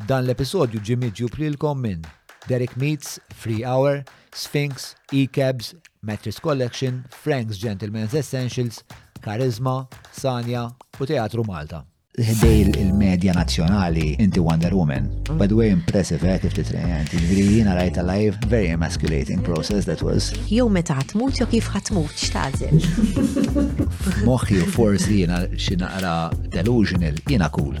Dan l-episodju ġie miġjub lilkom minn, Derek Meats, Free Hour, Sphinx, E-Cabs, Mattress Collection, Frank's Gentlemen's Essentials, Charisma, Sanja u Teatru Malta. Ħdejn il-medja nazzjonali inti Wonder Woman. By the way, impressive eh, kif titrejant. Ġifieri jiena rajta live, very emasculating process that was. Jew meta tmut jew kif ħatmut x'tażel. Moħħi u forsi jiena xi naqra delusional, jiena cool.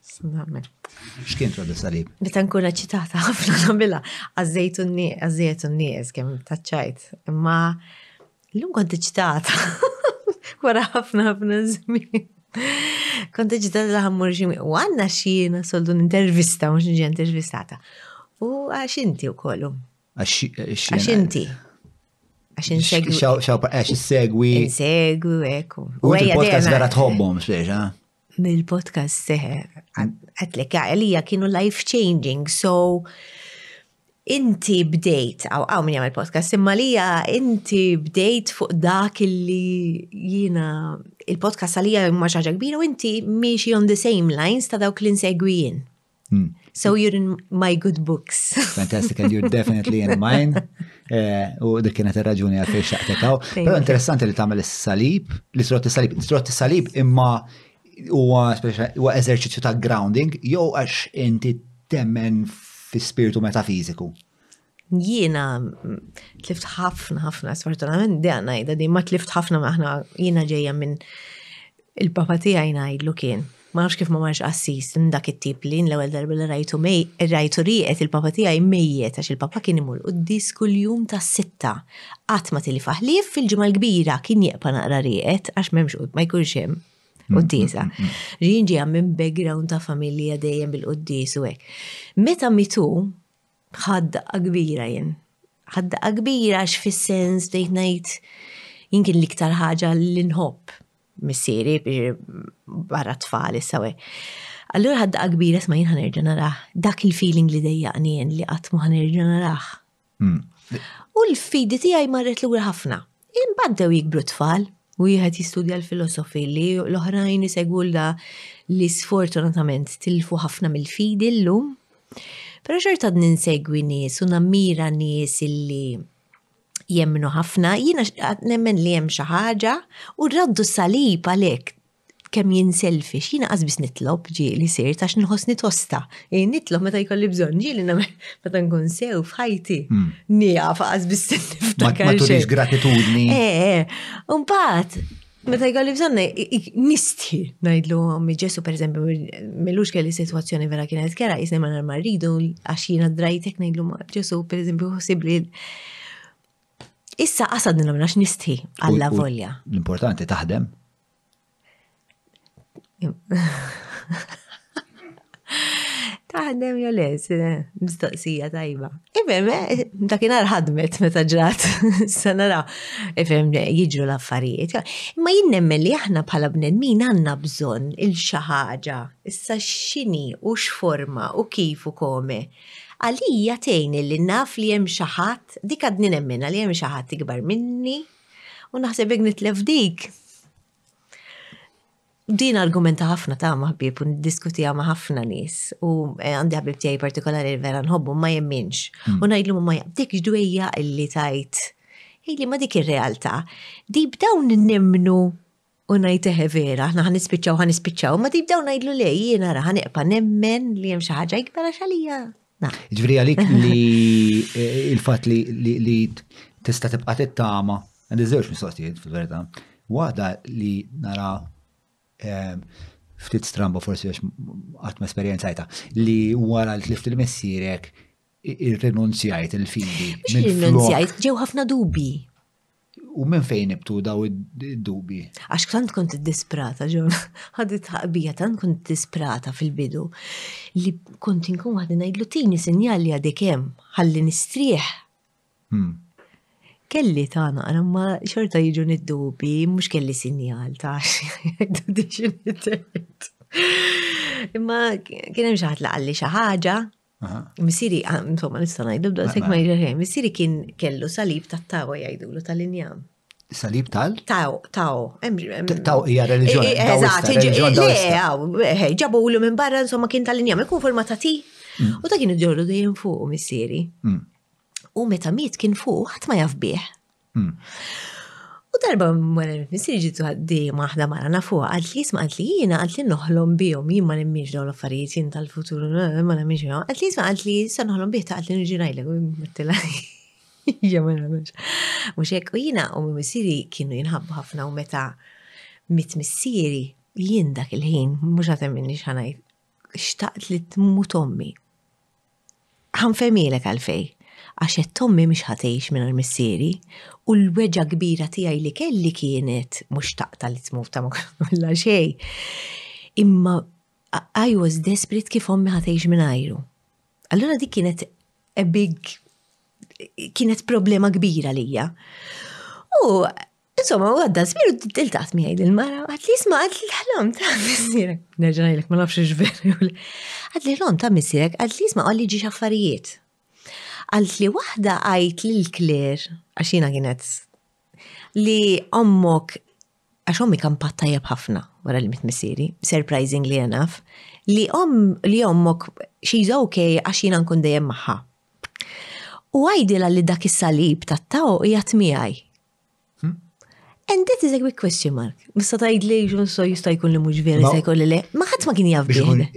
Assolutament. X'kien Trod is-Salib? Meta nkun eċċitata ħafna nagħmilha għażejt u għażejt u nies kemm taċċajt. Imma llum kont eċċitata wara ħafna ħafna żmien. Kont ġdida li ħammur xi u għandna xina soldu intervista mhux ġi intervistata. U għax inti wkoll. Għax inti. Għax insegwi. Għax insegwi. Insegwi, ekku. U għax il-podcast vera tħobbhom, xiex, mill-podcast seħer, għatlek għalija kienu life changing, so inti bdejt, għaw għaw minn jgħamil podcast, imma lija inti bdejt fuq dak illi jina il-podcast għalija imma xaġa kbira u inti miexi on the same lines ta' dawk li nsegwijin. Hmm. So you're in my good books. Fantastic, and you're definitely in mine. Eh, u dik kienet ir-raġuni għal fejn xaqtekaw. Però interessanti li tagħmel is-salib, li srot is-salib, srot is-salib imma huwa huwa eżerċizzju ta' grounding jew għax inti temmen fi spirtu metafiżiku. Jiena tlift ħafna ħafna sfortunament di ngħidha di ma tlift ħafna maħna jiena ġejja minn il-papa tiegħi ngħidlu kien. Ma nafx kif ma marx qassis minn dak it-tip li l-ewwel darba li rajtu mej rajtu riqet il-papa tiegħi mejjet għax il-papa kien imur quddis kuljum tas-sitta. Qatt ma tilif aħlief fil-ġimgħa l-kbira kien jeqpa' naqra riqet għax m'hemmx ma jkunx hemm Quddisa. Mm, mm, mm, Ġin ġi minn background ta' familja dejjem bil-quddis u hekk. Meta mitu, Ħadd daqqa kbira jien. Ħadd daqqa kbira għax fis-sens bdejt ngħid jien kien l-iktar ħaġa li nħobb missieri barra tfal issa we. Allura ħadd daqqa kbira sma jien ħanerġa' narah. Dak il-feeling li dejjaqni jien li qatt ma ħanerġa' narah. Hmm. U l-fidi tiegħi marret lura ħafna. Imbagħad bdew jikbru t-tfal, wieħed jistudja l-filosofi li l-oħrajn isegwu l-da li sfortunatament tilfu ħafna mill-fidi llum. Però xorta għadni nsegwi nies u nammira nies illi jemmnu ħafna, jiena nemmen li hemm xi ħaġa u raddu s-salib għalhekk kemm jien selfish, jiena qas biss nitlob ġieli sir tax nħossni tosta. Jien nitlob meta jkolli bżonn ġieli nagħmel meta nkun sew f'ħajti. Hmm. Nieqaf qas biss niftakar. Ma turix gratitudni. Eh, eh. Mbagħad Meta jgħalli bżonna, nistħi najdlu għammi ġesu, per eżempju, millux kelli situazzjoni vera kienet kera, jisni ma narma rridu, għaxina drajtek najdlu ma ġesu, per eżempju, xosibli. Issa għasad nilom għax nistħi għalla volja. L-importanti taħdem. Taħdem jew le, mistoqsija tajba. Ifhem, eh, dakinhar ħadmet meta ġrat, sa nara, ifhem jiġru l-affarijiet. Imma jien nemmen li aħna bħala bnedmin għandna bżonn il-xi ħaġa, issa x'inhi u x'forma u kif u kome. Għalija tgħin li naf li hemm xi ħadd, dik għadni nemmenha li hemm xi ħadd ikbar minni, U naħseb jek nitlef dik. Din argumenta ħafna ta' ma' ħbib u diskutija ma' ħafna nis. U eh, għandi ħbib tiegħi partikolari vera nħobbu ma jemminx. Hmm. U ngħidlu ma jaqdik ġdwejja illi tajt. Illi ma dik ir-realtà. Di b'dawn nimmnu U ngħid eħe vera, aħna ħan nispiċċaw ħan nispiċċaw, ma tib dawn ngħidlu le jiena ra ħan iqpa' nemmen li hemm xi ħaġa ikbar għax għalija. Ġifieri għalik li eh, il-fatt li tista' tibqa' tittama, għandi żewġ mistoqsijiet fil-verità. Waħda li nara eh, ftit stramba forsi għax għatma esperienzajta li wara li tlift il-messirek ir-renunzjajt il-fidi. Mux il-renunzjajt, ġew ħafna dubi. U minn fejn ibtu daw id-dubi? Għax tant kont disprata, ġon, ħaddi taqbija, tant kont disprata fil-bidu li kont inkun waħdi ngħidlu tini sinjal li għadek hemm ħalli nistrieħ. Hmm. Kelli ta' naqra ma xorta jiġu nid-dubi, mhux kelli sinjal ta' xi Imma kien hemm xi ħadd li qalli xi ħaġa Missiri, ah, insomma, nista' ngħidu bda sek ma jiġri Missiri kien kellu salib ta' tawa jgħidulu tal-injam. Salib tal? Taw, taw. Taw hija reliġjon. Eh, eh, eżatt, eh, ġabu l minn barra, insomma, kien tal-injam, ikun forma ta' ti. Mm. U ta' kienu ġorru dejjem fuq missieri. Mm. U meta miet kien fuq, ħadd ma jaf bih. U darba wara l-missier ġiet ħaddiema waħda mara nafuha qalt li jisma' qalt li jiena qalt li noħlom bihom jien ma nemminx dawn l-affarijiet jien tal-futur ma nemminx bihom. Qalt li jisma' qalt li sa noħlom bih ta' qalt li niġi ngħidlek u jimmettilha hija ma nagħmilx. Mhux hekk u jiena u missieri kienu jinħabbu ħafna u meta mit missieri jien dak il-ħin mhux għad temminni x'ħanajt xtaqt li tmut ommi. Ħanfehmilek għalfejn. Għax għedt ommi mhix ħa tgħix mingħajr missieri, u l-weġgħa kbira tiegħi li kelli kienet, mhux taqta' li tmut ta' ma kollha xejn, imma I was desperate kif ommi ħa tgħix mingħajru. Allura dik kienet a big kienet problema kbira lija. U Insomma, u għadda żmien u diltaqt miegħi l-mara, għad li jisma' għad li l-ħlam ta' missierek. Nerġa' ngħidlek ma nafx ġveri. Għad li l-ħlam ta' missierek għad li jisma' għal li ġi xaffarijiet. Għad li waħda għajt li l-kler, għaxina kienet, li ommok, għax ommi kan pattajab ħafna wara li mit missieri, surprising li jenaf, li om li ommok she's okay għaxina nkun dejjem maħħa. U għajdila li dak is-salib tat-taw jgħat miegħi Hmm? And that is a quick question mark. Mista tajd li ġun so jista jkun li mux vera jista jkun li le. Ma ħadd ma kien jaf biex.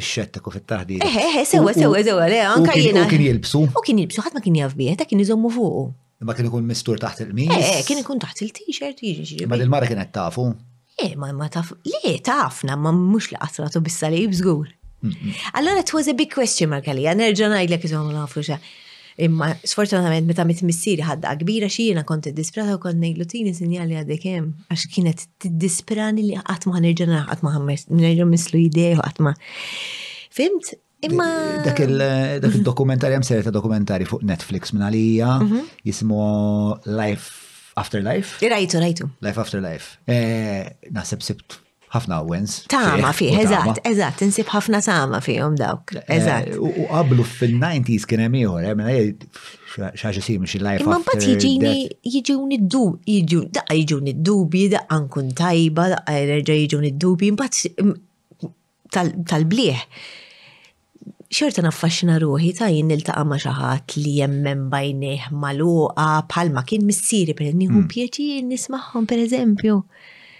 Ix-xetteku fit-taħdid. Eħe, eħe, sewa, sewa, sewa, le, anka jiena. U kien jilbsu. U kien jilbsu, ħadd ma kien jaf bieħ, ta' kien iżommu fuqu. Ma kien ikun mistur taħt il-qmis. Eh, kien ikun taħt il-t-shirt jiġi. Ma il-mara kienet tafu. Eh, ma ma taf, li tafna, ma mux li qatratu bis-salib żgur. Allora it was a big question mark għalija, nerġa' ngħidlek iżgħu ma nafu xa. Imma sfortunatament meta mit missieri ħadda kbira xi jiena kont iddisprata u kont ngħidlu tini sinjali għadek hemm għax kienet tiddisprani li qatt ma nerġa' qatt ma ħammes nerġa' mislu jidejh qatt ma. Fimt? Imma. Dak il-dokumentarju hemm serje ta' dokumentari fuq Netflix minn għalija mhm. jismu Life After Life. Rajtu, rajtu. Life After Life. Eh, naħseb sibt ħafna wens. Tama fih, eżatt, eżatt, insib ħafna tama fihom dawk. Eh, eżatt. U qablu fil-90s kien hemm ieħor, hemm eh, mela, xaġa si mhux il-life. Imma mbagħad jiġini jiġuni d-dub, jiġu daqqa jiġuni d-dubi, daqqa nkun tajba, daqqa jerġa' jiġuni d-dubi, mbagħad tal-blieh. Xorta naffaxxina ruħi ta' jien niltaqa' ma' xi ħadd li jemmen bajnejh magħluqa bħalma kien missieri per nieħu hmm. pjaċir nismagħhom pereżempju.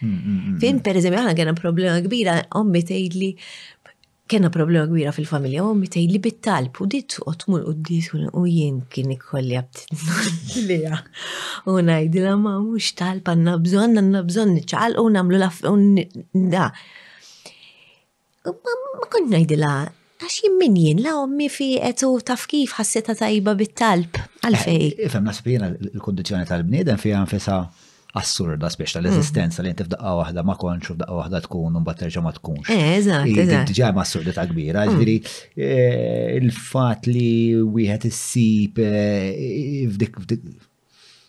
Hmm, hmm, Fim pereżempju aħna kena problema kbira ommi tgħidli kena problema kbira fil-familja u ommi tgħidli bit-talb u dit u tmur u dit u jien kien ikolli abtinulija. U ngħidilha ma mhux talb għandna bżonn għandna bżonn niċċaqal u nagħmlu la da. Ma kont ngħidilha għax jien min jien la ommi fiqet u taf kif ħassita tajba bit-talb għalfej. Eh, ifhem nasib jiena l-kundizzjoni tal-bniedem fiha nfisha assurda spiex tal-eżistenza li inti f'daqqa waħda ma konċ u f'daqqa waħda tkun u mbagħad terġa' ma tkunx. Eh, eżatt, eżatt. Diġà ma assurdità kbira, mm. ġifieri eh, il-fatt li wieħed issib f'dik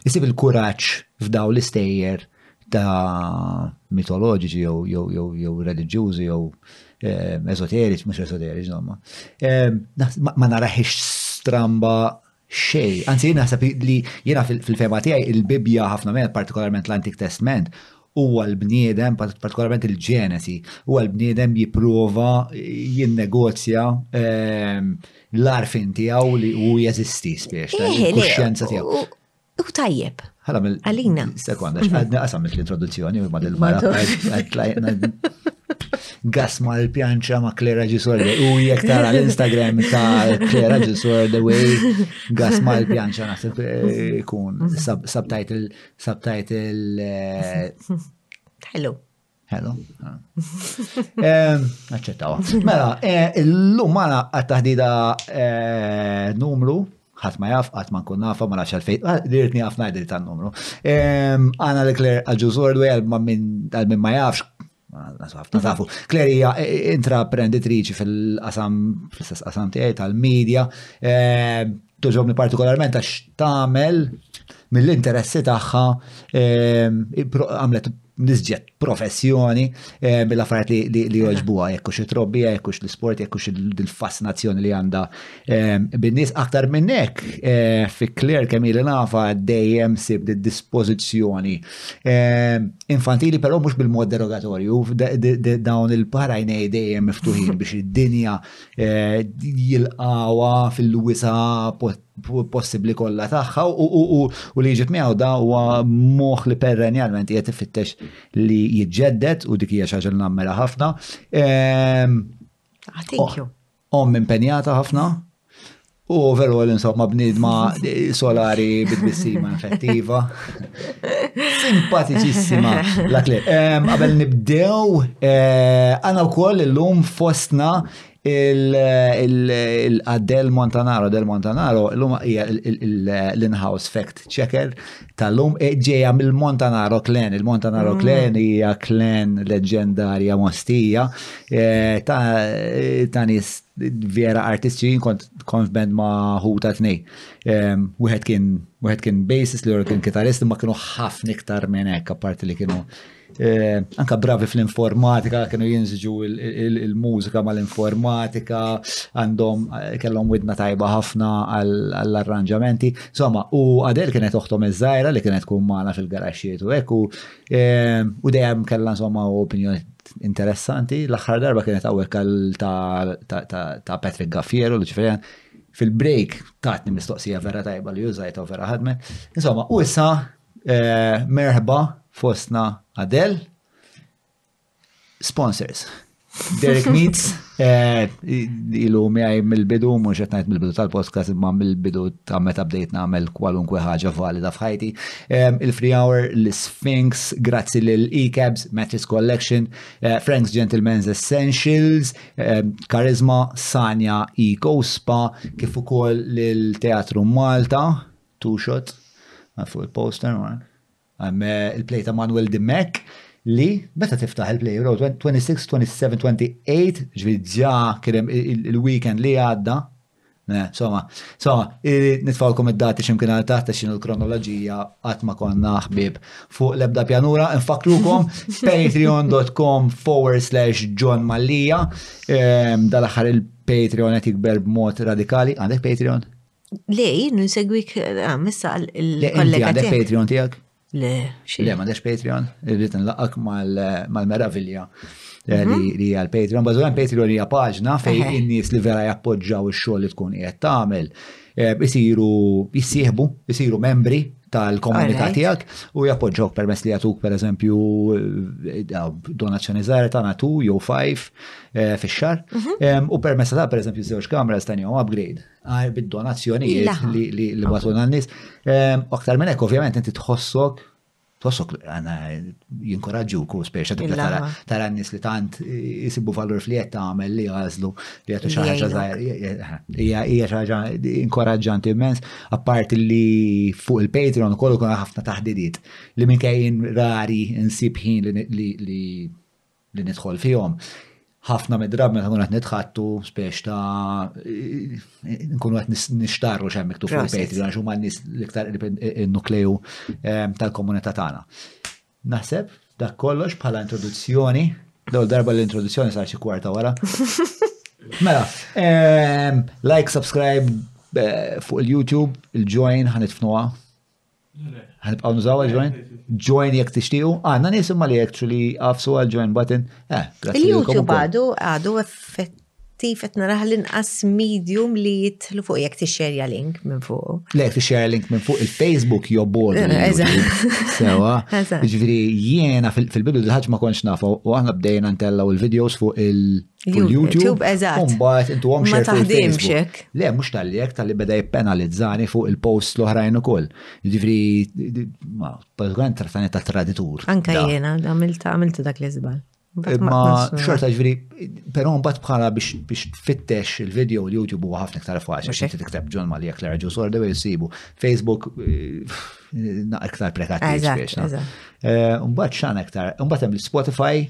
Isib il-kuraġġ f'daw l-istejjer ta' mitoloġiċi jew reliġjużi jew ehm, esoteriċi, mhux esoteriċi, insomma. Ehm, ma naraħiex stramba xej. Anzi, jien naħseb li jiena fil-fema tiegħi il-Bibja ħafna minn partikolarment l-Antik Testament, huwa l-bniedem, partikolarment il-Ġenesi, huwa l-bniedem jipprova jinnegozja ehm, l-arfin tiegħu li hu jeżisti spiex, eh, il-kuxjenza tiegħu. U tajjeb. Ħala mill Għalina. Sekonda, mhm. x'għadna qasam l-introduzzjoni ma' dil-mara. Gas ma' l-pjanċa ma' Klera Ġisorde. U jek tara l-Instagram ta' Klera Ġisorde, way gas ma' l-pjanċa naħseb eh, kun mhm. subtitle Subtitle. Hello. Hello. Aċċettawa. Mela, l-lum għana għat-tahdida numru ħat ma jaf, ħat ma nkun nafa, ma nafx għalfej, ah, dirtni għaf najdri ta' numru. Għana l-ekler għal-ġuż Ordway għal-min ma jafx, Ħafna tafu. Claire hija e, e, intraprenditriċi fil-qasam, fl-istess qasam tiegħi tal-medja. E, Tuġobni partikolarment għax tagħmel mill-interessi tagħha għamlet nisġet professjoni bil-affarijiet li joġbuha jekk hux it-trobbija, jekk hux l-isport, jekk hux il-fascinazzjoni li għandha Bin-nies aktar minn hekk, eh, fi kler kemm ili nafa dejjem sib dispożizzjoni. Infantili però mhux bil-mod derogatorju, dawn il-parajnej dejjem miftuħin biex id-dinja eh, jilqawa fil-wisa possibbli kollha tagħha u li jġib miegħu da huwa moħħ li perrenjalment qiegħed ifittex li jiġġedded u dik hija xi ħaġa ħafna. Thank you. Omm impenjata ħafna u overall insomma bniedma solari bid-bissima effettiva. Simpatiċissima l-atlet. Qabel nibdew, eh, għana u koll l-lum fostna il-Adel Montanaro, Del Montanaro, l-lum hija l-in-house fact checker tal-lum e ġeja mill-Montanaro Clan. Il-Montanaro mm. Clan hija klen leġendarja mostija e, ta' nis vera artisti kont kont band ma' ħuta tnej. E, wieħed kien wieħed kien bassist li kien kitarist ma kienu ħafna iktar minn hekk apparti li kienu Anka bravi fl-informatika, kienu jinżġu il-mużika mal-informatika, għandhom kellhom widna tajba ħafna għall-arranġamenti. Insomma, u għadel kienet oħtom iż-żajra li kienet tkun magħna fil-garaxxiet u hekk u dejjem kellha insomma opinjoni interessanti. L-aħħar darba kienet hawnhekk ta' Patrick Gaffiero, Luċiferjan, fil-break tatni mistoqsija vera tajba li użajta vera ħadmet. Insomma, u issa Merħba fostna Adel. Sponsors. Derek Meats, eh, ilu miħaj mill-bidu, mux għetnajt mill-bidu tal-podcast, imma mill-bidu ta' meta bdejt namel kwalunkwe ħaġa valida fħajti. Eh, Il-Free Hour, l-Sphinx, grazzi l-E-Cabs, Mattress Collection, eh, Frank's Gentleman's Essentials, Karizma, Sanja, Eco Spa, kif ukoll l-Teatru Malta, Two shot, għad fuq il-poster, għan. Għam il-play ta' Manuel Di Mek li meta tiftaħ il-play row 26, 27, 28, ġvi ġa kienem il-weekend li għadda. Soma, soma, nitfawkom id-dati ximkien għal taħt xinu l-kronologija għat ma konna ħbib fuq lebda pjanura, nfakrukom patreon.com forward slash John Mallia, ehm, dal-axar il-Patreon għet jikber b'mod radikali, għandek Patreon? Le, jien nsegwik ah, missa Le, inti il-kollega għandek tiegħek. Patreon tiegħek? Le, xi. Le, m'għandekx Patreon, irrid nlaqak mal- mal-meravilja eh, li li hija l-Patreon. Bażwem Patreon hija paġna fejn Mhm. Eħe. in-nies li vera jappoġġaw ix-xogħol li tkun qiegħed tagħmel eh, isiru jissieħbu, isiru membri tal-komunità Alright. tiegħek u jappoġġawk permess li jagħtuk pereżempju eh, daw donazzjoni żgħira ta' natu jew five eh, fix-xahar. Mhm. Em, U permessa ta' pereżempju żewġ kameras ta' jew upgrade. għar bid-donazzjonijiet li waslu għan-nies. Ehm, aktar minn hekk, ovvjament, inti tħossok tħossok għana jinkoraġu ku speċa tibda tara n-nis li tant jisibu valur fli jett għamel li għazlu li jattu xaħġa zaħir. Ija xaħġa inkoraġġanti immens, apart li fuq il-Patreon kollu kuna ħafna taħdidiet li minn kajin rari nsib ħin li li nidħol fihom, ħafna mid-drabi meta nkunu qed nitħattu spiex ta' nkunu qed nixtarru x'hemm miktub fuq il-Patreon għax huma n-nies l-iktar il-nukleju ehm, tal-komunità tagħna. Naħseb dak kollox bħala introduzzjoni, dawl darba l-introduzzjoni sar xi kwarta wara. Mela, ehm, like, subscribe eh, fuq il-YouTube, il-join ħanitfnuha Għanibqaw nużaw għal-join? Join jek tixtiju? Għanna nis imma li actually għafsu għal-join button. Eh, grazzi. Il-YouTube għadu, għadu effettiv għet naraħ l-inqas medium li jitlu fuq jek t-xerja link minn fuq. Le, jek t-xerja link minn fuq il-Facebook jobbor. Eh, Sewa. Ġviri, jiena fil-bidu d-ħagġ ma konx nafu, u għanna bdejna ntellaw il-videos fuq il-YouTube. YouTube, eżatt. Umbat, intu għom Ma taħdimx hekk. Le, mux tal-li hekk tal-li beda jippenalizzani fuq il-post l-oħrajn ukoll. Ġifri, ma, għan trattani ta' traditur. Anka jena, għamilta, għamilta dak li zbal. Ma, xorta ġifri, pero mbat bħala biex tfittex il-video l-YouTube huwa ħafna iktar faċli, xinti tikteb ġon ma li jek l-raġu sorda u jisibu. Facebook, eh, naqra iktar prekati. Mbat eh, xan iktar, mbat hemm l-Spotify,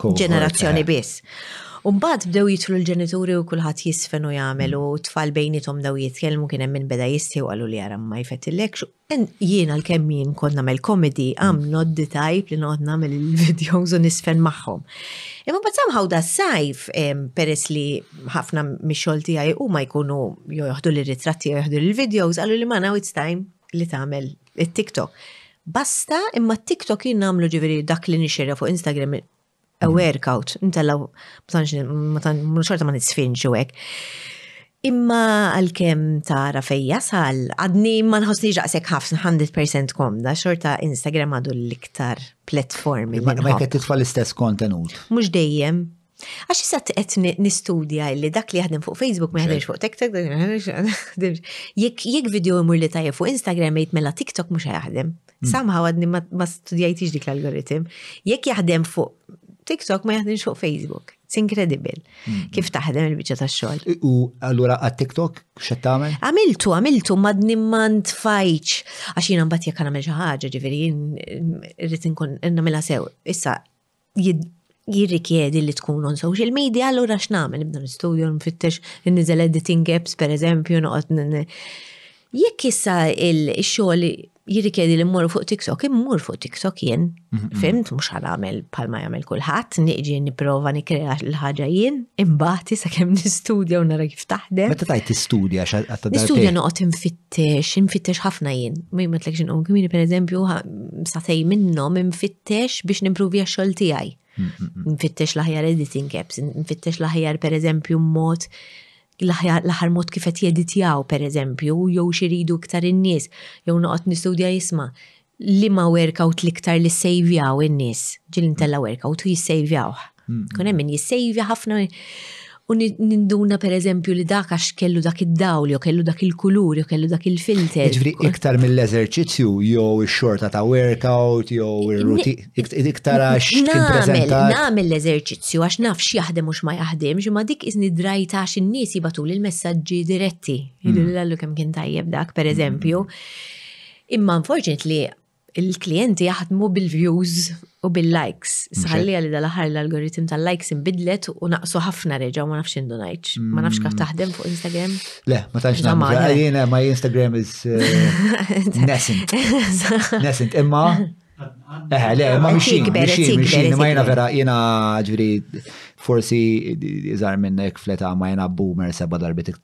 ġenerazzjoni biss. Umbagħad bdew jitlu l-ġenituri u kulħadd jisfen u jagħmel u tfal bejnietom daw jitkellmu kien hemm min beda jistħi u qalu li jara ma jfettilekx. Jiena l-kemm jien kont nagħmel komedi għam noddi tajb li noqgħod nagħmel il-videos u nisfen magħhom. Imma bad somehow da sajf peress li ħafna mix-xogħol tiegħi huma jkunu joħdu l-ritratti joħdu l-videos qalu li ma now it's time li tagħmel it-TikTok. Basta imma t-TikTok jien nagħmlu ġifieri dak li nixxerja fuq Instagram a workout, ntellaw, ma xorta ma nitfinx u hekk. Imma għal-kem tara fejja sal, għadni ma nħosni ġaqsek ħafna 100% komda, xorta Instagram għadu l-iktar platform. Ma jkett titfa l-istess kontenut. Mux dejjem, Għax issa qed nistudja li dak li jaħdem fuq Facebook ma jaħdemx fuq TikTok, jekk video imur li tajjeb fuq Instagram jgħid mela TikTok mhux jaħdem. Hmm. Somehow għadni ma studjajtix dik l-algoritm. Jekk jaħdem fuq TikTok ma jaħdimx fuq Facebook. It's incredible. Hmm. Kif taħdem il-biċċa tax-xogħol. U allura għat TikTok x'qed tagħmel? Għamiltu, għamiltu madni ma ntfajċ għax jiena mbagħad jekk nagħmel xi ħaġa, ġifieri rrid inkun nagħmilha sew. Issa jirrikjedi li tkun on social media, allura x'nagħmel b'dan l-istudju nfittex niżel editing apps pereżempju noqgħod Jekk issa il-xogħol jirrikjedi li mmur fuq TikTok, immur fuq TikTok jien, mhm. fimt, mhux ħal għamel bħalma jagħmel kulħadd, niġi nipprova nikkrea l-ħaġa jien, imbagħad issa kemm nistudja u nara kif taħdem. Meta tajt tistudja x'għadd Nistudja noqgħod infittex, infittex ħafna jien. Mejmetlek x'inqum kmini pereżempju satej minnhom infittex nfittex biex nimpruvja x-xogħol tiegħi. Nfittex l-aħjar editing apps, nfittex l-aħjar pereżempju mod l-aħħar mod kif qed jeditjaw pereżempju jew xiridu iktar in-nies jew noqgħod nistudja jisma' li ma workout l-iktar li ssejvjaw in-nies ġil intella workout u jissejvjawh. Kun hemm min jissejvja ħafna u ninduna per eżempju li dak għax kellu dak id-dawl, jew kellu dak il-kulur, jew kellu dak il-filter. Ġifri iktar mill-eżerċizzju, jew ix-xorta ta' workout, jew ir-ruti, iktar għax kien preżenta. Nagħmel l-eżerċizzju għax naf x'jaħdem u x'ma jaħdimx, imma dik iżni drajta għax in-nies jibatu l messaġġi diretti. Jidillu mm. kemm kien tajjeb dak, per eżempju. Mm. Imma unfortunately, il-klijenti jaħdmu bil-views u bil-likes. Saħalli għalli dal-ħar l-algoritm tal-likes imbidlet u naqsu ħafna reġa ma nafx indu najċ. Mm. Ma nafx kaf taħdem fuq Instagram. Le, ma tantx nagħmel. Għalina ma Instagram is uh, nascent. Nascent, imma. Eh, le, ma mxin, mxin, ma jena vera, jena ġviri, forsi iżar minnek fleta ma jena boomer seba darbit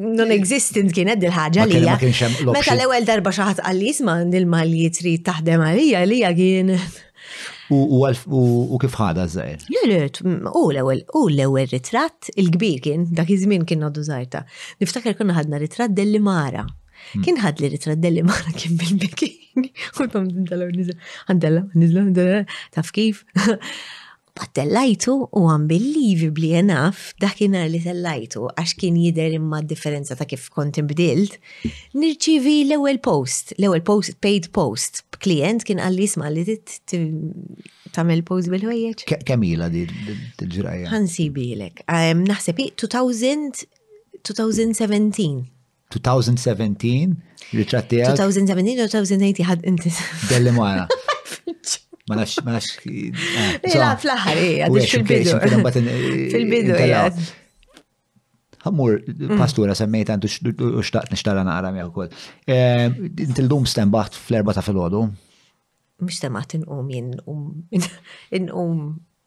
non-existent kienet dil-ħagġa li hija. Meta l-ewwel darba xi ħadd qal jisma' nilma li jitri taħdem għalija li hija kien. U kif ħada żgħir? Le, le, u l-ewwel u l-ewwel ritratt il-kbir kien dak iż-żmien kien għadu żgħirta. Niftakar konna ħadna ritratt delli mara. Hmm. Kien ħad li ritratt delli mara kien bil-bikin. U tom dindalaw nizla. Għandella, nizla, taf kif. Bad tellajtu u unbelievably enough dakinhar li tellajtu għax kien jidher imma d-differenza ta' kif kont inbdilt, nirċivi l-ewwel post, l-ewwel post paid post. Klient kien qalli jisma' li tagħmel post bil-ħwejjeġ. Kemm ilha din il-ġrajja? Ħansibilek. Naħseb 2017. 2017, ritratti għal. 2017 u 2018 ħad inti. Delli mara. Ma nafx, ma nafx. Eh, la, fl-ħar, għadix fil-bidu. Fil-bidu, għad. Għamur, mm. pastura semmejt għandu u xtaqt nishtara naqra mjaw kol. Eh, inti l-dum stembaħt fl-erba ta' fil-ħodu. Mux semat inqum jien inqum inqum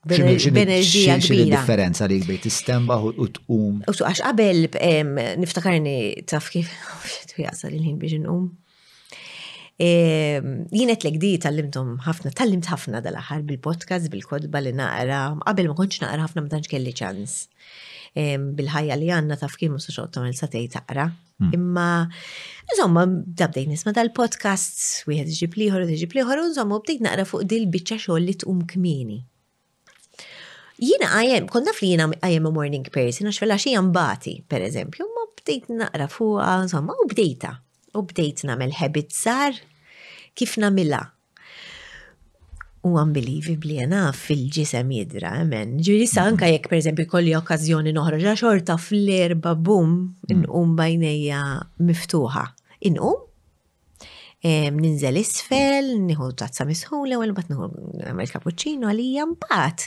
b'enerġija kbira. differenza li jbejt istemba u tqum. U su għax qabel niftakarni taf kif jasal il-ħin biex inqum. Jien qed l-gdi tal-limtom ħafna, tal-limt ħafna dal-aħħar bil-podcast, bil-kodba li naqra, qabel ma kontx naqra ħafna ma tantx kelli ċans bil-ħajja li għanna taf kien musa xoqtom il-satej taqra, Hmm. Imma, insomma, dabdejn nisma dal-podcast, wieħed iġib liħor, iġib liħor, insomma, bdejt naqra fuq dil-bicċa xogħol li tqum kmini. Jina għajem, kon naf li jina għajem a morning person, għax fil xie jambati, per eżempju, ma bdejt naqra fuqa, insomma, u bdejta. U bdejt namel habit zar, kif namila, u unbelievably enough fil-ġisem jidra, amen. Ġiri sa mhm. anka jekk per eżempju kolli okkazjoni noħroġ xorta fl-erba bum mhm. inqum bajnejja miftuħa. Inqum ninżel isfel, nieħu tazza misħun l-ewwel bat nieħu nagħmel cappuccino għalija mbagħad.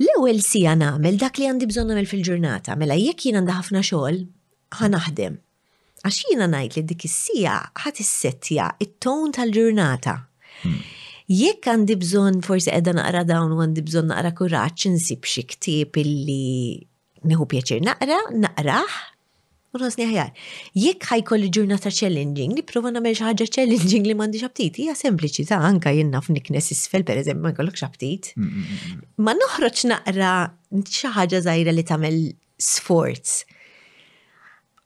L-ewwel sija nagħmel dak li għandi bżonn nagħmel fil-ġurnata, mela jekk jien għandha ħafna xogħol, ħanaħdem. Għax jiena ngħid li dik is-siegħa ħadd issettja it-tone tal-ġurnata. Hmm. Jekk għandi bżonn forsi qiegħda naqra dawn u għandi bżonn naqra kuraġġ insib xi ktieb illi nieħu pjaċir naqra, naqrah, u nħossni ħjar. Jekk ħajkolli ġurnata challenging, nipprova nagħmel xi ħaġa challenging li m'għandix aptit, hija sempliċi ta' anka jien naf niknes isfel pereżempju ma jkollokx aptit. Mm, mm, mm, ma noħroġ naqra xi ħaġa żgħira li tagħmel sforz.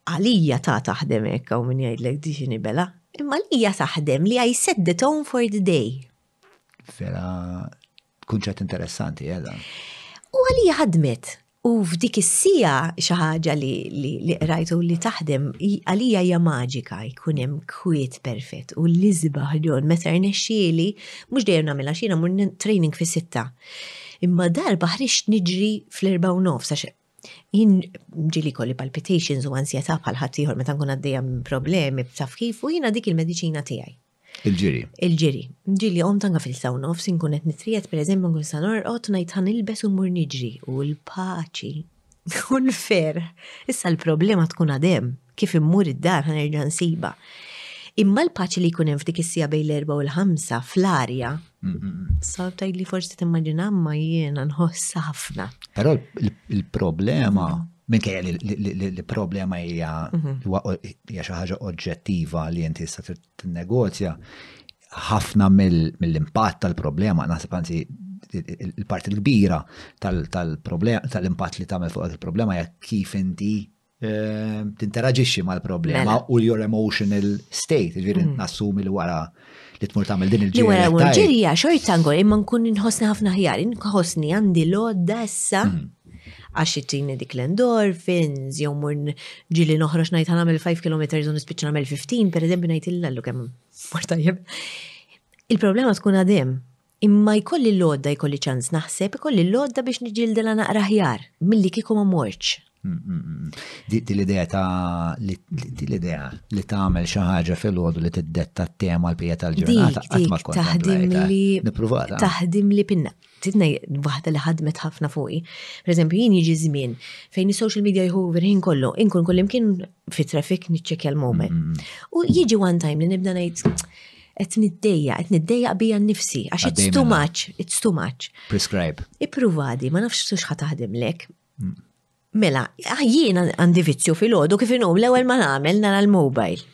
Għalija ta' taħdem hekk hawn min jgħidlek diġini bela, imma għalija taħdem li I set the tone for the day. Vera kunċett interessanti għedha. Eh, u għalija ħadmet. U f'dik is-sija xi ħaġa li qrajtu li taħdem għalija hija maġika jkun hemm kwiet perfett u l-isbaħ ġon meta rnexxieli mhux dejjem nagħmilha xina mur training fis-sitta Imma darba ħriġt niġri fl-erba' u nofs għax jien ġili kolli palpitations u ansjetà bħal ħadd ieħor meta nkun għaddejja minn problemi b'taf kif u jiena dik il-mediċina tiegħi. Il-ġiri. Il-ġiri. Ġili qom tanga fil-saw nofs inkun qed nitrijet pereżempju nkun sa norqod ngħid ħan ilbes u mmur niġri u l-paċi U l-ferħ. Issa l-problema tkun għadem, kif immur id-dar ħanerġa' nsiba. Imma l-paċi li jkun hemm f'dik is-sija bejn l-erba' u l-ħamsa fl-arja, sa tgħid li forsi timmaġina ma jiena nħoss ħafna. Però l-problema minkejja li l-problema hija mhm. hija xi ħaġa oġġettiva li inti issa tinnegozja, ħafna mill-impatt tal-problema, naħseb anzi il-parti l-kbira tal-problema, tal-impatt li tagħmel fuq il-problema hija kif inti eh, tinteraġixxi mal-problema mela. u your emotional state, ġifieri mm. nassumi li wara li tmur tagħmel din il-ġirja. Wara wara ġirja xorta tango imma nkun inħossni ħafna ħjar, inħossni għandi lodda issa mm. għax ittini dik l-endorphins, jew mur ġili noħroġ ngħid ħanamel 5 km u nispiċċa nagħmel 15, pereżempju ngħid illellu kemm Mhux tajjeb. Il-problema tkun għadem. Imma jkolli l-lodda jkolli ċans naħseb, jkolli l-lodda biex niġildela naqra ħjar, milli kieku ma morċ. Mm, mm, mm, di l-idea ta' di l-idea li tagħmel xi ħaġa fil-għodu li tiddetta t-tema l-pija tal-ġurnata qatt ma kont taħdimli taħdimli pinna. Tidna waħda li ħadmet ħafna fuqi. Pereżempju jien jiġi żmien fejn is-social media jħu verħin kollu, inkun kollimkien fi traffic niċċekja l-mobile. Mm-hmm. U jiġi one time li nibda ngħid qed niddejja, qed niddejja bija nnifsi għax it's too much, it's too much. Prescribe. Ippruvadi, ma nafx tux ħataħdem lek. Mm. Mela, jiena għandi vizzju fil-ħodu kif inhom l-ewwel ma nagħmel nara l-mobile.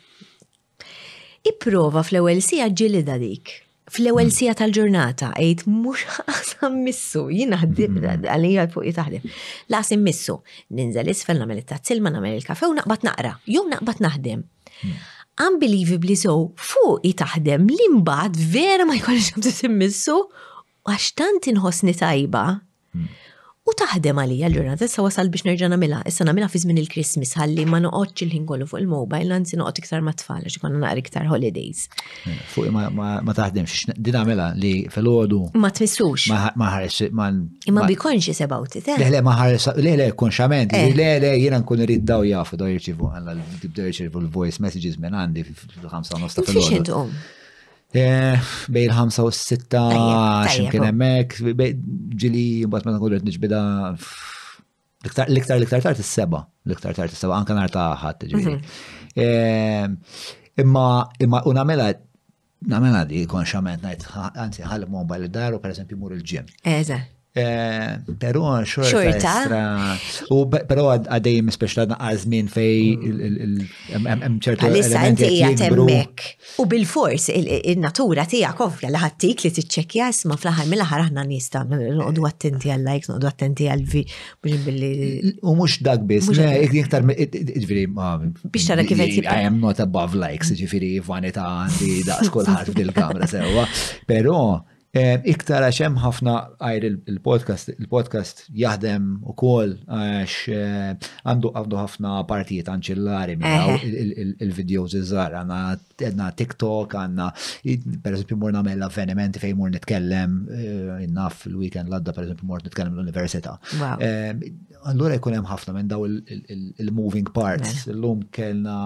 Ipprova fl-ewwel siegħa ġġilidha dik. Fl-ewwel siegħa tal-ġurnata għid mhux ħasam missu, jien naħdib mm-hmm. għalija fuq jitaħdem. Lasim missu, ninżel isfel nagħmel it-tazzilma nagħmel il-kafe u naqbad naqra, jew naqbad naħdem. Mm. Unbelievably so, fuq jitaħdem li mbagħad vera ma jkollix missu għax tant inħossni tajba U taħdem għalija l-ġurnata, issa wasal biex nerġa' nagħmilha, issa nagħmilha fi żmien il-Christmas ħalli ma noqgħodx il-ħin kollu fuq il-mobile, anzi noqgħod iktar mat-tfal għax ikonna naqra iktar holidays. Eh, fuq ma taħdemx, din għamela li fil-għodu. Ma tmissux. Ma ħares, ma. Imma bi konxi sebaw tite. Le, le, ma ħares, le, le, konxament, eh. le, le, jiena nkun irid daw jafu, daw jirċivu, għalla, daw jirċivu l-voice messages minn għandi fil-5 nosta fil-għodu. Eh, bej il-ħamsa u s-sitta, ximkien oh. emmek, ġili, bat ma nkollu nġbida l-iktar l-iktar tard is-seba, l-iktar tard is-seba, anka nar ta' ħadd ġifieri. Mhm. Eh, imma imma u nagħmilha nagħmilha di konxament ngħid anzi ħalli mobile dar u pereżempju mur il-ġim. Eżatt. Pero xorta. U pero għadej mispeċ ta' naqqa żmien fej hemm ċertu. Għalissa inti hija temmek. U bil-fors il-natura tiegħek ovvja li ħattik li tiċċekkja isma' fl-aħħar mill-aħħar aħna nista' noqogħdu attenti għal likes, noqogħdu attenti għal vi billi. U mhux dak biss, iktar ġifieri biex tara kif qed jibqa' hemm not above likes, ġifieri vanità għandi daqs kulħadd fil-kamra sewwa. Pero Eh, iktar għax hemm ħafna għajr il-podcast, il-podcast jaħdem ukoll għax eh, għandu għandu ħafna partijiet anċillari il-videos iżgħar għandna TikTok, għandna pereżempju mur nagħmel avvenimenti fejn mur nitkellem eh, naf il-weekend l-għadda pereżempju mur nitkellem l-università. Allura jkun hemm ħafna minn daw il-moving parts. Illum kellna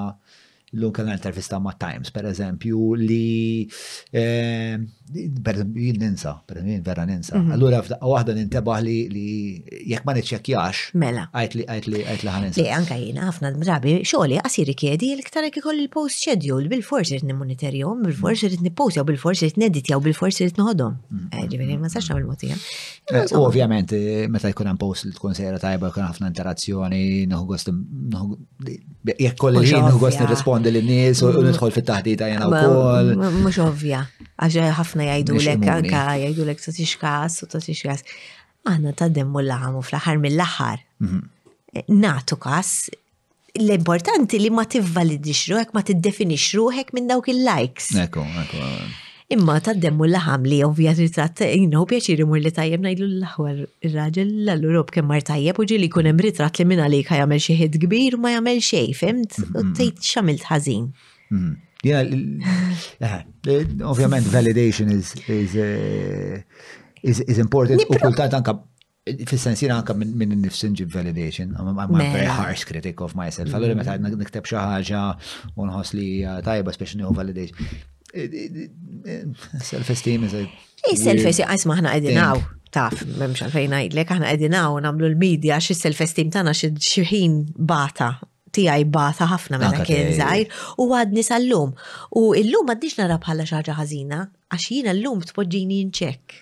L-lum kellna intervista ma' Times, per eżempju, li eh, per eżempju, jien ninsa, per eżempju, jien vera ninsa. Mhm. Allura f'daqqa waħda nintebaħ li li jekk ma niċċekkjax. Mela. Għajt li għajt li għajt li ħaninsa. Li anka jiena ħafna drabi xogħli qasir ikjedi l-iktar jekk ikolli l-post schedule bil-forsi rid nimmoniterjom, bil-forsi rid nippostja, bil-forsi rid neditja, bil-forsi rid noħodhom. Mhm. Eh, Ġifieri ma sax nagħmel motija. Eh, U ovvjament, eh, meta jkun hemm post li tkun sejra tajba, jkun hemm ħafna interazzjoni, noħu gost noħu- Jekk kolli ħin u għos nirrispondi l nies u nidħol fit taħdita jena u koll. Mux ovvja, għax ħafna jajdu l-ek anka jajdu l-ek tatix kas u tatix kas. Għanna ta' demmu l-laħam u fl-ħar mill-ħar. Mhm. Eh, natu kas, l-importanti li ma tivvalidix ruħek, ma tiddefinix ruħek minn dawk il-likes. Ekku, ekku. Imma tad-demm u l-laħam li ovvja ritratt, jinnaħu pjaċir imur li tajjeb ngħidlu l-aħwar ir-raġel l-allu rob kemm mar tajjeb u ġili jkun hemm ritratt li minn għalik jagħmel xi ħid kbir ma jagħmel xejn, fimt? U mm-hmm. tgħid x'għamilt ħażin. Mm-hmm. Eh, eh, ovvjament validation is eh, is important u kultant anka Fis-sens jina anka minn nifsi nġib validation, I'm a mela. very harsh critic of myself. Allora meta mm. nikteb xi ħaġa u nħoss li tajba speċi nieħu validation. Self-esteem is a. Self-esteem, għas maħna għedinaw, taf, memx għalfejn għajdlek, aħna għedinaw namlu l-medja, xis self-esteem tana xieħin bata tijaj bata ħafna meta kien zaħir u għadni sal-lum. U il-lum għadnix nara bħala xaġa ħazina, għax jina l-lum tpoġġini nċek.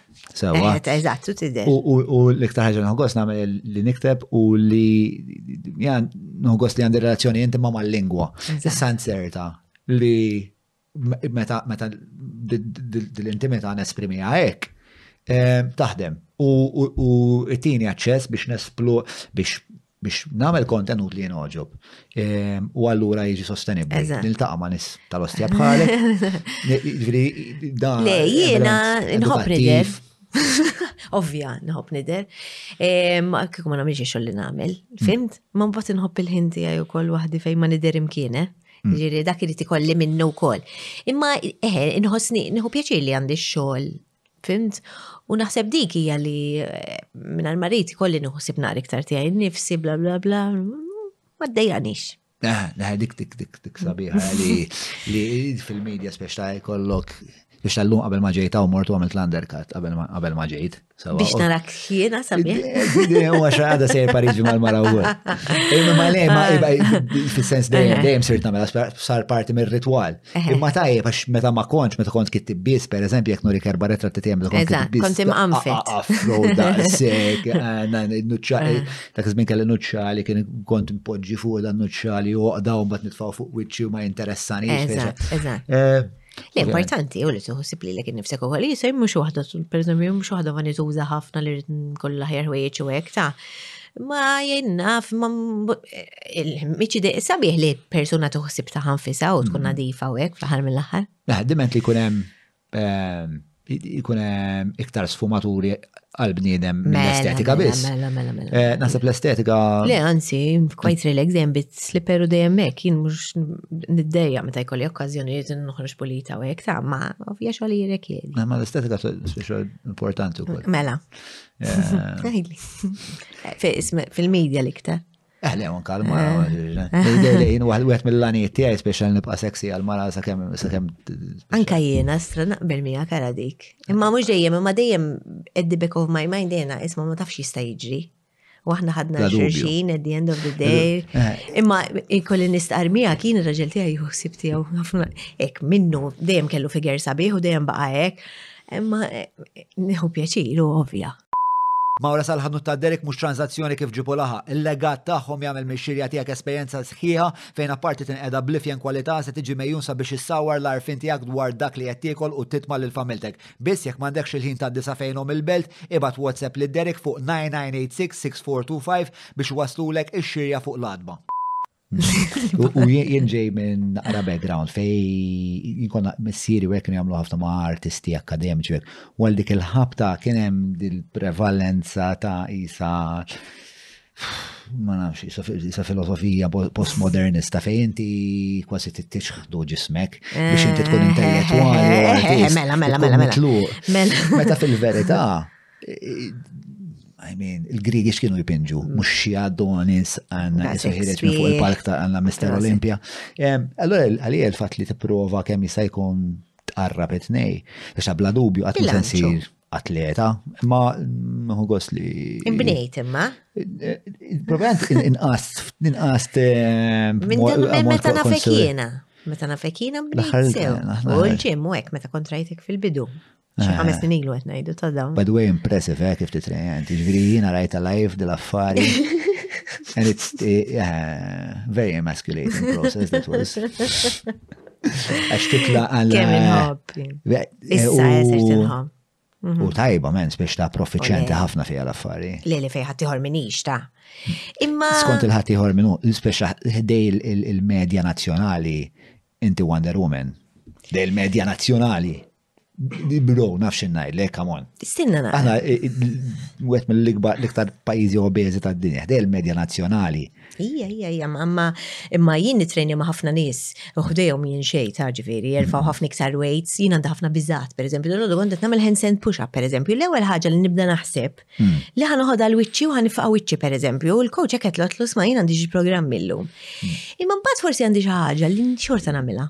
Sewa. Eh, eżattu tidher. U l-iktar ħaġa nħoggos nagħmel li nikteb u li jan nħoggos li għandi relazzjoni inti ma' mal-lingwa. Issa nserta li meta meta l-intimità nesprimiha hekk eh, taħdem u t-tieni aċċess biex nesplu biex biex nagħmel kontenut li jingħoġob. Ehm, u allura jiġi sostenibbli. Niltaqa' ma' nis tal-ostja bħalek. Jiġri da. Le, jiena nħobb nidher. Ovvja, nħobb nidher. Ehm, kieku ma nagħmilx xogħol li nagħmel, mm. fimt? Ma mbagħad inħobb il-ħin tiegħi wkoll waħdi fejn ma nidher imkiene. Eh? Mm. Ġiri, dak irid ikolli minnu wkoll. Imma eħe, eh, inħossni, nħu pjaċir li għandi xogħol Fimt? U naħseb dik hija li eh, minn għal-marit ikolli nħossib naqra iktar tiegħi nifsi bla bla bla ma ddejjanix. Naħ, naħ, dik dik dik dik sabiħa li li fil-medja speċ ta' jkollok biex tal-lum qabel ma ġejt u mortu għamilt l-undercut qabel ma ġejt. Biex narak jiena sabiħ. U għax għada sejr Pariġi mal-mara u għu. Imma ma le, ma ah. fil-sens dejjem eh. dejjem sirt namela sar parti mir-ritwal. Imma tajjeb għax meta ma kontx, meta kont kittib biss, per eżempju, jek nuri kerba retra t tijem kont kittib biss. Kont imqamfet. Afro da sek, nuċċali, dak żmien kelli nuċċali kien kont impoġġi fuq dan nuċċali u għaqda u mbagħad nitfgħu fuq wiċċi u ma jinteressani. Eżatt, eżatt. Eh, L-importanti u li tuħsib li l-ekin nifsek u għalli jisaj mux wahda, per eżempju, mux wahda ma nituża ħafna li rrit kollha ħjar u ta' ma jgħin naf, ma eh, il-miċidi sabiħ li persuna tuħsib ta' ħanfisa u tkun mm. nadifa u hekk fl-aħħar mill-aħħar. Naħ, diment li jkun hemm ehm, jkun hemm iktar sfumaturi għal bniedem mela, mela, l-estetika biss. Mela, mela, mela. Eh, naħseb l-estetika. Le, anzi, quite relax, hemm bit slipperu dejjem hekk, jien mhux niddejja meta jkolli okkażjoni li noħroġ pulita u hekk ta' ma ovvja xogħol jirek jgħid. Ma l-estetika speċjal importanti wkoll. Mela. Eh. Fil-medja l-iktar. Eħle, un kalma. Jien waħed wieħed mill-lanijiet tiegħi speċjal nibqa' seksi għal mara sakemm sakemm. Anka jiena stra naqbel miegħek kara dik. Imma mhux dejjem, imma dejjem at the back of my mind dejna isma' ma tafx jista' jiġri. U aħna ħadna xulxin at the end of the day. Eh. Imma ikolli nistqar miegħek kien ir-raġel tiegħi juħsib tiegħu ħafna hekk minnu dejjem kellu figer sabiħ u dejjem baqa' hekk. Imma eh, nieħu pjaċir u ovvja. Mawra sal-ħanut ta' Derek mhux tranżazzjoni kif ġieb u laħaq. Il-legat tagħhom jagħmel mix-xirja tiegħek esperjenza sħiħa fejn apparti tinqeda bl-ifjen kwalità se tiġi megħjun sabiex issawwar l-għarfien tiegħek dwar dak li qed tiekol u titma' lil familtek. Biss jekk m'għandekx il-ħin tgħaddi sa fejnhom il-belt, ibgħat WhatsApp lil Derek fuq 9986 6425 biex iwasslulek ix-xirja fuq l-għatba. U jien ġej minn naqra background fej jinkon missieri u jekk jagħmlu ħafna ma' artisti akademiċi hekk. U għal dik il-ħabta kien hemm dil-prevalenza ta' isa ma nafx, isa filosofija postmodernista fejn inti kważi tittiċħdu ġismek biex inti tkun eh, intellettwali. Eh, eh, mela, mela, mela, mela. Meta fil-verità I mean, il-Grigi x'kienu jpinġu, mm. mhux xi Adonis għandna jisuħireġ minn fuq il-palk ta' għandna Mr. Olympia. Allora għalija l-fatt li tipprova kemm jista' jkun tqarrab it-tnej, biex bla dubju qatt ma sensir atleta, ma nħu gos li. Imbnejt imma. Provent inqast, inqast. Eh, minn meta nafek jiena. Meta nafek jiena mbnejt sew. U l-ġim u hekk meta kontrajtek fil-bidu. Xi eh. ħames snin ilu qed ngħidu ta' dawn. By the way, impressive eh kif titrejent. Ġifieri jiena rajta live dil-affari. And it's uh, very emasculating process that was. Għax titla għal. Kemm inħobb. Eh, Issa jeser tinħobb. Mhm. U tajba men, biex ta' profiċenti ħafna fija l-affari. Le li fejħat tiħor minix ta' Imma. Skont il-ħadd ieħor minnu, speċa ħdej il-medja nazzjonali inti Wonder Woman. Dej il-medja nazzjonali. Bro, nafx innaj, le, come on. Stinna na. Għana, għet mill-ikba l-iktar pajizi obeżi ta' dinja, ħdej il-medja nazjonali. Ija, ija, ija, imma imma jien nitreni ma' ħafna nis, uħdejom jien xej ta' ġviri, jerfaw mm. ħafna iktar weights, jien għanda ħafna bizzat, per eżempju, l-għodu għandet namel handstand push-up, per eżempju, l-ewel ħagġa li nibda naħseb, mm. li ħan uħod għal-wicċi u ħan ifqa wicċi, per eżempju, il-coach għeket lotlu sma jien għandi ġi program millu. Mm. Imma bat forsi għandi ħagġa li xorta namela.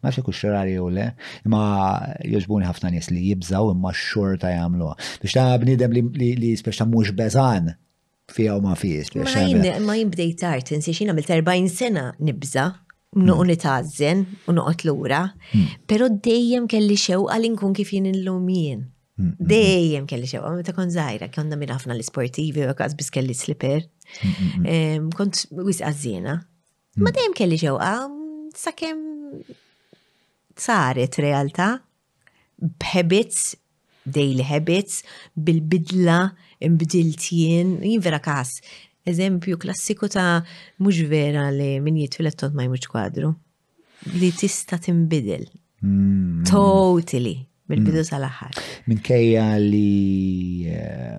Ma nafx jekk hux rari jew le, imma jogħġbuni ħafna nies li jibżgħu imma xorta jagħmluha. Biex ta' bniedem li spex ta' mhux beżan fiha u ma fiex. Ma jien bdejt tard, insiex jien għamilt 40 sena nibża' nuqu hmm. nitazzen u noqgħod lura, hmm. però dejjem kelli xew għal inkun kif jien illum jien. Hmm, dejjem kelli xew, meta kon zaħira, konna minn ħafna l-sportivi u għaz bis kelli slipper. Kont wis għazzina, Ma hmm. dejjem kelli xewqa, sakemm saret realtà b'habits daily habits, bil-bidla, imbdilt jien, jien vera kas. Eżempju klassiku ta' mhux vera li min jitwilet tont ma jmux kwadru. Li tista' tinbidel. Mm. Totally. Mill-bidu mm. sal-aħħar. Minkejja li eh,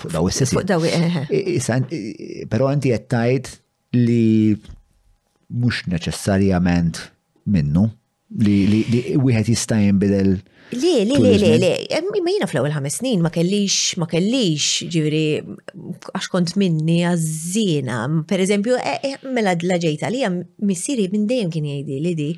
Fuq daw is-sessi. Fuq daw eħe. Però inti qed tgħid li mhux neċessarjament minnu li wieħed jista' jinbidel Le, le, le, le, le, ma jina fl-ewwel ħames snin ma kellix, ma kellix, ġiviri, għax kont minni għazzina. Per eżempju, e, e, mela la ġejta li missiri minn dejjem kien jgħidi li di,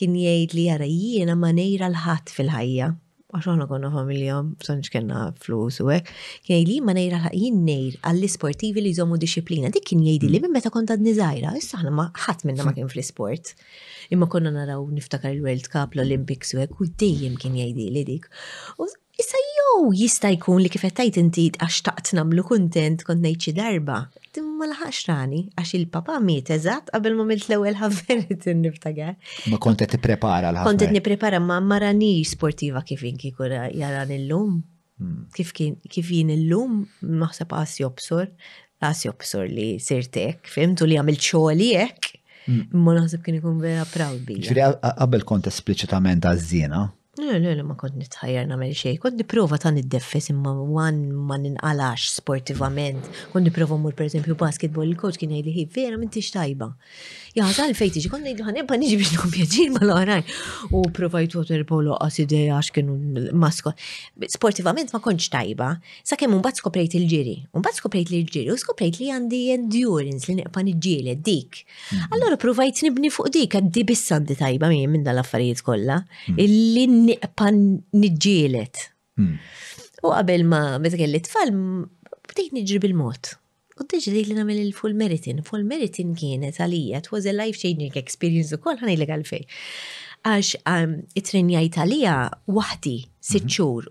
kien jgħid li jara jiena ma nejra l-ħadd fil-ħajja. għax aħna konna familja, sanġ kena flus u għek, kien li ma nejra jien nejr għall-sportivi li jżommu disciplina. Dik kien jgħidi li minn meta kont għadni zaħira, issa ħna ma ħadd minna ma kien fl-sport. Imma konna naraw niftakar il-World Cup, l-Olympics u għek, u dejjem kien jgħidi li dik. U issa jew jista' jkun li kifet tajt inti għax taqt namlu kontent kont nejċi darba, Din ma laħaqx rani għax il-papa miet eżatt qabel ma milt l-ewwel ħafferet niftagar. Ma kont qed tipprepara l-ħafferet. Kont qed nipprepara ma ma rani sportiva kif inki kura jaran illum. Hmm. Kif kien kif jien illum naħseb qas jobsor, qas jobsor li sirtek, fimtu li għamilt xogħli hekk. Hmm. Imma naħseb kien ikun vera proud bi. Ġifieri qabel kont espliċitament għażżiena, Le, le, le, ma kont nitħajjar nagħmel xejn. Kont nipprova ta' niddeffes imma wan ma ninqalax sportivament. Kont nipprova mmur pereżempju basketball, il-coach kien jgħidli hi vera m'intix tajba. Ja ħażal fejn tiġi, kont ngħidlu ħanibqa' niġi biex nħobb pjaċir ma l-oħrajn. U provajt water polo qas idea għax kienu masko. Sportivament ma kontx tajba, sakemm mbagħad skoprejt il-ġiri. Mbagħad skoprejt li l-ġiri u skoprejt li għandi endurance li neqpa' niġġieled dik. Mm-hmm. Allora provajt nibni fuq dik għaddi bissandi tajba minn minn dal-affarijiet kollha mm. illi niqpan niġġielet. Mm. U qabel ma meta kelli tfal bdejt niġri bil-mod. U deċidejt li nagħmel il-full meritin. Full meritin kienet għalija, it was a life changing experience ukoll ħanejlek għalfej. Għax um, it-trenjajt għalija waħdi sitt mm-hmm. xhur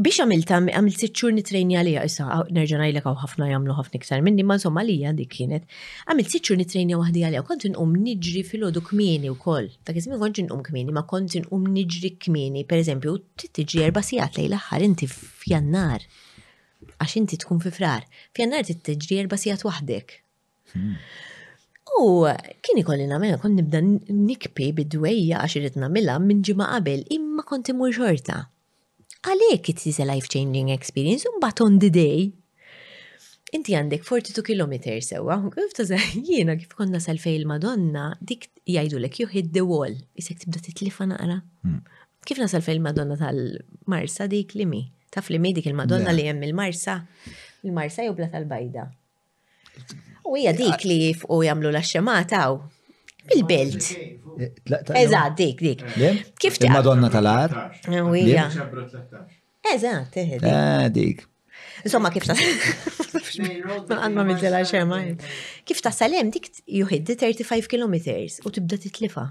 Biex għamilt għamilt sitt xhur nitrejni għalija issa nerġa' ngħidlek hawn ħafna jagħmlu ħafna iktar minni, ma insomma għalija dik kienet. Għamilt sitt xhur nitrejni waħdi għalija kont inqum niġri filgħodu kmieni wkoll. Dak iż-żmien kontx inqum kmieni, ma kont inqum niġri kmieni. Pereżempju, trid tiġri erba' sigħat lejn l-aħħar inti f'Jannar għax inti tkun fi Frar. F'Jannar trid tiġri erba' sigħat waħdek. U kien ikolli nagħmilha kont nibda nikpi bid-dwejja għax irid nagħmilha minn ġimgħa qabel imma kont imur xorta. Għalhekk it is a life changing experience u mbagħad on the day. Inti għandek 42 kilometer sewwa, kif tuża jiena kif kont nasal fej il-Madonna, dik jgħidulek you hit the wall, isek tibda titlifa naqra. Hmm. Kif nasal fej il-Madonna tal-Marsa dik li mi? Taf li mi dik il-Madonna li hemm il-Marsa? Il-Marsa jew bla tal-bajda? U hija dik li jifqu jagħmlu l-axxemata u bil-belt. Eżatt, dik, dik. Kif taqra? Madonna tal-ar. U hija. Eżatt, eh, dik. Eh, dik. Insomma, kif ta' għanna mizzela xema. Kif ta' salem dik juhid 35 km u tibda titlifa.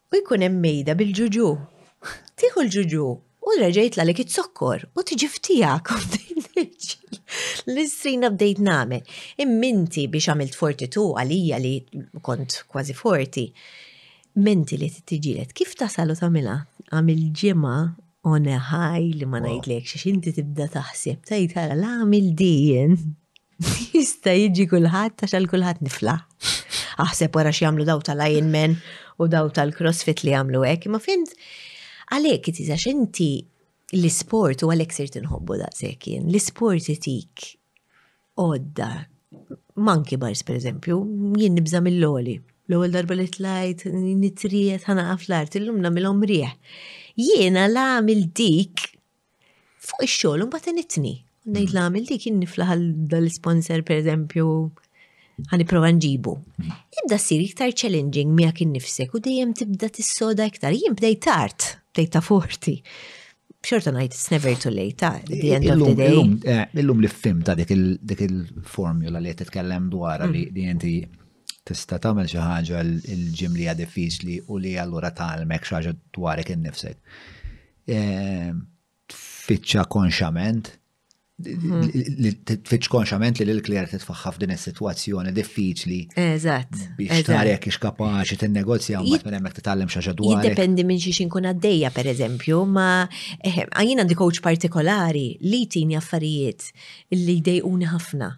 u jkun hemm mejda bil-ġuġu. Tieħu l-ġuġu u reġa' jitlalek iz-zokkor u tiġi f'tiegħek u bdejt nirġi l-istrina bdejt nagħmel. Imminti biex għamilt forti tu għalija li kont kważi forti. Menti li tiġilet kif tasal u tagħmilha għamil ġimgħa on a high li ma ngħidlekx għax inti tibda taħseb tgħid ara l-għamil dijin. Jista' jiġi kulħadd għax għal kulħadd nifla. Aħseb wara x'jagħmlu daw tal-Ironman u daw tal-CrossFit li jagħmlu hekk, imma fimt għalhekk it għax inti l-isport u għalhekk sirt inħobbu daqshekk jien. L-isport itik għodda manki bars pereżempju, jien nibża' mill-oli. L-ewwel darba li tlajt nitrijet ħana fl-art illum nagħmilhom rieħ. Jiena l-għamil dik Fuq ix-xogħol imbagħad initni. Ngħid l-għamil dik jien niflaħ għal dal-sponsor pereżempju ħani prova nġibu. Ibda ssir iktar challenging miegħek innifsek u dejjem tibda tissoda iktar. Jien bdej tard, bdej ta' forti. Xorta ngħid it's never too late ta' the end of the day. Eh, illum li fim ta' dik il-formula li qed titkellem dwar li mm. inti tista' tagħmel xi ħaġa l-ġim li hija diffiċli u li allura tgħalmek xi ħaġa dwarek innifsek. Tfittxa konxament li tfittx konxament li l-klier titfaħħa f'din is-sitwazzjoni diffiċli. Eżatt. Biex tarek ix kapaċi tinnegozja u minn hemmhekk titgħallem xi dwar. Jiddependi minn xi xinkun għaddejja pereżempju, ma eh, jien għandi coach partikolari li tini affarijiet li jdejquni ħafna.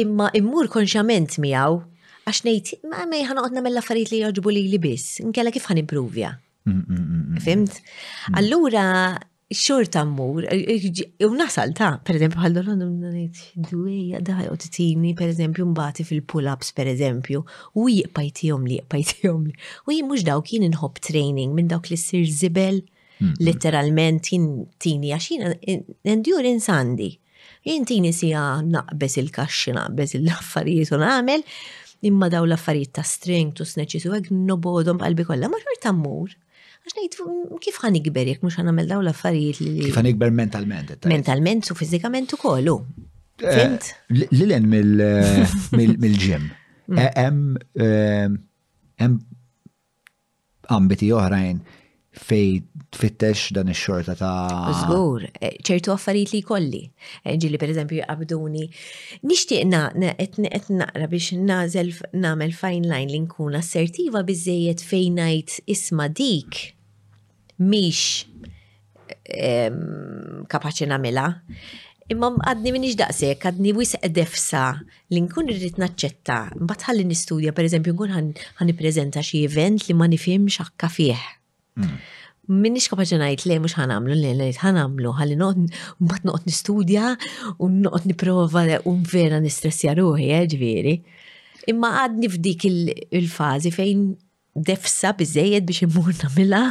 Imma immur konxament miegħu għax ngħid ma jħan qod nagħmel affarijiet li jogħġbu li biss, nkella kif ħan improvja. Fimt? Allura, xorta mmur, u nasal ta' per eżempju bħal don ngħid dwejja da u titini per eżempju mbati fil-pull-ups per eżempju u jibqajtihom li jibqajtihom li. U jien mhux dawk jien inħobb training minn dawk li ssir zibel mm-hmm. literalment jien tini għax jien endurance għandi. Jien tini siegħa naqbeż il-kaxxi, naqbeż il-affarijiet u nagħmel, imma daw l-affarijiet ta' strength u snatches u hekk nobgħodhom b'qalbi kollha, ma xorta mmur. Għax ngħid mm, kif ħa nikber jekk mhux nagħmel daw l-affarijiet li. Kif ħa nikber mentalment? it-tajt? Mentalment u fiżikament ukoll hu. Eh, Fimt? l- Lilen mill- eh, mill- mill-ġim. Eh, Hemm eh, hemm ambiti oħrajn fej tfittex dan ix-xorta ta' Żgur, eh, ċertu affarijiet li jkolli. Eh, ġili pereżempju jqabduni. Nixtieq qed naqra biex nażel nagħmel fine line li nkun assertiva biżejjed fejn ngħid isma' dik mhix ehm, kapaċi nagħmilha. Imma għadni minix daqsek, għadni wis edefsa li nkun irrit naċċetta, mbagħad ħalli nistudja, pereżempju nkun ħan prezenta xi event li ma nifhimx xakka fih. Hmm. Minix kapaċi ngħid le mhux ħanamlu le le ħanamlu ħalli mbagħad noqgħod nistudja u noqgħod nipprova u vera nistressja ruħi, eh, ġifieri. Imma għadni f'dik il-fażi fejn defsa biżejjed biex immur nagħmilha,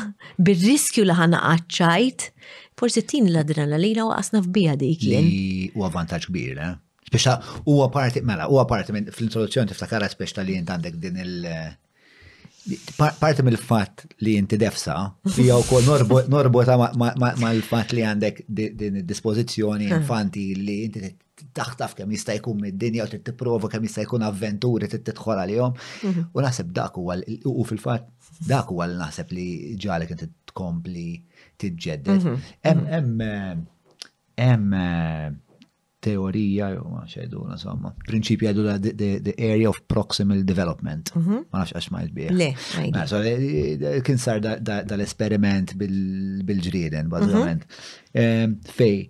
bir-riskju li ħana qaċċajt, forsi tini l-adrenalina waqasna f'bija dik. Li huwa vantaġġ kbir, eh? Speċa huwa parti, mela, huwa parti minn fl-introduzzjoni tiftakara speċa li jint għandek din il- Parti mill-fat li jinti defsa, fija u kol norbota mal-fat li għandek din il-dispozizjoni infanti li jinti taħtaf kemm jista' jkun mid-dinja u trid tipprova kemm jista' jkun avventuri trid tidħol għalihom. Mhm. U naħseb dak huwa u fil-fatt dak huwa li naħseb li ġalek inti tkompli tiġġedded. Mhm. Mhm. Hemm eh, hemm eh, teorija, ma xejdu, insomma, prinċipju għadu the area of proximal development. Mhm. Ma nafx għax ma jizbieħ. Le, mela, eh, Kien sar dal-esperiment bil-ġrieden, mhm. bazzament. Ehm, fej,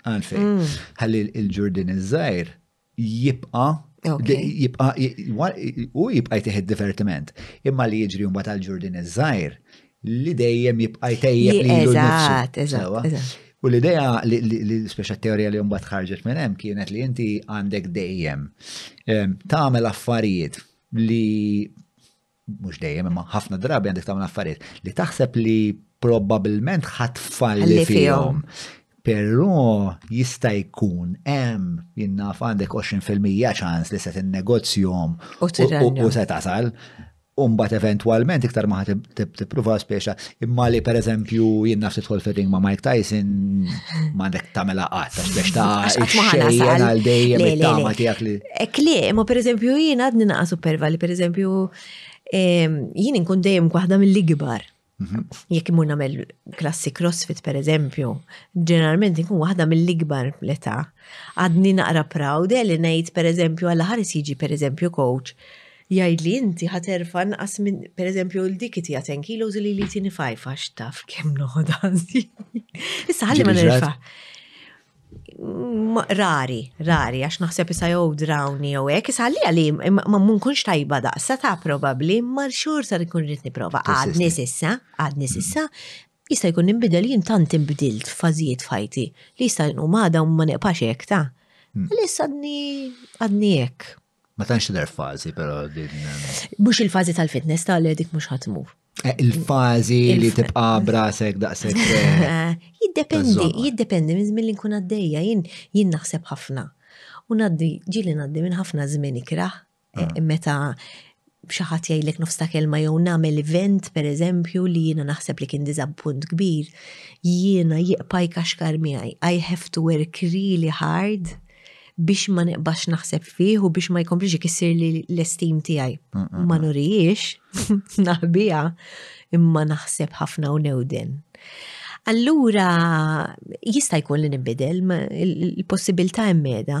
Għalfej, mm. ħalli il-ġurdin iż-żgħir jibqa' jibqa' u jibqa' jtieħ divertiment. Imma li jiġri mbagħad tal ġurdin iż-żgħir li dejjem jibqa' jtejjeb li Eżatt, eżatt. U l-idea li speċa teorija li mbagħad ħarġet minn hemm kienet li inti għandek dejjem ehm, tagħmel affarijiet li mhux dejjem imma ħafna drabi għandek tagħmel affarijiet li taħseb li probabbilment ħadd falli fihom. Però jista' jkun hemm jinnaf għandek 20% ċans li se tinnegozjom u se tasal. Umbat eventwalment iktar ma tippruva speċa. Imma li per eżempju jien naf tidħol fir-ring ma' Mike Tyson ma għandek tagħmilha qatt għax biex ta' xejn għal dejjem it-tama tiegħek li. Ek li, imma per eżempju jien għadni naqa' superva li per eżempju ehm, jien inkun dejjem waħda mill-ikbar. Mhm. Jekk imur nagħmel klassi crossfit per eżempju, ġeneralment inkun waħda mill-ikbar l-età. Għadni naqra proud eh, li ngħid per eżempju għal ħares jiġi per eżempju coach Jgħidli inti ħa terfa' nqas minn, pereżempju, il dik itija 10 kilos li li tieni 5 għax taf kemm noħodha. Issa ħalli ma nerfa'. Rari, rari, għax naħseb issa jew drawni jew hekk, issa ħalli għali ma munkunx tajba daqsa ta' probabbli ma xorta li kun rrid nipprova. Għadni sissa, għadni sissa, jista' jkun nimbidel jien tant inbdilt fażijiet fajti li jista' jkun għada u ma neqpax hekk ta' Għalissa għadni għadni hekk. Ma tantx tidher fażi però din. Mhux il-fażi tal-fitness ta' li dik mhux ħatmur. Eh, il-fażi li tibqa' brasek daqshekk. Eh, jiddependi, jiddependi minn żmien li nkun għaddejja, jien naħseb ħafna. U ngħaddi, ġieli ngħaddi minn ħafna żmien ikrah, eh, ah. meta xi ħadd jgħidlek nofs ta' kelma jew nagħmel event pereżempju li jiena naħseb li kien diżappunt kbir, jiena jiqpa' jkaxkar miegħi. I have to work really hard biex ma neqbax naħseb fih u biex ma jkomplix ikissir li l-estim tiegħi. Ma nurijiex, naħbija, imma naħseb ħafna u newden. Allura, jista' jkun li nibidel, il-possibilità emmeda.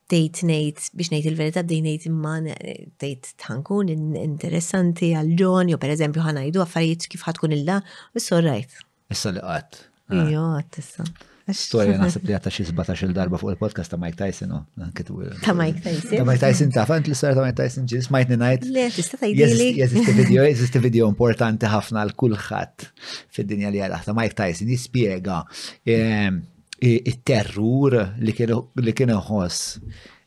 Tgħid ngħid biex ngħid il-verità bdej ngħid imma tgħid ħankun interessanti għal John, jew pereżempju ħanajdu affarijiet kif ħatkun illa, issa rajt. Issa li qatt. Ah. Jo, qatt issa. Storja naħseb li għatta xi sbatax il-darba fuq il-podcast ta' Mike Tyson. Oh. Ta' Mike Tyson. Ta' Mike Tyson ta' fant l-istorja ta' Mike Tyson ġis smajtni ngħid. Le, tista' tgħidili. Jeżisti video, jeżisti video importanti ħafna għal kulħadd fid-dinja li għalaħ ta' Mike Tyson jispjega ehm, it-terrur li kien iħoss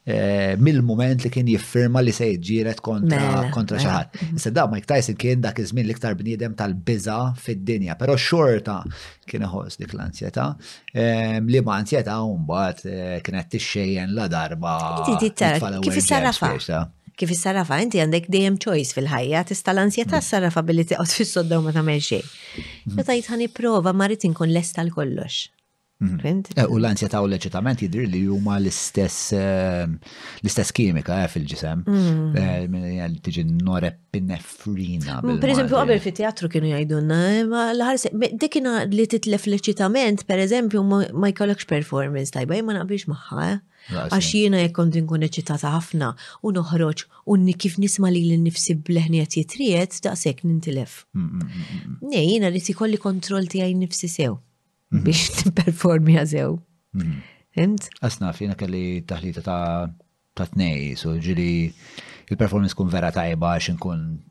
eh, mill-moment li kien jiffirma li se jġiret kontra mela, kontra xi mela. ħadd. Mhm. Issa da Mike Tyson kien dak iż-żmien l-iktar bniedem tal-biża fid-dinja, però xorta kien iħoss dik l-ansjetà eh, li ma ansjetà mbagħad eh, kienet tixxejjen la darba. Kif issarrafa? Kif issarrafa? Inti għandek dejjem choice fil-ħajja, tista' l-ansjetà ssarrafa billi tiqgħod fis-sodda u ma tagħmel xejn. Meta tajt ħan prova ma rrid inkun lesta l kollox. Mhm. Eh, u l-ansja ta' u leċitament jidri li huma l-istess eh, l-istess kimika eh, fil-ġisem. Mhm. Tiġi norepinefrina. Mm, per eżempju, għabel fi teatru kienu jgħidunna, l-ħarse, dekina li titlef l-eċitament, per eżempju, ma jkollokx performance tajba, ma naqbix maħħa. Għax jiena jekk kont inkun eċitata ħafna u noħroġ u kif nisma' lili nnifsi b'leħni qed jitried daqshekk nintilef. Nej, jiena rrid ikolli kontroll tiegħi nnifsi sew mhm. biex nipperformi sew. Mhm. Fimt? Asna fina kelli taħlita ta' ta' tnej, so ġili il-performance kun vera tajba għax nkun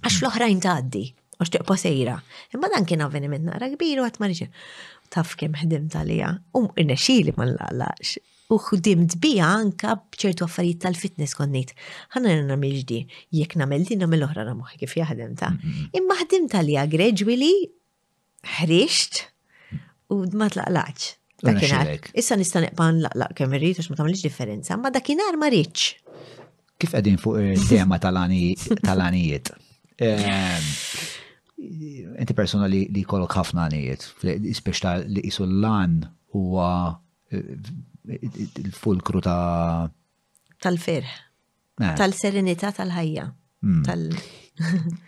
Għax fl-oħrajn tgħaddi, għax tiqpa sejra. Imma dan kien avveniment naqra kbir u għat marriċ. Taf kem ħdim talija, u irnexili ma nlaqlax. U ħdim dbija anka bċertu affarijiet tal-fitness konnejt. ħana jenna miġdi, jek namel din namel oħra na moħi kif jaħdem ta. Mm-hmm. Imma ħdim talija gradually ħriġt u ma tlaqlaċ. Issa nista' neqpan laqlaq kemm irrid għax ma tagħmilx differenza, ma dakinhar ma rridx. Kif qegħdin fuq il-tema tal-għanijiet? Ehm, inti persona li jkollok ħafna għanijiet, spiex ta' li jisu l-lan huwa eh, il-fulkru ta' tal-ferħ. Eh. tal-serenità tal-ħajja. Hmm. Tal...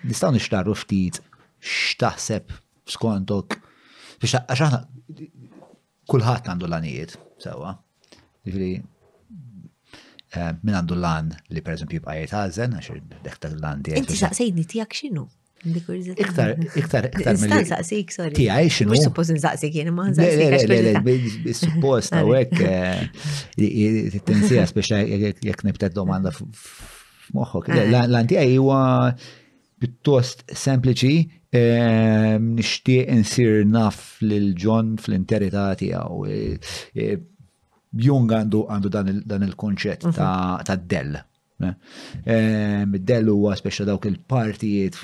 Nistaw nixtarru ftit x'taħseb skontok biex għax aħna kulħadd għandu l-għanijiet, sewa. Ġifieri eh, min għandu l-għan li per eżempju jibqa' jitgħażen għax dak tal-għan tiegħek. Inti saqsejni tiegħek x'inhu? Iktar, iktar, iktar. Nistan saqsik, sorry. Ti għaj xinu? Mux suppost nsaqsik jien, ma nsaqsik. Suppost għawek, t-tensija, speċa jek nibtet domanda f'moħħok. L-anti għaj huwa pittost sempliċi, ehm, nishtiq insir naf lil John fl-interità tiegħu. E, e, Jung għandu dan il-konċett mhm. ta' dell. Id-dell huwa speċa dawk il-partijiet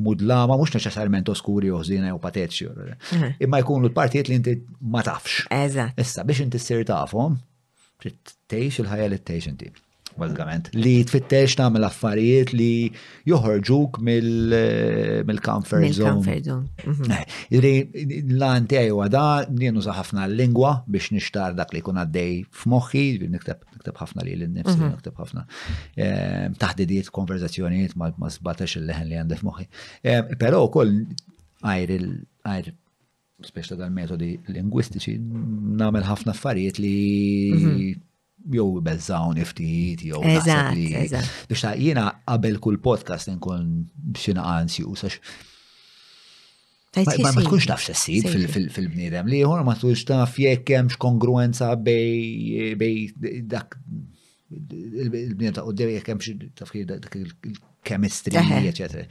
mudlama, mux neċessarjament oskuri uħżina jew patetiċi. Imma jkunu l-partijiet li inti ma tafx. Eżatt. Issa biex inti ssir tafhom, tgħix il-ħajja li tgħix inti. Bażikament, li tfittex tagħmel affarijiet li joħorġuk mill-comfort zone. Mill-comfort zone. Mhm. Eh, Iri, l-għan tiegħi huwa da, nien uża ħafna l-lingwa biex nixtar dak li jkun għaddej f'moħħi, nikteb Nikteb ħafna li l-nifsi, mhm. nikteb ħafna. Ehm, taħdidiet, konverzazzjonijiet ma' sbatax il-leħen li għandef moħi. Ehm, Pero u koll għajr il-għajr speċta dal-metodi lingwistiċi namel ħafna affarijiet li mhm jew bezzawni ftit, jew naħseb li. Biex ta' jiena qabel kull podcast nkun xina ansi u sax. Ma tkunx taf sessib fil-bniedem li jħor ma tkunx taf jekk hemm kongruenza bej dak il-bniedem ta' qudiem jekk hemm taf dak il-kemistri, eċetera.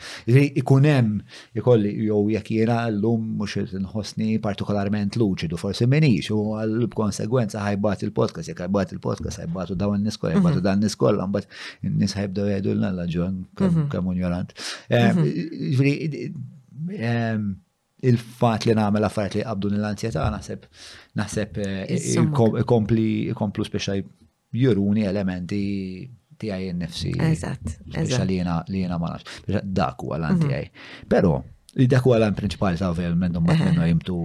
Ikun hemm ikolli jew jekk jiena llum mhux qed inħossni partikolarment luċidu, forsi minix u għal konsegwenza ħajbat il-podcast, jekk ħajbat il-podcast ħajbatu dawn in-nies kollha, ħajbatu mhm. dan nies kollha, mbagħad in-nies ħajbdew jgħidu l-nalla ġon mhm. kemm unjorant. Mhm. Eh, il-fat li nagħmel affarijiet li qabdu l-anzjetà naħseb naħseb eh, ikompli ikomplu speċa juruni elementi tiegħi nnifsi. Eżatt. Speċa li jiena li jiena ma nafx. Dak huwa l-għan mhm. tiegħi. Però dak huwa l-għan prinċipali ta' ovvjament ma kienu jimtu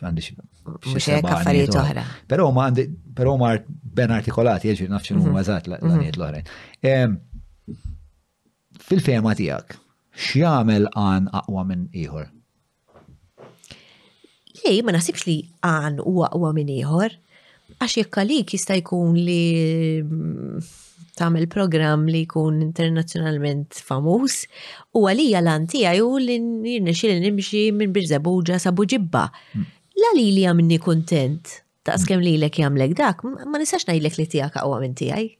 għandi xi affarijiet oħra. Però ma għandi però ma ben artikolati jiġri nafx huma mhm. eżatt l-għanijiet mhm. l-oħrajn. Fil-fehma tiegħek, x'jagħmel għan aqwa minn ieħor? Le, ma naħsibx li għan u aqwa minn ieħor, għax jekk għalik jista' jkun li mm, tagħmel programm li jkun internazzjonalment famuż u għalija l-għan tiegħi u li nirnexxi li nimxi minn Birżebuġa sa Buġibba. Hmm. La li li għamni kontent, taqskem li l-ek jamlek dak, ma nistax najlek li tijak għu minn tijaj.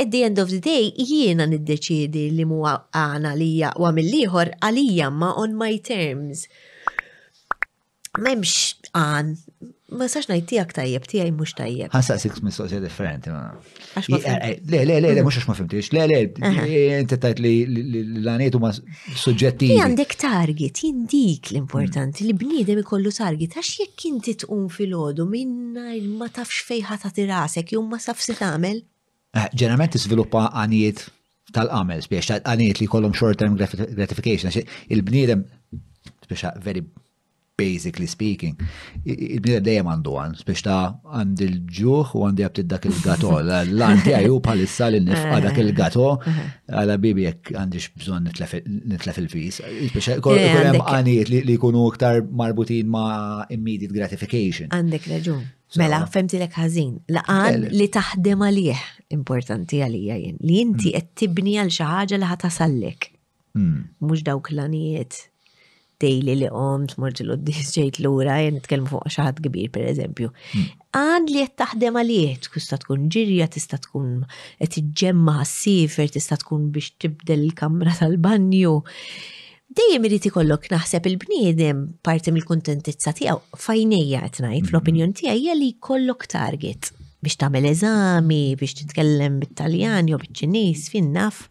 At the end of the day, jiena niddeċiedi li mu għana li jaqwa mill-ieħor għalija ma on my terms. Memx għan, ma sax ngħid tiegħek tajjeb, tiegħi mhux tajjeb. Ħassa six mistoqsija differenti ma. Eh, eh, le, le, le, mhux għax ma fimtix. Le, le, inti tajt li l-għaniet huma suġġettivi. Li għandek target, jindik l-importanti li bniedem ikollu target, għax jekk inti tqum fil-ħodu minna ma tafx fejħa ta' tirasek, jum ma safsi tagħmel. Eh, ġeneralment tiżviluppa għanijiet tal-għamel, spiex tal-għanijiet li kollhom short-term gratification, il-bniedem, spiex very basically speaking, il-bnidem dejjem għandu għan, biex ta' għand il-ġuħ u għandi għabtid dak il-gato, l-għanti għaju palissa li nifqa dak il-gato, għala bibi jek għandix bżon nitlef il-fis, biex kolem għaniet li kunu iktar marbutin ma' immediate gratification. Għandek raġun. Mela, femtilek ħażin, laqan li taħdem għalih importanti għalija jien, li inti mm. qed tibni għal xi ħaġa li ħatasallek. Mhux dawk l-anijiet dejli li qomt mort l oddis ġejt lura jien nitkellmu fuq xi ħadd kbir pereżempju. Għan li qed taħdem għalih tista' tkun ġirja, tista' tkun qed iġġemma ħassiefer, tista' tkun biex tibdel il-kamra tal-banju. Dejjem irid ikollok naħseb il-bniedem parti mill-kuntentizza tiegħu fajnejja qed ngħid fl-opinjoni tiegħi hija li jkollok target biex tagħmel eżami, biex titkellem bit-Taljan jew biċ-Ċiniż fin naf.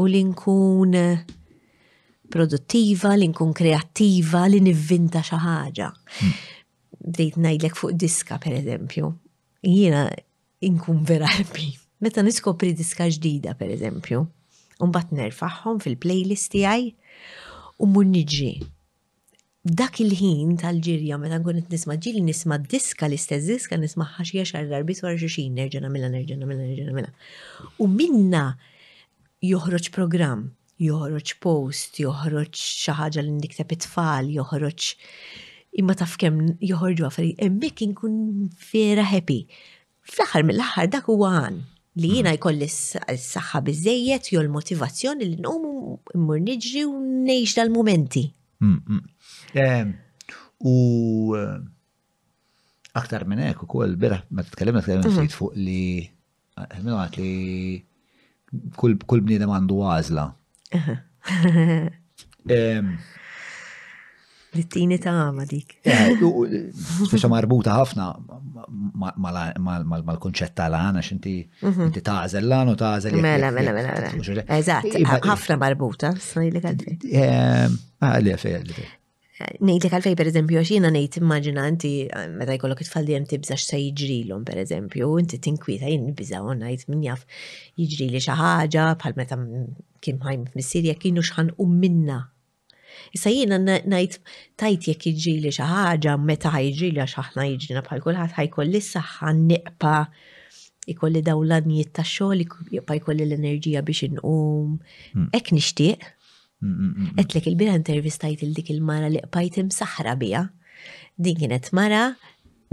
u li nkun produttiva, li nkun kreattiva, li nivvinta xi ħaġa. Hmm. Bdejt ngħidlek fuq diska pereżempju. Jiena nkun vera ħabbi. Meta niskopri diska ġdida pereżempju, u mbagħad nerfaħħom fil-playlist tiegħi u mur niġri. F'dak il-ħin tal-ġirja meta nkun qed nisma' ġieli nisma' diska l-istess diska nismagħha xi għaxar darbiet wara xulxin nerġa' nagħmilha nerġa' nagħmilha nerġa' nagħmilha. U minnha joħroġ programm, joħroġ post, joħroġ xi ħaġa li nikteb it-tfal, joħroġ imma taf kemm joħorġu affarijiet hemmhekk inkun vera happy. Fl-aħħar mill-aħħar dak huwa għan li jiena mm. jkolli s-saħħa biżejjed jew l-motivazzjoni li nqum immur niġri u ngħix dal-mumenti. Mm, mm. Ehm, u eh, aktar minn hekk ukoll bira ma titkellimna tkellimna mhm. ftit fuq li eh, minn li kull bniedem għandu għażla L-tini ta' għama dik. Eh, Speċa marbuta ħafna mal-konċett ta' l-għana, xinti mhm. inti tażel l-għana u tażel. Mela, mela, mela. mela. Eżat, ħafna marbuta, s-sajli għaddi. Għalli, għalli. Nejt li kalfej per eżempju, għax jina nejt immaġina inti eh, meta jkollok it-tfal dijem tibza x'sa jiġrilhom per eżempju, inti tinkwieta jien nibża u ngħid min jaf jiġri li xi ħaġa bħal meta kien ħajm missier jekk kienu xħan u minna. Issa jiena ngħid tajt jekk jiġri li xi ħaġa meta ħajġri li għax aħna jiġrina bħal kulħadd ħajkolli s-saħħa niqpa ikolli daw l-anjiet ta' xogħol, jibqa' jkolli l-enerġija biex inqum. Hmm. Hekk nixtieq Għetlek il-bira intervistajt il-dik il-mara li qbajt imsaħra bija. Din kienet mara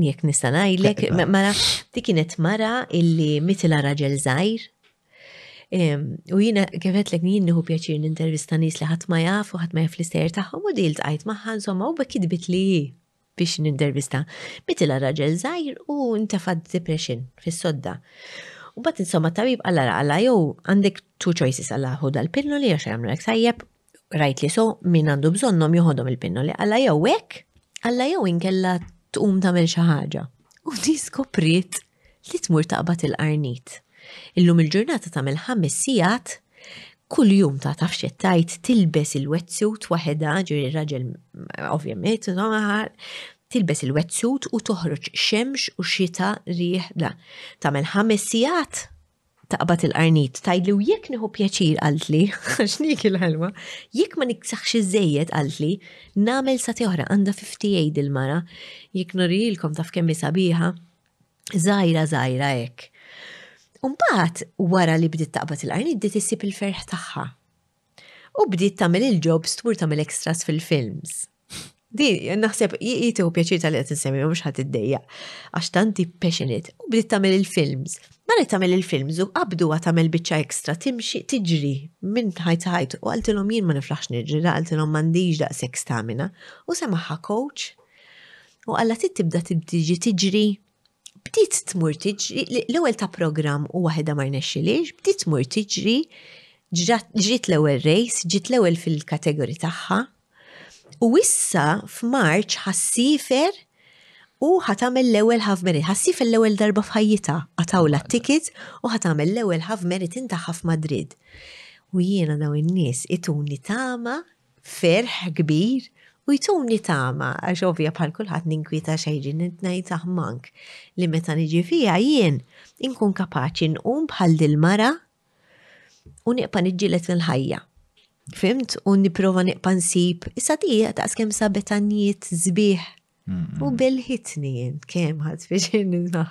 jekk nista' ngħidlek, mara dik kienet mara illi mitila raġel żgħir. U jiena kif qedlek jien nieħu pjaċir nintervista nies li ħadd ma jaf u ħadd ma jaf l-istejjer tagħhom u dil tqajt magħha insomma u bekk kitbit li biex nintervista. Mitila raġel zaħir u ntefad depression fis-sodda. U bat insomma tabib għalla għalla jow għandek two choices għalla hu dal-pinnoli għax għamlu għek sajjeb, rajt li so min għandu bżonnom joħodhom il-pinnoli għalla jow għek, għalla jow inkella tqum tamel xaħġa. U di skopriet li tmur taqbad il-qarnit. Illum il-ġurnata tagħmel ħames sigħat kull jum ta' taf xettajt tilbes il-wetsuit waħedha, ġiri raġel ovvjament, tilbes il-wetsuit u toħroġ xemx u xita rieħ da. Tagħmel ħames sigħat taqbad il-qarnit, tajdli u jekk nieħu pjaċir qaltli, għax niki l-ħelwa, jekk ma niksaħx iżejjed qaltli, nagħmel sa oħra għandha 58 il-mara, jekk norijilkom taf kemm sabiħa, żgħira żgħira hekk. Umbagħad wara li bdiet taqbad il-qarnit bdiet issib il-ferħ tagħha. U bdiet tagħmel il-jobs tmur tagħmel extras fil-films. Di, naħseb, jitiħu pjaċir tal-li għet nsemmi, mux ħat id-dejja, għax tanti passionate, u bdiet tamel il-films. Maret tamel il-films u għabdu għat tamel bicċa ekstra, timxi, tiġri, minn ħajt ħajt, u għaltilom jien ma niflax nirġi, għaltilom mandiġ da' sex tamina, u semaħħa coach. U għalla tibda tibdiġi tiġri, bdiet tmur tiġri, l-ewwel ta' programm u waħedha ma rnexxiliex, bdiet tmur tiġri, ġriet l-ewwel rejs, ġiet l-ewwel fil-kategori tagħha. U issa f'Marċ ħassifer u ħatamel l-ewwel half merit. Ħassifer l-ewwel darba f'ħajjita, għatawla t-ticket u ħatamel l-ewwel half merit intaħħa f'Madrid. U jiena daw in-nies ituni tama ferħ kbir u jtuni tama għax ovvja bħal kulħadd ninkwieta xejrin irid ngħid aħmank li meta niġi fiha jien inkun kapaċi nqum bħal dil-mara u niqpa' niġġieled mill-ħajja. Fhimt? U nipprova niqpa' nsib, issa di daqskemm sabet għanjiet sbieħ U belħitni jien, kem ħad biex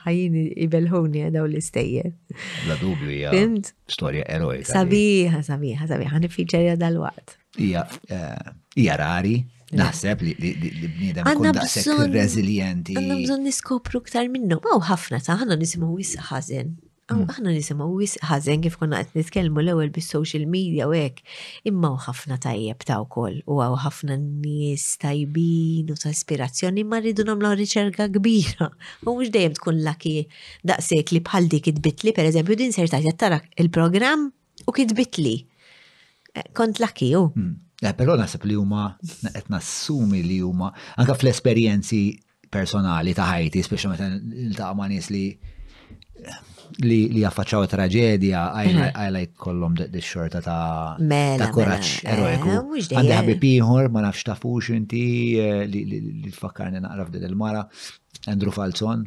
ħajin ibelħuni għadaw l-istejje. La dubju hija. Fimt? Storja erojka. Sabiħa, sabiħa, sabiħa, nifiċerja dal-waqt. Hija eh, rari, Naħseb li bniedem ikun daqshekk reżiljenti. Għandna bżonn niskopru ktar minnu. Maw ħafna ta' ħana nisimgħu wisq ħażin. Aw mm. aħna nisimgħu wis ħażen kif konna qed nitkellmu l-ewwel bis-social media u hekk, imma hawn ħafna tajjeb ta' wkoll u hawn ħafna nies tajbin u ta' ispirazzjoni ma rridu nagħmlu riċerka kbira. U mhux dejjem tkun laki daqshekk li bħal dik itbitli pereżempju din ser tagħti tara il-programm U kitbitli. Eh, kont laki u. Hmm. Eh, però nasib li huma qed nassumi li huma anke fl-esperjenzi personali ta' ħajti, speċi meta niltaqa' ma' nies li li li jaffaċċaw traġedja għajla eh. kollom d-xorta ta' mela, ta' kuraċ mela, eroiku. Eh, Għandi ħabib ieħor ma nafx tafux inti eh, li tfakkarni naqraf din il-mara Andrew Falzon.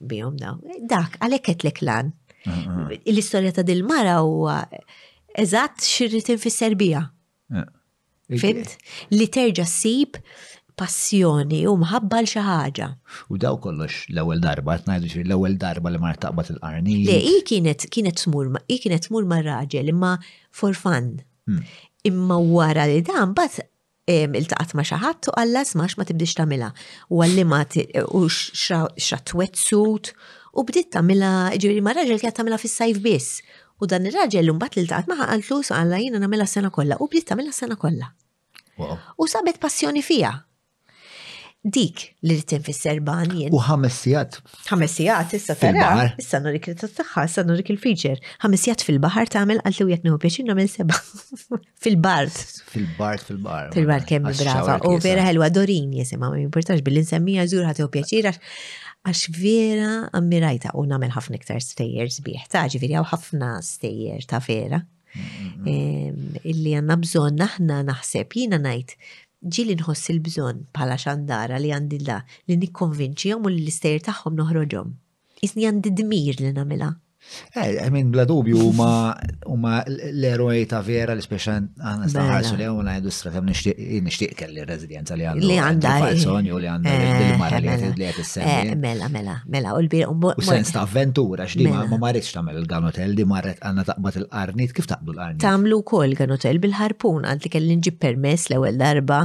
bihom daw. Dak, għalek ketlek lan. L-istoria ta' dil-mara huwa eżatt xirri tinfisser bija. Fimt? Li terġa ssib passjoni u mħabba l xi ħaġa. U daw kollox l-ewwel darba, qed ngħidu l-ewwel darba li mar taqbad il-qarni. Le, hi kienet kienet smur, hi kienet smur ma' raġel imma for fun. Hmm. Imma wara li dan bat iltaqat ma' xi ħadd u qalla smax ma tibdix tagħmilha. U għallima u xra twetzut u bdiet tagħmilha ġifieri ma' raġel kienet tagħmilha fis-sajf biss. U dan ir-raġel imbagħad iltaqat magħha qaltlu għalla jiena nagħmilha sena kollha u bdiet tagħmilha sena kollha. U sabet passjoni fija. Dik li rrid tinfisser banjen. U ħames sigħat. Ħames sigħat issa tara. Issa nurik li tagħha, issa nurik il-feature. Ħames sigħat fil-baħar tagħmel qaltlu jekk nieħu pjaċir nagħmel seba'. Fil-bart. Fil-bart, fil-bart. Fil-bart kemm brava. U vera ħelwa Dorin jisima, ma jimportax billi nsemmija żur ħatew pjaċir għax vera ammirajta u namel ħafna iktar stejjer sbieħ ta' ġifieri hawn ħafna stejjer ta' vera. Illi għandna bżonn aħna naħseb jiena ngħid ġili nħoss il-bżonn bħala xandara li għandilla li nikkonvinċihom u l-istejjer tagħhom noħroġhom. Isni għandi dmir li namila. Eh, I mean, bla dubju huma huma l-eroj ta' vera li speċa għandna staħarsu mela. li għuna industra kemm nixtieq kelli rezidenza li għandu. Li għandha. Falzoni u li għandha eh, il-mara li għed li għed eh, Mela, mela, mela, u l-bir. U sens ta' avventura, x'di ma mela. marriċ tagħmel il-ganotel, di marret għandna taqbad il-qarnit, kif taqbdu l-qarnit? Tamlu kol ganotel bil-ħarpun, għanti kelli nġib permess l-ewwel darba.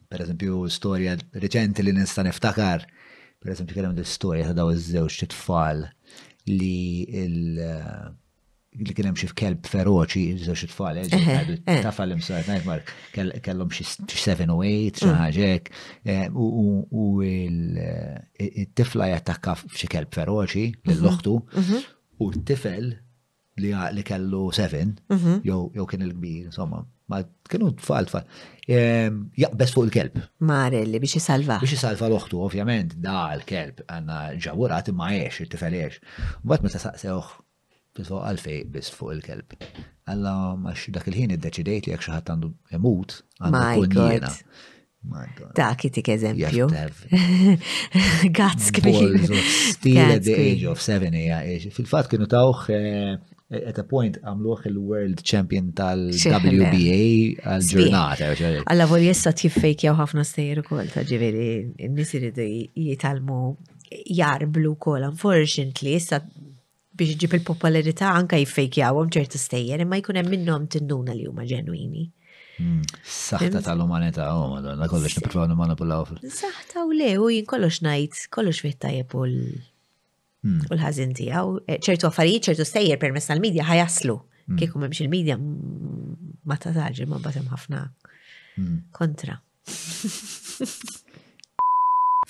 Per eżempju, storja reċenti li nista' niftakar, per eżempju, kien hemm l-istorja ta' daw iż-żewġ tfal li il- li kien hemm xi kelb feroċi, żewġ tfal, eh, eh, eh, eh. ta' fallim sajt ngħid Mark, kellhom xi 7 u 8, xi mm. ħaġek, u il-tifla jattakka f'xi kelb feroċi mhm. lill-oħtu mhm. u t-tifel li għaqli kellu seven, mhm. jew kien il-kbir, insomma, ma kienu tfal tfal. Ehm, jaqbes fuq il-kelb. Marelli, biex jisalva. Biex jisalva l-oħtu, ovvjament, da l-kelb għanna ġawurat imma eħx, il-tifel eħx. Bat meta saqsewħ, tiso għalfej bis fuq il-kelb. Alla, max dak il-ħin id-deċidejt li jek xaħat għandu emut, għandu kun Ta' kitik eżempju. Gazz kbir. Stile the age of seven hija Fil-fatt kienu tawħ eh, at a point għamluħ il-World Champion tal-WBA għal-ġurnata. Alla voli jessa tiffejk jaw ħafna stejjer u kol ta' ġiviri, n-nis iridu jitalmu jarblu kol, unfortunately, jessa biex iġib il-popolarità anka jiffejkjawhom ċertu stejjer imma jkun hemm minnhom tinnuna li huma ġenwini. Hmm, saħta tal-umanità, oh madonna, kollox nipprovaw nimmanipulaw. Saħta u le, u jien kollox ngħid, kollox fih tajjeb u hmm. l-ħażin tiegħu. Eh, ċertu affarijiet, ċertu stejjer permess tal-medja ħajaslu. Hmm. Kieku m'hemmx il-medja ma ta' taġi ma batem ħafna kontra.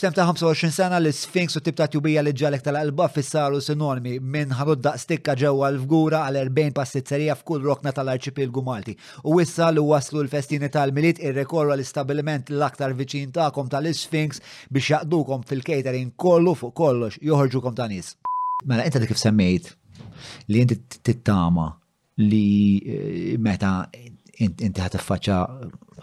F'tem ta' 25 sena l sfinks u tip ta' tjubija li ġalek tal-qalba fissaru sinonimi minn ħanut daqstikka ġewwa l-fgura għal 40 pastizzerija f'kull rokna tal-arċipielgu Malti. U issa li waslu l-festini tal-Milied irrekorru għal istabbiliment l-aktar viċin tagħkom tal-Isfinks biex jaqdukom fil-catering kollu fuq kollox joħorġukom ta' nies. Mela inti kif semmejt li inti tittama li meta inti ħat tiffaċċa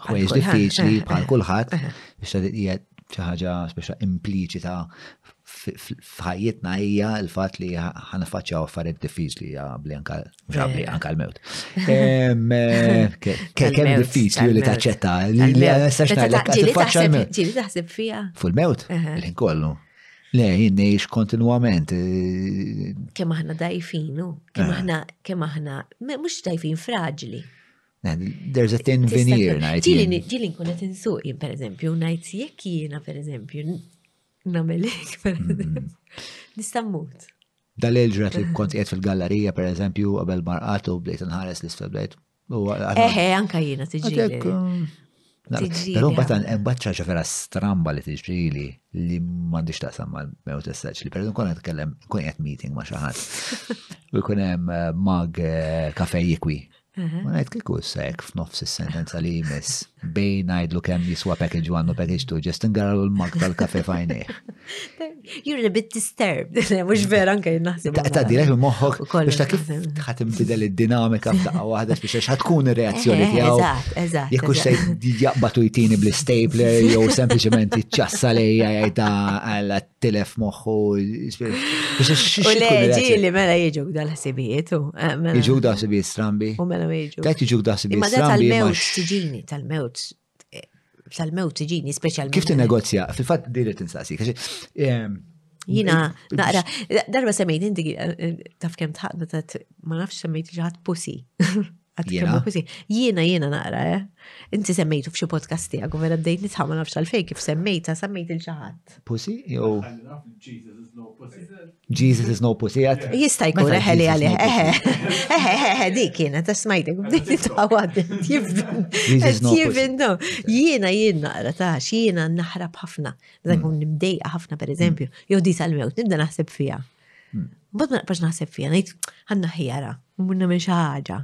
ħwejġ diffiċli bħal kulħadd, biex hija xi ħaġa speċa impliċita f'ħajjitna hija l-fatt li ħaniffaċċjaw affarijiet diffiċli hija blenka ġabli anke l-mewt. Kemm diffiċli li taċċetta li ma nistax ngħidlek tiffaċċja l-mewt. Ġieli taħseb fiha. Full mewt, il-ħin kollu. Le, jien ngħix kontinwament. Kemm aħna dajfin, u kemm eh. aħna kemm aħna mhux dajfin fraġli. Eh, there's a thin veneer, ngħid. Tieli nkun qed insuq jien pereżempju, ngħid jekk jiena pereżempju nagħmelek pereżempju. Nista' mmut. Dal-ġrat li kont qiegħed fil-gallerija pereżempju qabel marqatu bdejt nħares l-isfel bdejt Eħe, anka jina tiġili. Pero batan, bat ċaġa vera stramba li tiġili li mandiċ taqsam mal mew tessaċ li perdu konet kellem kun jgħat meeting ma xaħat. U kun hemm eh, mag eh, kafe jikwi. Ma ngħid kieku sek f'nofs is-sentenza li jmiss bejn ngħidlu kemm jiswa package 1 u package 2 ġest ingarru l-mag tal-kafe fajnih. You're a bit disturbed, mux vera anke naħseb. Ta' direk il-moħħok, biex ta' kif ħat imbidel id-dinamika f'daqqa waħda biex ħat tkun ir-reazzjoni eh, tiegħu. Eżatt, eżatt. Jekk se jaqbatu jtini bl-stapler jew sempliċement iċċassa lejja jgħid għalla tilef moħħu. U le ġieli mela jiġu dal-ħsibijiet. Eh, mela. Jiġu dal-ħsibijiet strambi. U mela jiġu. Tajt jiġu dal-ħsibijiet strambi. Ma tal-mewt tiġini, tal-mewt tal-mewt ġini speċjalment. Kif tinnegozja? Fil-fatt diri tinsaqsi. Ehm, Jina, naqra, darba semmejt inti eh, taf kem tħadna ta' ma nafx semmejt ġaħat pusi. Jena? Jena, jena naqra, eh. Inti semmejtu f'xi podcast tijak, u vera bdejt nitħama nafx għal-fej kif semmejta, semmejt il-ġaħat. pussy jew. Jesus is no pussy għat. Jista' jkun eħe li għalih, eħe, eħe, eħe, dik kienet, ta' smajtek, bdejt it-tawad, jivin, no. Jiena jien naqra ta' jiena naħrab ħafna, dan mm. kun nimdejqa ħafna per eżempju, mm. jew di sal-mewt, nibda naħseb fija. Mm. Bad ma naqpax naħseb fija, ngħid għandna ħjara, munna minn xi ħaġa.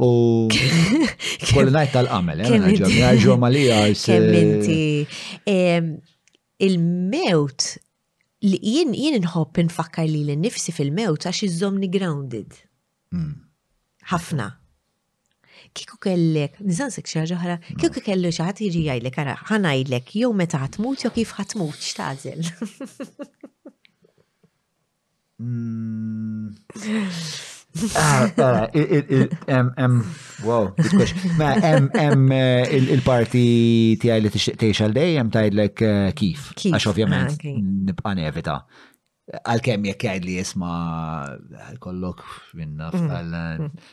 U kolli najt tal-qamel, eh, għamel, għagħu ma li għars. Kemminti, il-mewt, jien jien nħobb nfakkar li l-nifsi fil-mewt għax iżomni grounded. Hmm. Ħafna. Kiku kellek, nizan sek xaġoħra, hmm. kiku kellu xaħat iġi jgħidlek, għara, ħanajdlek, jew meta ħatmut, jew kif ħatmut, xtazel. Wow, good question. Ma, em eh, il-parti tijaj li tixtiq teħx għal dejjem tajdlek eh, kif. Għax ovvjament ah, nibqa nevita. Għal-kem jek għajd li jisma għal-kollok minna mm. għal mm.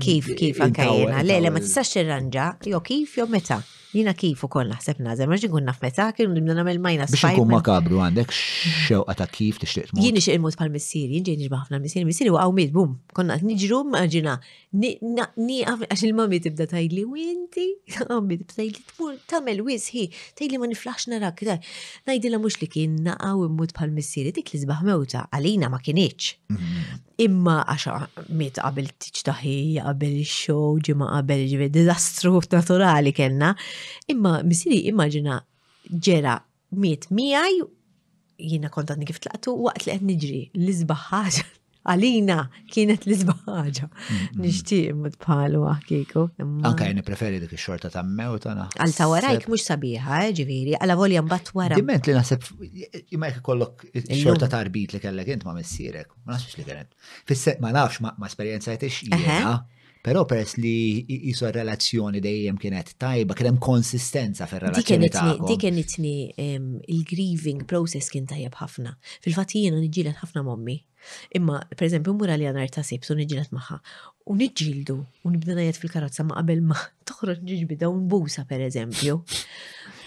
Kif, kif anke jiena, le, le, ma tistax tirranġa, jo kif, jo meta. Jina kif ukoll naħseb nażel, ma ġinkun naf meta, kienu nimna namel majna s Biex nkun makabru għandek xewqa ta' kif tixtieq tmut. Jien nixtieq imut bħal missieri, jien ġejni ħafna missieri, missieri waqgħu miet, bum, konna niġru maġina, nieqaf għax il-mami tibda tajli u inti, għammi tibda tajli tmur tagħmel wisħi, tajli ma niflaħx narak, ngħidilha mhux li kien naqgħu imut bħal missieri, dik li sbaħ mewta, għalina ma kienieċ. Mm-hmm. Imma għaxa miet qabel tiġ taħija, qabel ix-show, ġimgħa qabel ġifieri diżastru naturali kellna. Imma misiri immaġina ġera miet miegħi jiena kont għadni kif tlaqtu waqt li qed niġri l-isbaħ ħaġa għalina kienet l-isbaħ ħaġa. Mm-hmm. Nixtieq imut bħalu aħkiku. Anka jien preferi dik ix-xorta ta' mew ta' naħ. Għal ta' warajk mhux sabiħa, eh, ġifieri, għala volja mbagħad wara. Diment li naħseb imma jekk ikollok xorta ta' arbit li kellek int ma' missierek Ma nasibx li kienet. Fisse, ma nafx, ma esperienza jtix jiena, pero pers li jisu relazzjoni dejjem kienet tajba, kienem konsistenza fil relazzjoni tajba. Dik kienet il-grieving process kien tajjeb ħafna. Fil-fat jiena nġilet ħafna mommi. Imma, per eżempju, mura li għanar ta' sibsu nġilet maħħa. U nġildu, u nibda najet fil-karozza ma qabel ma toħroġ ġiġbida u nbusa per eżempju.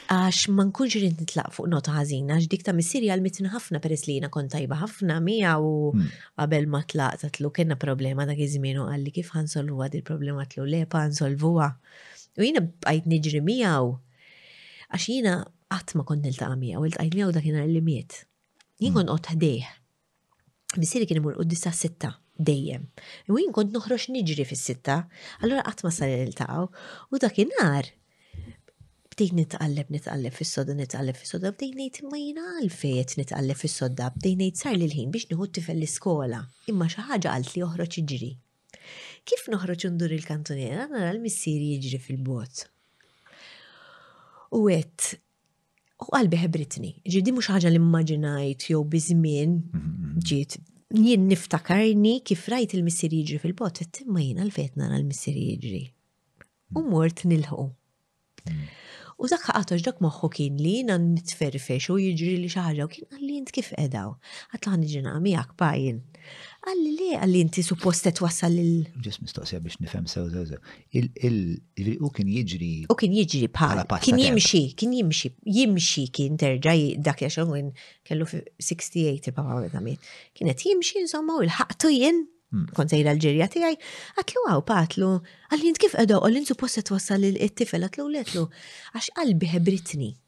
Għax ma nkunx rrid nitlaq fuq nota ħażina, għax dik ta' missieri għalmitni ħafna peress li jiena kont tajba ħafna mija u hmm. qabel ma tlaq tatlu kena problema dak iż-żmien u qalli kif ħansolvuha dil problema tlu le pa nsolvuha. U jiena bqajt niġri miegħu għax jiena qatt ma kont niltaqa' miegħu, iltqajt miegħu dak li miet. Jien hmm. kont qod ħdejh Missieri kien imur quddis sa' sitta dejjem. U jien kont noħroġ niġri fis-sitta, allura qatt ma sar niltaqgħu. U dakinhar bdejt nitqalleb nitqalleb fis-soda nitqalleb fis-soda bdejt ngħid imma jiena għalfej qed nitqalleb fis-soda bdejt ngħid sar li l-ħin biex nieħu t-tifel l-iskola. Imma xi ħaġa qalt li oħroġ iġri. Kif noħroġ undur il-kantuniera nara l-missieri jiġri fil-bogħod. U għedt U qalbi ħebritni, ġi di mhux ħaġa li immaġinajt jew biżmien ġiet jien niftakarni kif rajt il-missier jiġri fil-bot, imma jien għalfejn nara l-missier jiġri. U mort nilħu. Mm. U dak ħaqatox dak moħħu kien li jina nitferfex u jiġri li xaħġa u kien għalli jint kif edaw. Għatla għan iġina għamijak pajin. Għalli li għalli jinti suppostet wasal il. Ġis mistoqsija biex nifem sew sew sew. U kien jiġri. U kien jiġri bħala pass. Kien jimxi, kien jimxi, jimxi kien terġa dak li għaxan kien kellu 68 il-papa meta miet. Kienet jimxi insomma u l-ħaqtu jien, hmm. kont sejra l-ġirja tiegħi, għatlu għaw patlu, għal jint kif edo, għal jint supposta twassal il-tifel, għatlu letlu, għax qalbi hebritni.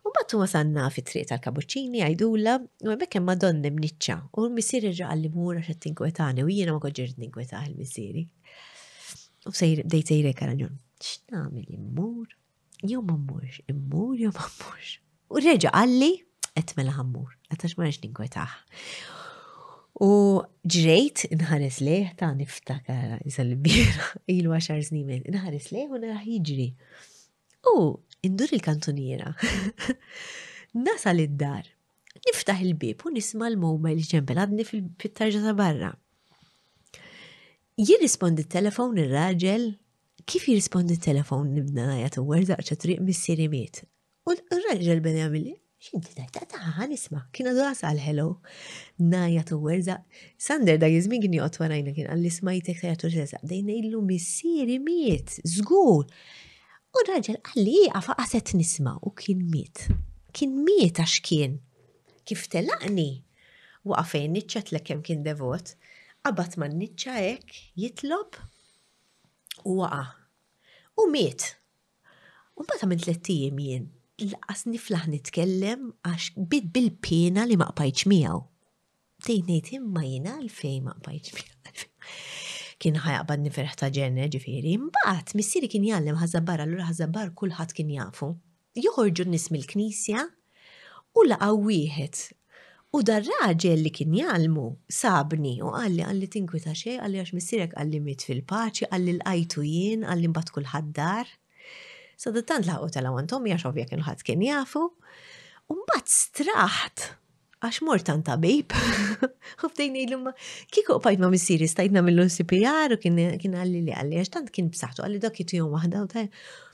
U mbagħad wasanna fit-triq tal-kabuċċini għajdula u hemmhekk hemm Madonna mniċċa u l-missier irġaqal li mura xed tinkwetani u jiena ma koġġirt ninkweta il-missieri. U sejr bdejt sejrek raġun. X'nagħmel immur? Jew ma mmurx, immur jew ma mmurx. U reġa' qalli qed mela ħammur, għatax ma rridx ninkwetaħ. U ġrejt inħares leħ ta' niftakar sal-bira ilu għaxar snin, inħares leħ u naraħ jiġri. U indur il-kantuniera. Nasal id-dar. Niftaħ il-bib u nisma l-mobile ġembel għadni fil-pittarġa ta' barra. Jirrispondi t-telefon ir-raġel, kif jirrispondi t-telefon nibna najat u għerzaq ċatriq missieri miet. U r-raġel beda jagħmilli, X'inti tajt ta' ta' nisma' kien għadu għasal hello. Naja tu werza. Sander da jizmin kien joqgħod warajna kien għalli smajtek ta' jagħtu ċeżaq dejna illu missieri miet, żgur. U raġel għalli jieqaf qaset nisma' u kien miet. Kien miet għax kien. Kif telaqni? Waqafejn niċċatlek kemm kien devot. Qabad ma' niċċa hekk jitlob u waqa'. U miet. U mbagħad għamilt tliet ijiem jien laqas niflaħ nitkellem għax bid bil-pena li ma qbajtx miegħu. Tejt ngħid imma jien għalfejn ma qbajtx miegħu. Kien ħajaqbad nifirħ ta' ġenna ġifieri, mbagħad missieri kien jgħallem ħażabar allura ħażabar kulħadd kien jafu. Joħorġu n-nies mill-knisja U laqgħu wieħed. U dar-raġel li kien jgħallmu, sabni, u qalli, Qalli tinkwita xejn, qalli għax missierek qalli miet fil-paċi, qalli lqajtu jien, qalli mbagħad kulħadd dar. Sadattant laħqu telgħu għand ommi għax ovvja kienu ħadd kien jafu. U mbagħad straħt għax mort għand tabib. U bdejn ngħidlhom kieku qbajt ma' missieri stajt nagħmillu CPR u kien qalli li qalli għax tant kien b'saħħtu qalli dak jitihom waħda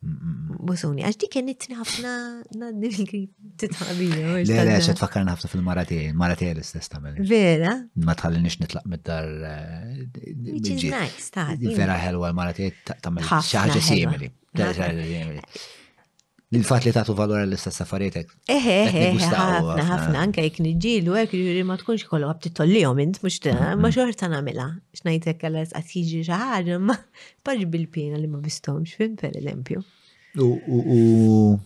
Busuni, għax dik jenitni ħafna naddi fil-grip titħabija. Le, le, xe tfakkarni ħafna fil-mara tiegħi, mara tiegħi l-istess tagħmel. Vera? Ma tħallinix nitlaq mid-dar. Eh, Which is nice, taħdi. Vera ħelwa l-mara tiegħi tagħmel xi ħaġa simili. Il-fatt li tagħtu valur l-istess affarijiet Eħe, eh, eħe, eh, eh, ħafna, ħafna, anke jek nġilu, għek juri ma tkunx kollu għab titollijom, int mux ta' mm-hmm. ma xorta namela, xnajtek għal għat jiġi xaħġa, ma paġ bil-pina li ma bistomx, fim per eżempju. U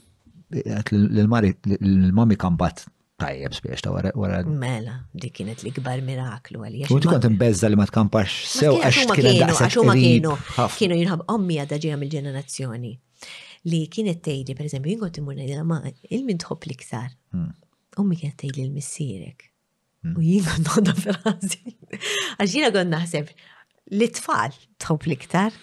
għat l-mari, l-mami kampat tajjeb spiex ta' wara. Mela, dik kienet li kbar miraklu għalija. U kont imbezza li ma tkampax sew għax kienu għax kienu kienu jinħab ommi għadha ġejja mill-ġenerazzjoni. Li kienet tgħidli, pereżempju, jien kont imur ngħidilha ma il-min tħobb l-iktar. Hmm. Ummi kienet tgħidli l-missierek. Hmm. U jien kont noqgħodha frażi. Għax jiena kont naħseb li tfal tħobb l-iktar.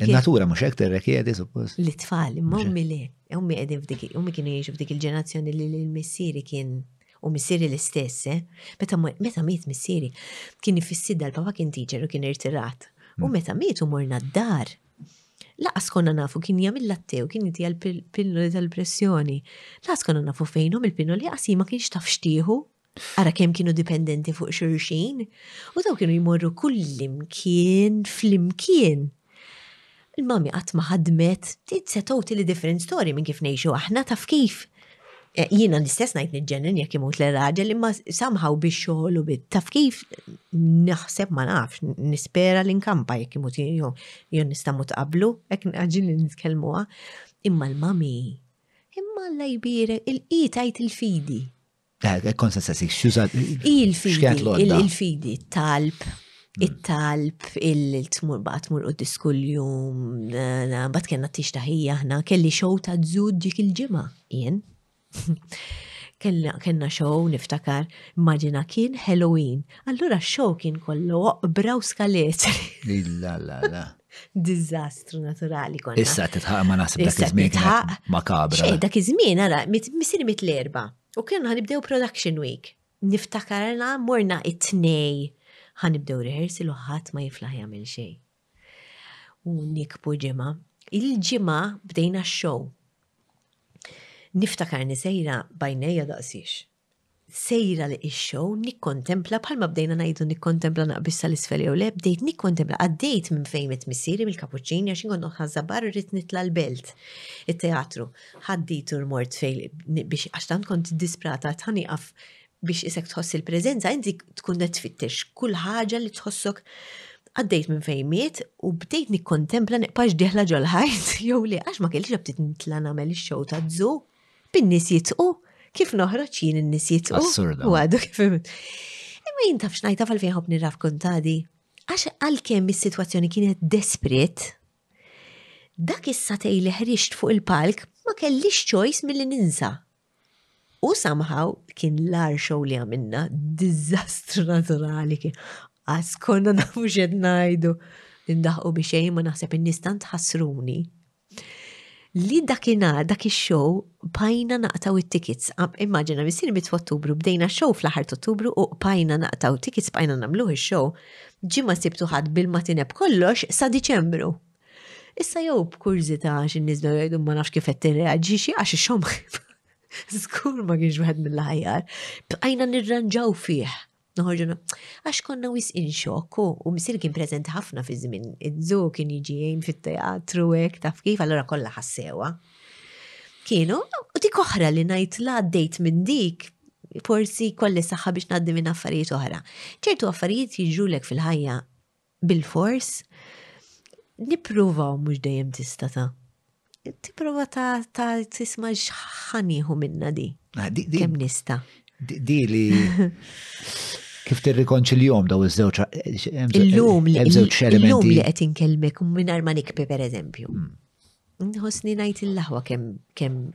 Il-natura mhux hekk tirrekjedi suppost. Li tfal, imma ummi li, ummi qegħdin f'dik, ummi kienu jiġu f'dik il-ġenerazzjoni li l-missieri kien u missieri l-istess, eh? meta miet missieri, kien ifissidda l-papa kien tiġer u kien irtirat. U hmm. meta miet u morna d-dar, Laqas konna nafu kien jagħmel latte u kien jiti għal pinnoli tal-pressjoni. Laqas konna nafu fejnhom il-pinnoli għasi ma kienx taf xtieħu. Ara kemm kienu dipendenti fuq xurxin. U daw kienu jmorru kullimkien flimkien. Il-mami qatt ma ħadmet, tgħid se tgħid li different story minn kif ngħixu aħna taf kif. Eh, jina l-istess najt nġennen jek imut l raġel imma samħaw biex xoħol u bit. Taf kif naħseb ma nafx, nispera li nkampa jek imut jon nistamut qablu, jek nqagġin li nitkelmuha. Imma l-mami, imma l-lajbire, il-qitajt il-fidi. Eh, Konsensa si, xuża. Il-fidi, il-fidi, talb, hmm. it-talb, il-tmur bat, mur u diskuljum, bat kena t-tix taħija ħna, kelli xow ta' zud dik il-ġima, jien. Kenna xow, niftakar, maġina kien Halloween. Allura xow kien kollu oqbra u skalet. Illa, la, la. Diżastru naturali konna. Issa titħaq ma naħseb dak iż-żmien makabra. Xejn dak iż-żmien ara, misir mit l-erba. U kienu ħanibdew production week. Niftakarna morna it-tnej ħanibdew rehearsal u ħadd ma jiflaħ jagħmel xejn. U nikbu ġimgħa. Il-ġimgħa bdejna x-show. Niftakar nisejra bajnejja daqsix. sejra li ix-show nikkontempla bħalma bdejna ngħidu nikkontempla naqbis sal-isfel jew le, bdejt nikkontempla għaddejt minn fejn mit missieri mill-kapuċċin għax inkont noqgħod ħażabar irrid nitla' l-belt, it-teatru. Ħadditu rmort fejn biex għax tant kont disprata tan nieqaf biex isek tħoss il-preżenza inti tkun qed tfittex kull ħaġa li tħossok għaddejt minn fejn miet u bdejt nikkontempla neqpax diħla ġol-ħajt jew le għax ma kellix bdiet nitla' nagħmel ix-show ta' zoo Bin-nies jitqu, kif noħroġ jien in-nies jitqu. Assurda. U għadu kif Imma jien taf xnajta fal fejn ħobni raf kontadi. Għax għalkemm is-sitwazzjoni kienet desprit, dak is-satej li ħriġt fuq il-palk ma kellix choice milli ninsa. U somehow kien l-ar show li għamilna, dizastru naturali kien. Għas konna nafu xed najdu. Nindaħqu biex xejn ma naħseb in-nistan tħassruni. li dakinhar dak ix-show bajna naqtaw it-tickets. Immaġina missieri mit f'Ottubru bdejna show fl-aħħar t'Ottubru u bajna naqtaw tickets bajna nagħmluh ix-show ġimgħa sibtu ħadd bil-matinee b'kollox sa Diċembru. Issa jew b'kurżità għax in-nies bdew jgħidu ma nafx kif qed tirreaġixxi għax ix-show żgur ma kienx wieħed mill-aħjar. Bqajna nirranġaw fih Noħorġu għax konna wis inxokku u misir kien preżenti ħafna fi żmien id-żu kien jiġi jgħin fit-teatru hekk taf kif allura kollha ħassewa. Kienu u dik oħra li ngħid la għaddejt minn dik forsi kolli saħħa biex ngħaddi minn affarijiet oħra. ċertu affarijiet jiġrulek fil-ħajja bil-fors, nippruvaw mhux dejjem tista' ta' tipprova ta' ta' tisma' x'ħanieħu minna di. Ah, Kemm nista'. Di li kif tirrikonċiljom daw iż-żewġ illum li illum li qed inkellmek mingħajr ma nikpi pereżempju. Hmm. Nħossni ngħid il-laħwa kemm kemm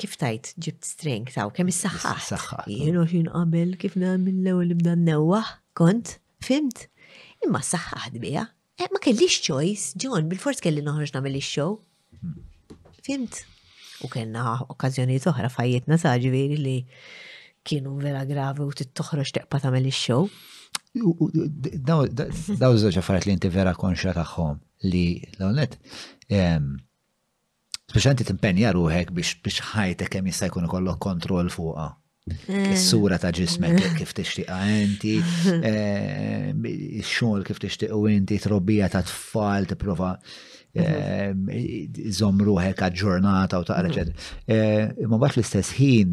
kif tajt ġibt strength għaw, kemm is-saħħaħ. Saħħaħ. Jienu xin qabel kif nagħmel l-ewwel nibda newwaħ, kont, fimt? Imma s-saħħaħ dbija. Eh, ma kellix choice, John, bil-fors kelli noħroġ nagħmel ix-show. Fimt? U kellna okkażjonijiet oħra fajjetna sa ġifieri li kienu vera gravi u tittoħroġ teqpa tagħmel ix-show. Daw żewġ affarijiet li inti vera konxa tagħhom li l-għonet Biex inti timpenja ruħek biex ħajtek kemm jista' jkun ikollok kontroll fuqha. Eh. Is-sura ta' ġismek eh. kif tixtieqha inti, eh, ix-xogħol kif tixtiequ inti, trobbija ta' tfal tipprova żomm ruħek għaġġornata u taqra ċed. Imma mbagħad l-istess ħin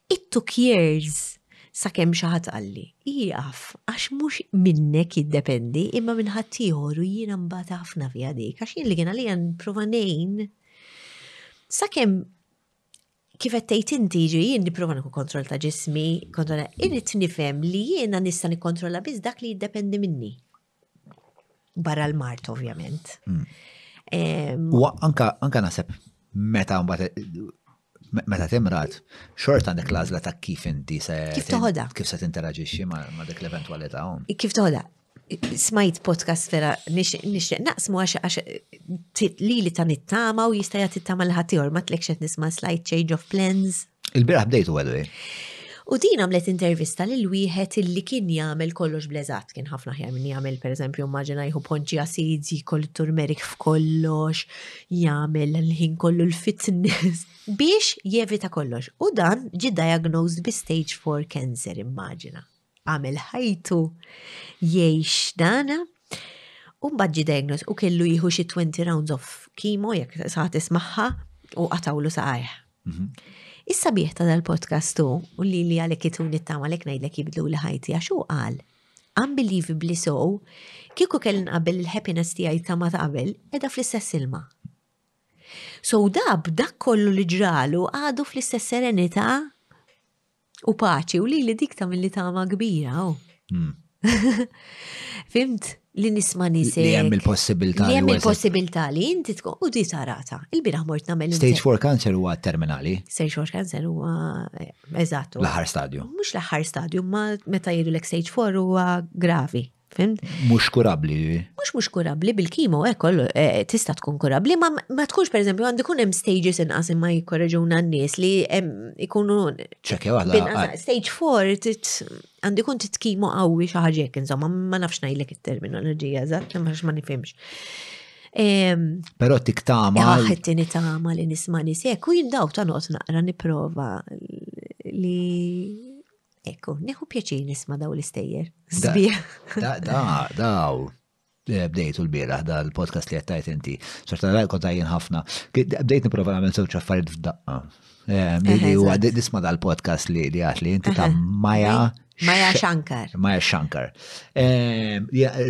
It took years sakemm xi ħadd qalli, ieqaf, għax mhux minnek jiddependi imma minn ħaddieħor u jiena mbagħad ħafna fiha dik għax jien li kien għalija nipprova ngħin. Sakemm kif qed tgħid inti ġi jien nipprova nieħu kontroll ta' ġismi, kontroll irid nifhem li jiena nista' nikkontrolla biss dak li jiddependi minni. Barra l-mart, ovvjament. Mm. U anka, anka nasib, meta meta timrat, xort għandek lażla ta' kif inti se. Kif toħodha? Kif se tinteraġixxi ma' dik l-eventwalità. Kif toħodha? smajt podcast vera nixtieq naqsmu għax għax li li ta' nittama u jista' jagħti tama l-ħatior ma tlekx qed nisma' slide change of plans Il-biraħ bdejtu għadu U din għamlet intervista lil wieħed illi kien jagħmel kollox bleżat, kien ħafna ħjar minn jagħmel pereżempju immaġina jħu ponċi asid, jkollu turmerik f'kollox, jagħmel l-ħin kollu l-fitness biex jevita kollox. U dan ġi diagnosed bi stage 4 cancer immaġina. għamel ħajtu jgħix dan. U mbagħad ġi diagnos u kellu jieħu xi 20 rounds of kimo jekk sa tismaħħa u qatawlu saqajh. Mhm. Issa bieħ ta' dal-podcast u li li għalek jitun it-tama lek najdlek jibdlu li ħajti għax u għal. Unbelievably so, kieku kellin qabel il-happiness tiegħi ta' ma ta' qabel, edha fl-istess ilma. So dab dak kollu li ġralu għadu fl-istess serenità U paċi, u li li dik ta' mill-li tama kbira, u. Hmm. Fimt li nisma nisek. Li jem il-possibilità. Li jem il-possibilità li inti tkun u di sarata. Il-biraħ mort namel. Stage 4 cancer huwa terminali. Stage 4 cancer huwa eh, eżattu. L-aħħar stadju. Mhux l-aħħar stadju, ma meta jgħidu l stage 4 huwa gravi. Mux kurabli. Mux mux kurabli bil-kimo, ekk, eh, tista tkun kurabli, ma, ma tkunx per eżempju għandu kun hemm stages inqas imma jikkoreġuna n-nies li ikunu. ċekja għala. Stage 4 għandu kun titkimo għawi xaħġek, insomma, ma nafx najlek il-terminoloġija, zatt, ma ma nifimx. Pero tik tama. Għahettini ah, tama li nisma nisek, u jindaw ta' not naqra niprofa li Ekku, neħu pjaċir nisma daw l-istejjer. Sbieħ. Da, da, da, eh, bdejtu l-biraħ da l-podcast li għattajt inti. ċerta da kont għajjen ħafna. Bdejt niprofa għamil sewċa affarijiet f'daqqa. Eh, li huwa nisma dal-podcast li li għat li inti ta' Maja. Maja Shankar. Maja Shankar. Eh,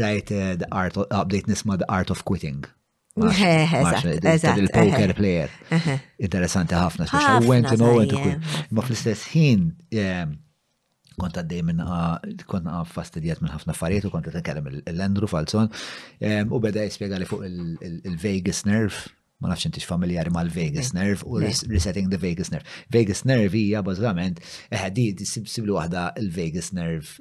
rajt The Art, update nisma The Art of Quitting. Il-poker player. Interessanti ħafna, speċjal went to know went to kull. Ma fl-istess ħin eh, kont għaddej minn kont għaf fastidjat minn ħafna affarijiet u kont għaddej kellem l-Andrew Falzon eh, u beda jispjega li fuq il-Vegas nerve ma nafx intix familjari mal-Vegas nerve u resetting the Vegas nerve. Vegas nerve hija bażikament eħdi eh, siblu waħda il-Vegas nerve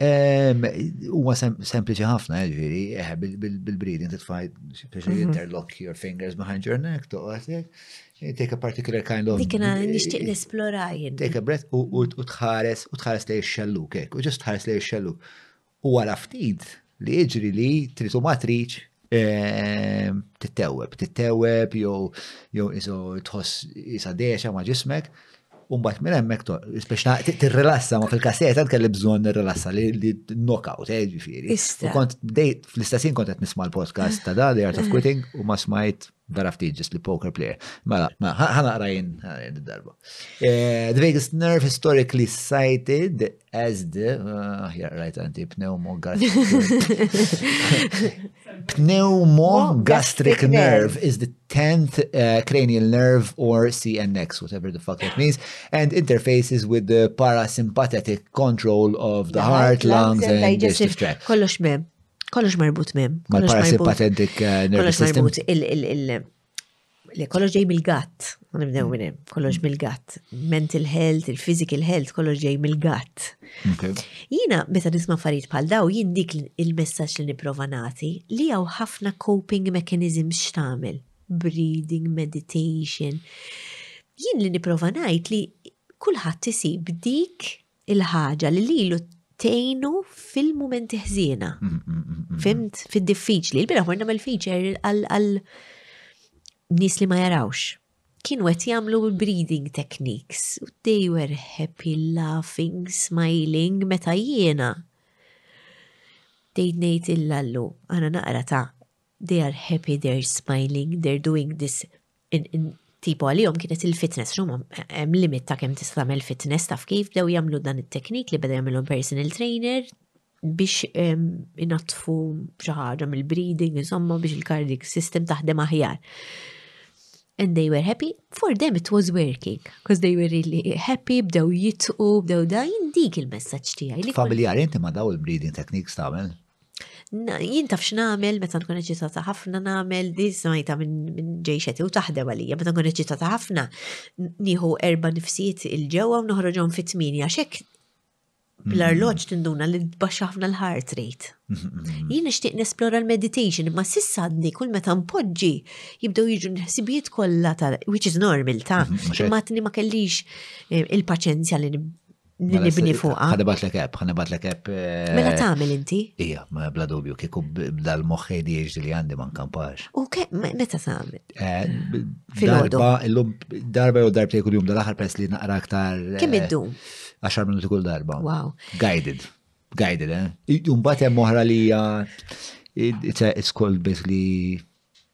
Huwa sempliċi ħafna, eh, ġviri, eh, bil-bridi, inti tfajt, biex mhm. interlock your fingers behind your neck, toqgħod eh, eh, take a particular kind of. Dikna nixtieq nesplorajn. Take a breath u tħares, u tħares li xellu, kek, u ġust tħares li xellu. U għara ftit li iġri li tritu matriċ Ehm, tittewweb, tittewweb jew jew iso tħoss isa deċa ma' ġismek. Umbat minn hemmhekk speċna tirrilassa ma fil-kassetta tant kelli bżonn nirrilassa li knockout, eh, ġifieri. Kont bdejt fl-istessin kont qed nisma' l-podcast ta' da The Art of Quitting u ma smajt Vera ftit ġis li poker player. Mela, ma, mela, ħana qrajn darba. Eh, the vagus nerve historically cited as the, ah, ħjar rajt għanti, pneumogastric. pneumogastric nerve is the 10th uh, eh, cranial nerve or CNX, whatever the fuck it means, and interfaces with the parasympathetic control of the heart, lungs, and digestive tract. Kollox mem. Kollox marbut mem. Mal-parasimpatentic eh, nervous system. Kollox marbut li kollox ġej mill-gatt, nibdew minn hemm, kollox mm. mill-gatt, mental health, il-physical health, kollox ġej mill-gatt. Jina, meta nisma' farid bħal daw, jien dik il-messaġġ li nipprova nagħti li hawn ħafna coping mechanism x'tagħmel, breathing, meditation. Jien li nipprova ngħid li kulħadd isib dik il-ħaġa li lilu tejnu fil-momenti ħżiena. Mm, mm, mm, Fimt? Fid-diffiċli. Il-bira ħorna mill feature għal nis li ma jarawx. Kienu għet jamlu breathing techniques. They were happy, laughing, smiling, meta jiena. Dejt nejt il-lallu, għana naqra ta' they are happy, they're smiling, they're doing this Tipo għalihom kienet il-fitness, xumma hemm limit ta' kemm tista' tagħmel fitness taf kif bdew jagħmlu dan it-teknik li beda jagħmilhom personal trainer biex ehm, inattfu xi ħaġa mill-breeding, insomma biex il-cardiac system taħdem aħjar and they were happy, for them it was working, because they were really happy, bdew jitqu, bdew da, jindik il-messagġ tijaj. Familjari inti ma daw il-breeding techniques tamel? jien taf x'nagħmel meta nkun eċitata ħafna nagħmel di smajta minn ġejxeti u taħdem għalija meta nkun eċitata ħafna nieħu erba' nifsijiet il-ġewwa u noħroġhom fit-tmieni għax hekk bl-arloġġ mm-hmm. tinduna li tbaxxa ħafna l-heart rate. Mm-hmm. Jien nixtieq nesplora l-meditation imma sissa għadni kull meta npoġġi jibdew jiġu l-ħsibijiet kollha ta' which is normal ta' mm-hmm. imma ma kellix eh, il-paċenzja li Mela, nibni fuqa. Ħana bat l app ħana bat l app eh, Mela tagħmel inti? Ija, ma bla dubju, kieku dal moħħi di jieġ li għandi man kampax. U ke, meta tagħmel? Eh, darba, illum darba jew darba kull jum dal-aħħar pers li naqra aktar. Eh, Kemm iddum? 10 minuti kull darba. Wow. Guided. Guided, eh? Jumbat hemm oħra li hija it's called basically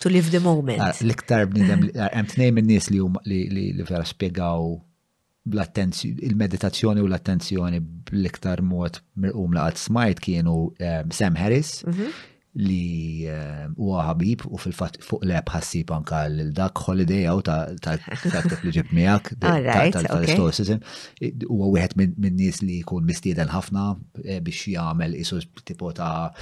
to live the moment. Ah, l-iktar bnidem, ah, hemm tnejn minn nies li huma li vera spjegaw l-attenzjoni, il-meditazzjoni u l-attenzjoni bl-iktar mod mirqum li qatt smajt kienu eh, Sam Harris mhm. li eh, huwa ħabib u fil-fatt fuq leb ħassib anka l-dak holiday għaw tal-tip li ġib miegħek tal-stoicism. Huwa wieħed minn nies li jkun mistieden ħafna eh, biex jagħmel isu tipo ta'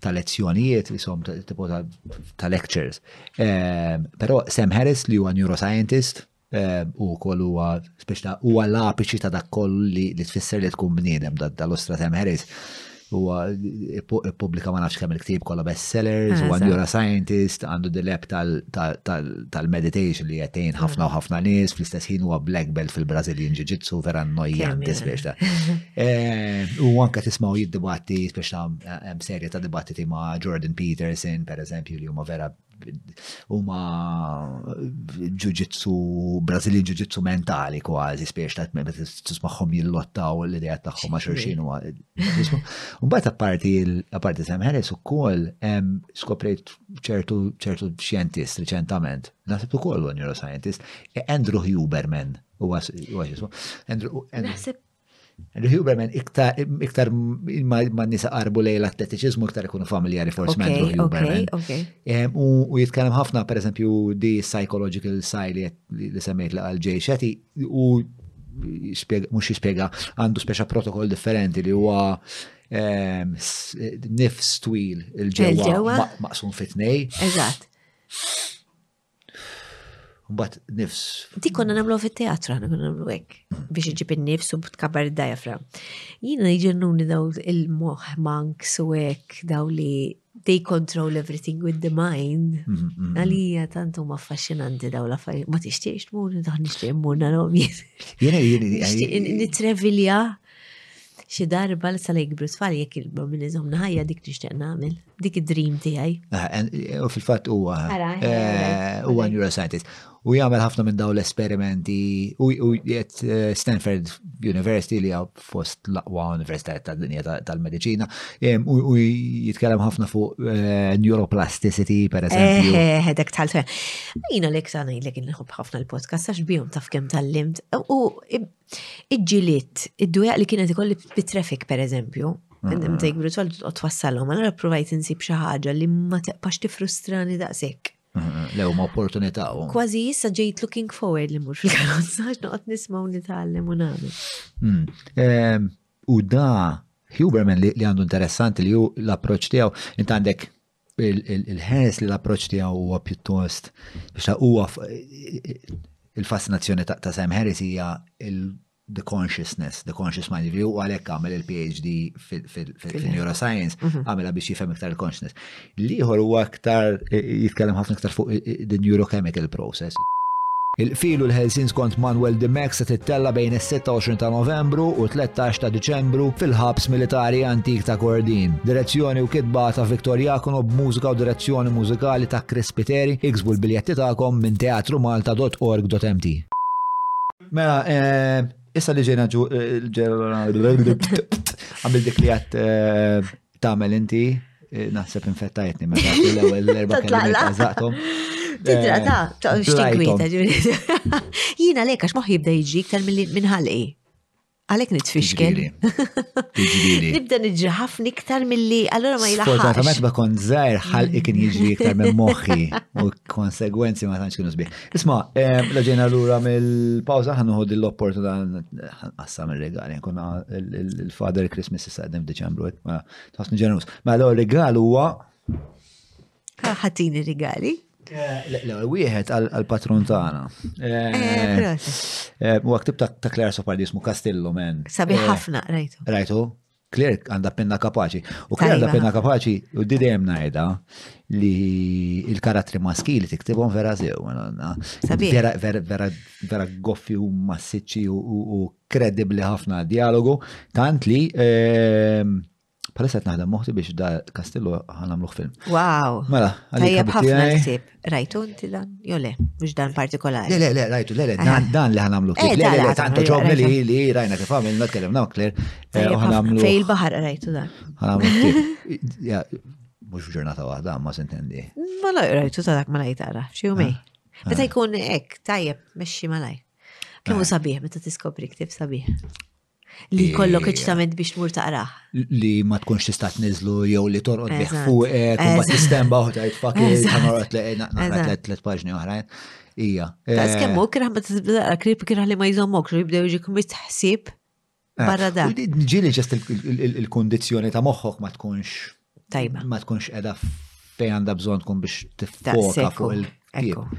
ta' lezzjonijiet, jisom tipo ta' lectures. Eh, Pero Sam Harris li huwa neuroscientist eh, u koll huwa speċta huwa l-apiċi ta' dak koll li tfisser li tkun bniedem dal-ostra Sam Harris huwa ippubblika ma nafx kemm il-ktieb kollha bestsellers, huwa neuroscientist, għandu dilep tal-meditation li jatejn ħafna u ħafna nies, fl-istess ħin huwa black belt fil-Brazilian Jiu-Jitsu vera nojjanti speċta. Eh, u anke tismaw jiddibatti speċta Hemm serje ta' dibattiti ma' Jordan Peterson, per eżempju, li huma vera huma ġuġitsu, Brażilin ġuġitsu mentali kważi, spiex ta' meta tismagħhom jillottaw l-idea tagħhom ma' xorxin huwa. Mbagħad apparti apparti Sam Harris ukoll skoprejt ċertu ċertu xjentist riċentament, naħseb ukoll huwa neuroscientist, Andrew Huberman huwa xismu. Naħseb Li Huberman iktar iktar ma nisa qarbu lej l-atletiċiżmu iktar ikunu familjari forsi minn Andrew Huberman. Ehm, u jitkellem ħafna pereżempju di psychological side li semmejt li għal ġej xeti u mhux jispjega għandu speċa protokoll differenti li huwa ehm, nifs twil il-ġewwa maqsum fit-tnej. Eżatt. Mbagħad nifs. Di konna nagħmlu fit-teatru aħna konna nagħmlu hekk biex iġib in-nifs u tkabbar id-diafra. Jiena jġennuni daw il-moħħ manks u hekk daw li they control everything with the mind. Mm, mm, mm. Għalija tantu ma affaxxinanti daw la fajn. Ma tixtiex tmur, daħ nixtieq mur narom jien. Jena jien. Nitrevilja. Xi darba li sala jikbru tfal jekk jilbru minn iżhom ħajja dik nixtieq nagħmel, dik id-dream tiegħi. Ah, eh, u fil-fatt huwa eh, huwa neuroscientist. U jagħmel ħafna minn dawn l-esperimenti u qed eh, Stanford University li għab fost l-aqwa universitajiet tad-dinja tal-medicina u jitkellem ħafna fuq neuroplasticity per eżempju. Eh, dak tal Jina l-ek sana jilek nħobb ħafna l-podcast għax bihom taf kem tal-limt u Iġġiliet, id-dujaq li kienet ikolli bit-traffic per eżempju, għandem mm-hmm. tejbru tal twassalhom, allura provajt insib xi ħaġa li ma teqpax tifrustrani daqshekk. Mm-hmm. Lew ma opportunità. Kważi issa ġejt looking forward li mur fil-karozza għax noqgħod nisma' u nitgħallem u nagħmel. Mm. Ehm, u da Huberman li għandu interessanti li hu l-approċċ tiegħu int għandek il-ħeles li l-approċ tiegħu huwa pjuttost biex huwa il-fascinazzjoni ta' Sam Harris hija the consciousness, the conscious mind, li huwa għalhekk għamel il-PhD fil-neuroscience, mhm. għamela biex jifhem iktar il-consciousness. L-ieħor huwa aktar jitkellem ħafna iktar fuq the neurochemical process. Il-qfil u l-ħelsien skont Manuel Dimech se tittella' bejn is-26 ta' Novembru u 13 ta' Diċembru fil-Ħabs Militari Antik ta' Kordin. Direzzjoni u kitba ta' Victor Iacono b'mużika u direzzjoni mużikali ta' Chris Spiteri. Iksbu l-biljetti tagħkom minn teatrumalta.org.mt. Mela, issa li ġejna ġu, għamilt dik li għedt Tagħmel inti, eh, naħseb infettajtni meta għattu l-ewwel l-erba' kelmiet għażaqthom. Tidra eh, ta' ta' xtinkwieta ġuri. Jiena lek għax moħħi jibda jiġri iktar milli minn ħalqi. Għalhekk nitfixkel. Tiġrili. Nibda niġri ħafna iktar milli allura ma jilaħħax. Fortunatament ma kont żgħir ħalqi kien jiġri iktar minn moħħi u konsegwenzi ma tantx kienu sbieħ. Isma, la ġejna l-ura mill-pawza ħan uħod l-opportunità nqassam il-regali, kuna il-Father Christmas issa għedem f'Diċembru, ma tħossni ġenerus. Ma l regal huwa. Ħatini regali? L-ewwel wieħed għall-patrun tagħna. Eh, eh, eh, u għaktib ta' Klar Sopardismu Kastillo men. Sabi ħafna rajtu. Rajtu? Klerk għandha penna kapaċi. U klerk għandha penna kapaċi, u di dejjem ngħidha li il-karattri maskili tiktibhom vera sew. Vera, vera, vera, vera goffi u massiċċi u kredibli ħafna dialogu, tant li ehm, palissa naħdem moħti biex da Kastillu ħanamluħ film. Wow! Mela, għalli ħafna Rajtu inti dan? Jo le, mux dan partikolari. Le, le, le, rajtu, le, le, dan li ħanamlu kif. Eh, le, le, tanto ġobni li li rajna kif għamil, not kellem nawkler, eh, u ħanamlu. Fej il-bahar rajtu dan. ħanamlu kif. Mux ġurnata wahda, ma sentendi. Ma la, rajtu ta' dak ma laj tara, xie u mej. Ah, meta ah. jkun ek, tajjeb, meċi ma laj. Kemu ah. sabiħ, meta tiskopri ktib sabiħ. Li jkollok iċtament biex tmur taqrah. Li ma tkunx tista' tniżlu jew li torqod bih fuqek, u ma tistemba oħra jitfak li tagħmel li naqra tliet tliet paġni oħrajn. Ija. Ta' eh, skemmu kirħ ma tibda krib kirħ li ma jżommok, jibdew ġik mitħsib eh, barra da. Ġili ġest il-kondizjoni ta' moħħok ma tkunx. Tajba. Ma tkunx edha fej għandha bżonn tkun biex tiffoka fuq il-kib.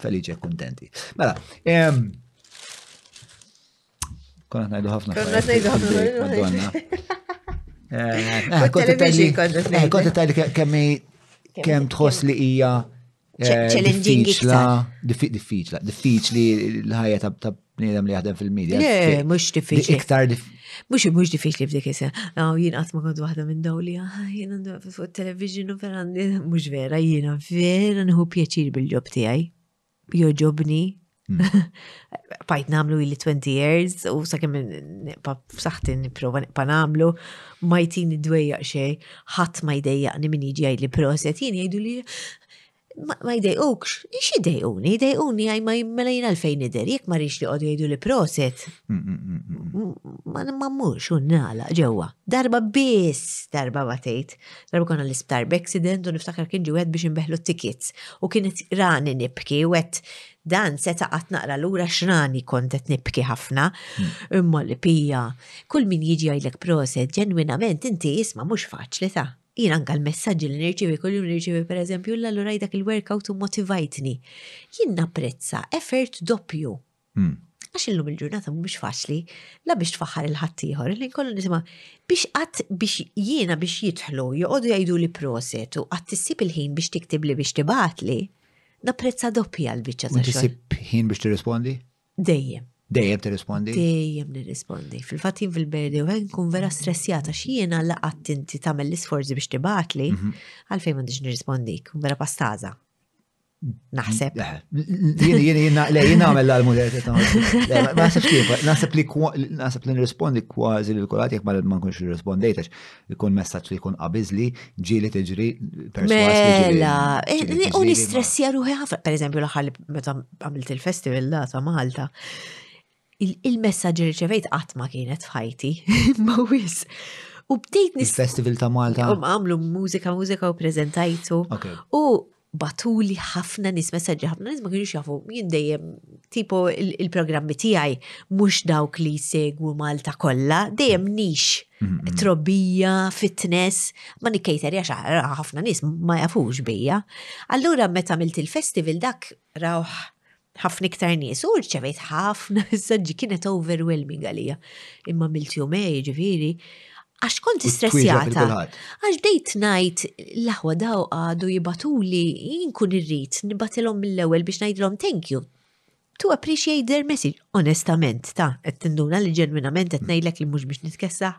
Feliċi e kuntenti. Mela, konna ngħidu ħafna. Konna ngħidu ħafna. Konna tajli kemmi kem tħoss li hija eh, challenging diffiċla, diffiċla, diffiċli l-ħajja ta' bniedem li jaħdem fil-medja. Le, mux diffiċli. Iktar Mux mux diffiċli f'dik isem. Aw, jien qatt ma kont waħda minn daw li ah, jien għandu fuq television u vera mux vera, jiena vera nħu pjaċir bil-ġob tiegħi. Joġobni. Hmm. Fajt namlu li 20 years u sakemm saħti nipprova nibqa' namlu ma jtini dwejjaq xejn, ħadd ma jdejjaqni min jiġi jgħidli proset, jien jgħidu li Ma jdejqukx, ix jdejquni, jdejquni għaj ma jimmela jina l-fejn ider, jek ma rix li għodu jgħidu li proset. Ma nimmamux unnala ġewa. Darba bis, darba batejt. Darba konna l-isptar b'accident u niftakar kien ġiwet biex nbeħlu t-tickets. U kienet rani nibki u għet dan se taqat naqra l-ura xrani kontet nibki ħafna. Imma li pija, kull min jiġi għajlek proset, ġenwinament inti jisma mux faċli ta' Jien anka l-messaġġi li nirċievi kuljum nirċievi pereżempju l allura dak il-workout u motivajtni. Jien napprezza effort doppju. Hmm. Għax illum il-ġurnata mhumiex faċli la biex tfaħħar il-ħaddieħor li nkollu nisimgħu biex qatt biex jiena biex jidħlu joqogħdu jgħidu li proset u qatt tissib il-ħin biex tiktibli biex tibatli napprezza doppja l-biċċa ta' xogħol. Tisib ħin biex tirrispondi? Dejjem. Dejjem tirrispondi? Dejjem nirrispondi. Fil-fatt jien fil-birthday u għen kun vera stressjata x'jiena li qatt inti tagħmel l-isforzi biex tibatli, mhm. għalfejn m'għandix nirrispondi, kun vera pastaza. Naħseb. Jien jien jien jien nagħmel l-almu li qed Naħseb kif, naħseb li naħseb li nirrispondi kważi lil kulħadd jekk ma nkunx irrispondejtex. Ikun messaġġ li jkun qabiżli, ġieli tiġri perswas li ġieli. Mela, eh, ġieli u tiġri, nistressja ruħi ħafna. Per eżempju, l-aħħar li meta għamilt il-festival da ta' Malta, il- il-messaġġ li rċevejt qatt ma kienet f'ħajti, ma wis. U bdejt nis. Il-Festival ta' Malta. U għamlu mużika, mużika u prezentajtu. Ok. U batuli ħafna nis, messaġġi ħafna nis ma kienux jafu, jien dejjem tipo il-programmi tiegħi mhux dawk li jsegwu Malta kollha, dejjem nix mm-hmm. trobbija, fitness, ma nikkejter jaxa ħafna nis ma jafux bija. Allura meta milt il-festival dak rawħ ħafna iktar nies u rċevejt ħafna messaġġi kienet overwhelming għalija. Imma mill-tjumej, e, ġifieri, għax kont istressjata. Għax bdejt najt l-aħwa daw għadu jibatuli jinkun irrit nibatilhom mill-ewwel biex ngħidlhom thank you. To appreciate their message, onestament, ta' qed tinduna li ġenwinament qed ngħidlek li mhux biex nitkessa.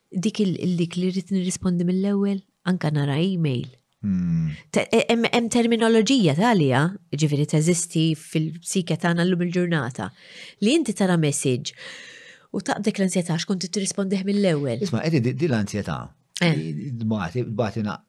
Dik il-lik li rrit nirrispondi mill-ewwel, anka nara email. Hmm. E, hemm terminoloġija talija, ġifiri teżisti fil-psike tagħna llum il-ġurnata, li inti tara message u taqbdek l-ansjetà x'kont tirrispondih mill-ewwel. Isma' qed di l-ansjetà. Eh. Dbati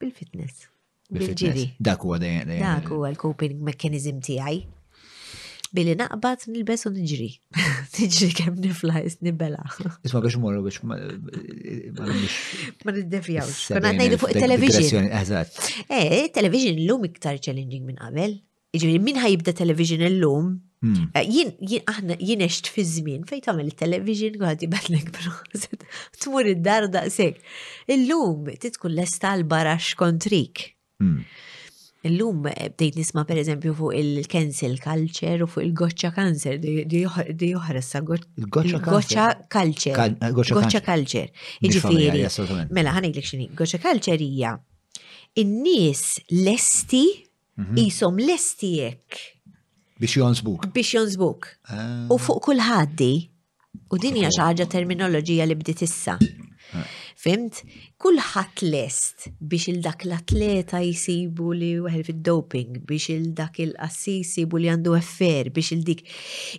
Bil-fitness. Bil-ġiri. Dak huwa dejjem. Dak huwa l-coping mechanism tiegħi. Billi naqbad nilbes u nġri. Tiġri kemm nifla nibela. Isma biex morru biex ma niddefjaw. Konna ngħidu fuq il-television. Eżatt. Eh, television l-lum iktar challenging minn qabel. Jiġifieri min ħa jibda television illum, hmm. eh, jien aħna jien għext fi żmien fejn tagħmel it-television għad jibgħatlek proset tmur id-dar daqshekk. Illum titkun lesta l-barax kontrik. Hmm. Illum eh, bdejt nisma per eżempju fuq il-cancel culture u fuq il-goċċa cancer di joħressa goċċa culture. Eh, goċċa culture. Iġifieri. Mela ħanejlek xini, goċċa culture hija in-nies lesti Mhm. Isom lesti jekk. Biex jonsbuk. Biex jonsbuk. Ah. U fuq kull ħaddi. U din hija xi ħaġa terminoloġija li bdiet issa. Ah. Fimt? Kulħadd lest biex il-dak l-atleta jisibu li weħel fid-doping, biex il-dak il-qassi jisibu li għandu affair, biex il-dik.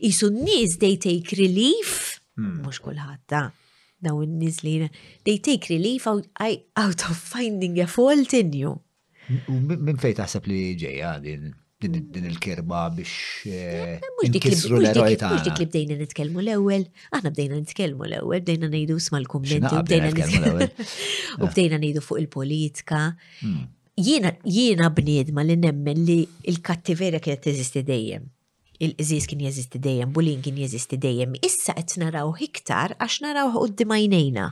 Isu n-nies they take relief, hmm. mhux kulħadd ta' daw n-nies li they take relief out, out of finding a fault in you. Minn fejn taħseb li ġejja din din il-kirba biex eh, nkissru l-eroj ta' Mux dik li bdejna nitkellmu l-ewwel, aħna bdejna nitkellmu l-ewwel, bdejna ngħidu sma l-kummenti, bdejna nitkellmu l-ewwel. U bdejna ngħidu fuq il-politika. Hmm. Jiena bniedma li nemmen li l-kattiverja kienet teżisti dejjem. Il-qżież kien jeżisti dejjem, bullying kien jeżisti dejjem, issa qed narawh iktar għax narawh quddiem għajnejna.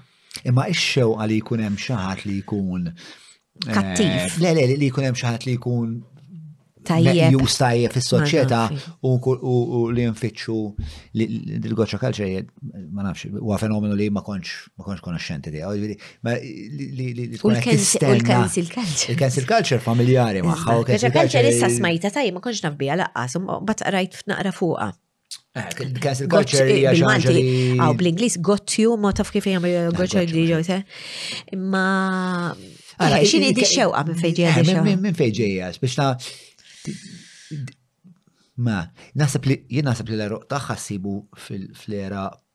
Imma x-xewqa li jkun hemm xi ħadd li jkun eh, Kattiv. Le, le, li jkun hemm xi ħadd li jkun Tajjeb. meqjus tajjeb fis-soċjetà Ma nafx. u nku- u u li nfittxu li- li- il-goċċa kalċeri ma nafx huwa fenomenu li ma kontx ma kontx konoxxenti tiegħu. Jiġifieri, li tkun il-cancel culture. Il-cancel culture familjari maħħa. Cancel culture issa smajta taj, ma konx naf bija laqqas, bat rajt f'naqra fuqa. Eh, cancel culture hija xi Aw bl-Ingliż got you ma taf kif jagħmel eh, got you di ġewte. Ma eh, xini di xewqa minn fejn ġejja. Minn fejn ġejja, biex ta' Ma, naħseb li jien naħseb li l-eruq tagħha ssibu fil-flera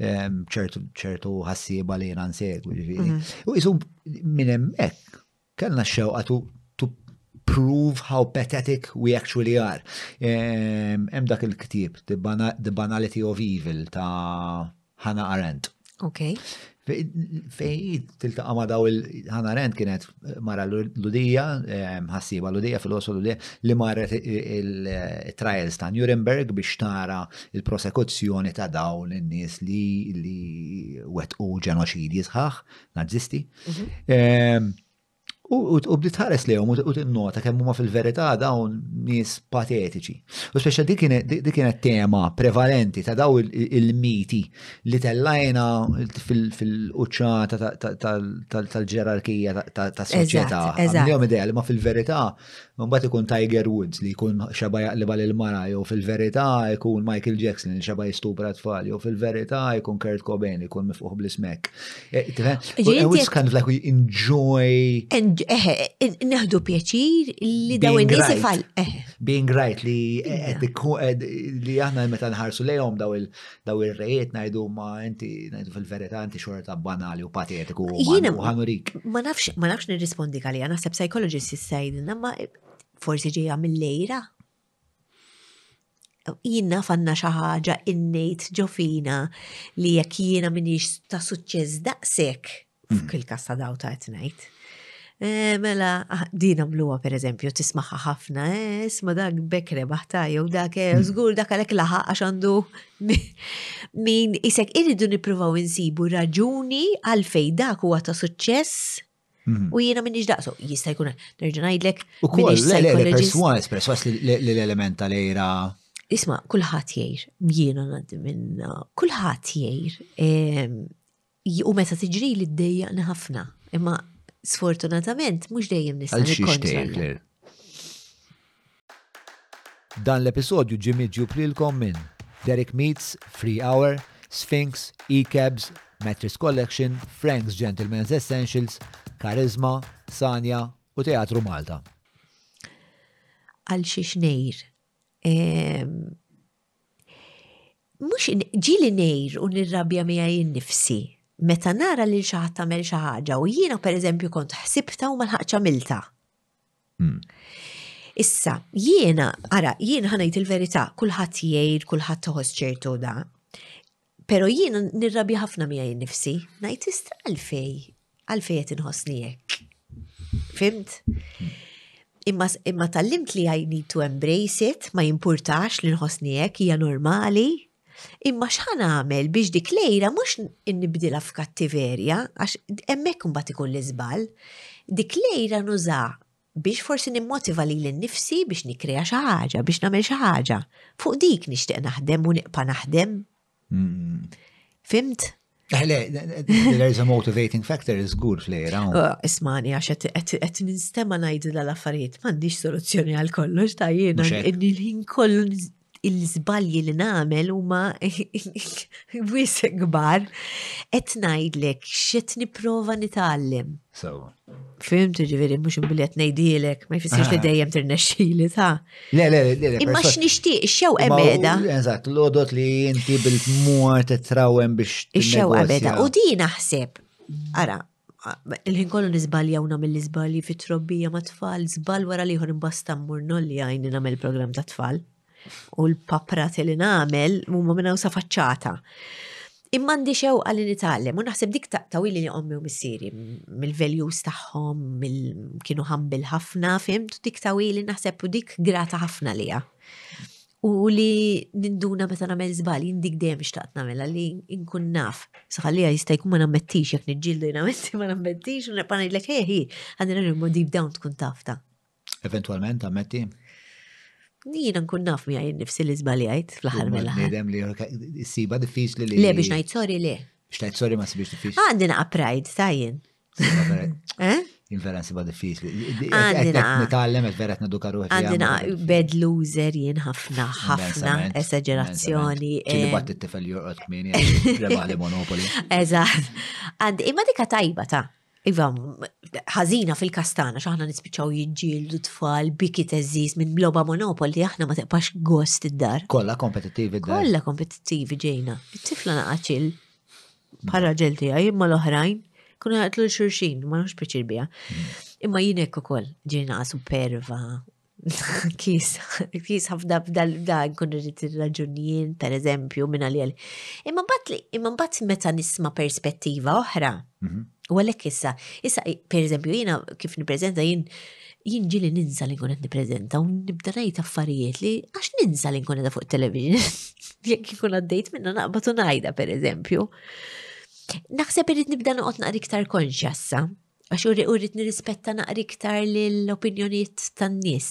ċertu ħassieba li jena nsegwi ġifiri. Mhm. U jisu minn hemmhekk kellna xewqa tu prove how pathetic we actually are. Hemm dak il-ktieb The Banality of Evil ta' Hannah Arendt. Ok. Fej tiltaqa' ma' daw il-Hannah Arendt kienet mara l-Ludija, ħassiba l-Ludija fil-ħosu l-Ludija, li marret il-trials ta' Nuremberg biex tara il-prosekuzzjoni ta' dawn in-nies li wetqu ġenoċidji sħaħ, nazzisti. Mhm. U bdiet ħares li u tinnota kemm huma fil-verità dawn nies patetiċi. U speċa dik kienet tema prevalenti ta' daw il-miti li tellajna fil-quċċata tal-ġerarkija tas-soċjetà. Għandhom idea li ma fil-verità mbagħad ikun Tiger Woods li jkun xaba jaqliba lil mara jew fil-verità jkun Michael Jackson li xaba jistupra tfal jew fil-verità jkun Kurt Cobain li jkun mifquħ bl-ismek. Eh, it's kind of like we enjoy. Eh, eh, neħdu pjaċir li daw in-nies ifall. Being right li li aħna meta nħarsu lejhom daw Daw ir-rejiet ngħidu ma inti ngħidu fil-verità inti xorta banali u patetiku u Jiena- u ħanurik. Ma nafx, ma nafx nirrispondi għalija, naħseb psychologist jista' jgħidilna, ma forsi ġejja mill-lejra. Jien naf għandna xi ħaġa innate ġo fina li jekk jiena minix ta' suċċess daqshekk, f'kil kas ta' daw ta' etnajt. Eh, mela, ah, din għamluwa per eżempju, tismaħħa ħafna, eh, isma dak bekk rebaħ ta' jew dak, eh, hmm. zgur dak għalek laħa għax għandu min isek irridu nipruvaw insibu raġuni għalfej dak huwa ta' suċċess hmm. U jiena minni ġdaqsu, jista jkun, nerġa najdlek. U koll, perswas, perswas l-element tal-ejra. Isma, kullħat jgħir, jiena naddi minna, kullħat jgħir, ehm, U meta tiġri li ddejjaqni ħafna, imma sfortunatament mhux dejjem nista' nikkontrolla. Dan l-episodju ġie miġjub lilkom minn Derek Meats, Free Hour, Sphinx, E-Cabs, Mattress Collection, Frank's Gentlemen's Essentials, Karizma, Sanja u Teatru Malta. Għal xiex ngħir, Mhux ġieli ngħir u nirrabja miegħi nnifsi meta nara lil xi ħadd tagħmel xi ħaġa u jiena pereżempju kont ħsibtha u ma lħaqtx għamiltha. Hmm. Issa, jiena, ara, jiena ħanajt il-verità, kulħadd jgħir, kulħadd toħos ċertu da. Pero jiena nirrabja ħafna miegħi nifsi, ngħid istra għalfej, għalfej qed inħossni hekk. Fimt? Imma, imma tal-limt li I need to embrace it, ma jimpurtax li nħossni hekk, hija normali. Imma x'ħan għamel biex dik lejra mhux nibdilha f'kattiverja, għax hemmhekk mbagħad ikun l-iżbal. Dik lejra nuża biex forsi nimmotiva lili nnifsi biex nikkrea xi ħaġa, biex nagħmel xi ħaġa. Fuq dik nixtieq naħdem u niqpa' naħdem. Fimt? Eħle, there is a motivating factor is good flejra. Oh, ismani, għax qed ninstema ngħidilha l-affarijiet, m'għandix soluzzjoni għal kollox ta' jiena inni l-ħin kollu il-żbalji li nagħmel huma wis kbar qed ngħidlek x'qed nipprova nitgħallem. Sewa. Fimt, ġifieri mhux imbilli qed ngħidilek, ma jfissirx li dejjem tirnexxili ta'. Le, le, le, le. Imma x'nixtieq ix-xew ebeda. Eżatt, l-odot li inti bil-mod trawem biex. Ix-xew ebeda. U din naħseb, ara, Il-ħin kollu niżbalja u nagħmel l-iżbalji fit-trobbija mat-tfal, żball wara l-ieħor imbasta mmur nolli għajni nagħmel programm tat-tfal. U l-paprati li nagħmel huma minn hawn sa faċċata. Imma għandi xewqa li nitgħallem u naħseb dik taqtawi li ommi u missieri mill-values tagħhom, kienu ħambil ħafna, fim, dik tawi li naħseb u dik grata ħafna liha. U li ninduna meta nagħmel żbal, jindik dejjem xtaqt nagħmel li nkun naf. Saħalija jista' jkun ma nammettix jekk niġġieldu jien għamilti ma nammettix u nibqa' ngħidlek hej hi, għandi nirmu deep down tkun taf ta. Eventwalment ammetti? Jiena nkun naf miegħi nifsi li żbaljajt fl-aħħar mill-aħħar. Nidem li ssiba diffiċli li. Le biex ngħid sorry le. Xtajt sorry ma sibiex diffiċli. Għandi naqa' pride ta' jien. Eh? Il-vera nsiba diffiċli. Nitgħallem il vera neduka ruħi. Għandina bed loser jien ħafna, ħafna esagerazzjoni. Ċili bat t-tifel jorqot kmini, rebali monopoli. Eżatt. Għand imma dika tajba ta' Iva, ħazina fil-kastana, xaħna nispiċaw jġildu tfal, biki teżżiz minn bloba monopoli, aħna ma teqpax gost id-dar. Kolla kompetittivi d-dar. Kolla kompetittivi ġejna. It-tifla naqaċil bħal raġel tiegħi, imma l-oħrajn kunu jaqtlu l-xurxin, ma nħux pjaċir biha. Imma jien hekk ukoll ġiena superva. Kis, kis ħafna b'dal da nkun irrid ir-raġunjien, per eżempju, minn għal Imma mbagħad li imma mbagħad meta nisma' perspettiva oħra. Mhm. U għalhekk issa, issa per eżempju jiena kif nippreżenta jien Jien ġieli ninsa li nkun qed nippreżenta u nibda ngħid affarijiet li għax ninsa li nkun qed fuq television. Jekk ikun għaddejt minna naqbad u ngħidha pereżempju. Naħseb irid nibda noqgħod naqri iktar konxjassa għax urrid nirrispetta naqri iktar l-opinjonijiet tan-nies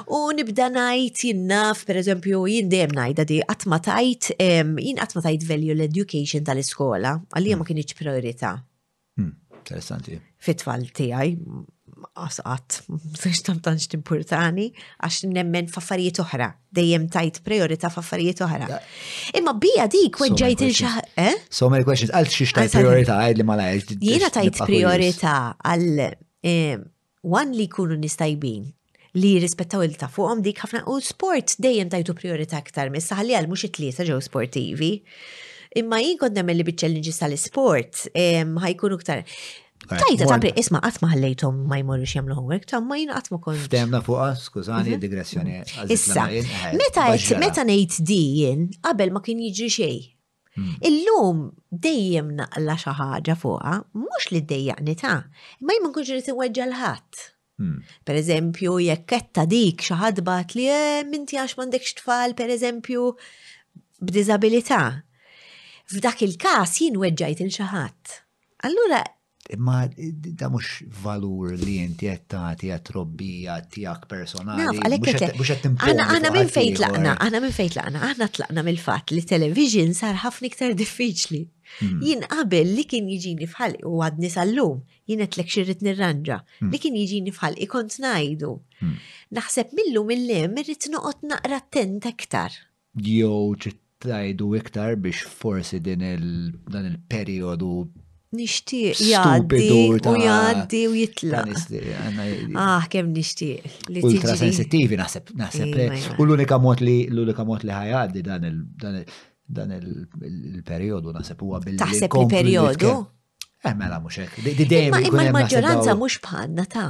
U nibda ngħid jien naf, pereżempju, jien dejjem ngħidha di qatt ma tajt jien qatt ma tajt value l-education tal-iskola għalija ma hmm. kienx priorità. Hmm, interessanti. Fit-tfal tiegħi asqat, msax tam tanx timpurtani, għax nemmen faffarijiet oħra, dejjem tajt priorita faffarijiet oħra. Imma bija dik weġġajt il-xaħ, eh? So many questions, għal xiex tajt priorita għed li ma lajġ. Jena tajt priorita għal eh, One li jkunu nies tajbin li jirrispettaw il ta' fuqhom dik ħafna u sport dejjem tajtu priorità aktar minn saħli għal mhux it-tlieta ġew sportivi. Imma jien kont nemmen li biċ-challenges tal-isport ħajkunu aktar. Tajta ta' pri, isma' qatt ma ħallejthom ma jmorrux jagħmlu homework ta' ma jien qatt ma kont. Ftemna fuqha, skużani, mhm. digressjoni. Issa, meta meta ngħid di jien qabel ma kien jiġri xejn. Hmm. Illum dejjem naqla xi ħaġa fuqha, mhux li dejjaqni ta', imma jien ma nkunx irid inweġġa' l-ħadd. Hmm. Per eżempju, jekk ketta dik xi ħadd bat li eh, minti għax m'għandekx tfal, per eżempju, b'diżabilità. F'dak il-każ jien weġġajt il xi ħadd. Allura Imma da mhux valur li inti qed tagħti għat-trobbija tiegħek personali. Mhux qed Aħna minn fejn tlaqna, aħna minn fejn tlaqna, aħna tlaqna mill-fatt li television sar ħafna iktar diffiċli. Hmm. Jien qabel li kien jiġini fħal u għadni sal-lum, jien qed lek xirrit nirranġa, hmm. li kien jiġini fħal ikont ngħidu. Hmm. Naħseb millu mill-lem irrid noqgħod naqra attent iktar. Jew trid tgħidu iktar biex forsi din dan il-perjodu nixtieq jgħaddi u jgħaddi u jitlaq. Ah, kemm nixtieq li tiġi. Ultra sensittivi naħseb naħseb. Iva, iva. U l-unika mod li l-unika mod li ħajgħaddi dan il dan il-perjodu naħseb huwa billi. Taħseb il-perjodu? Eh, mela mhux hekk. Imma l-maġġoranza mhux bħalna ta'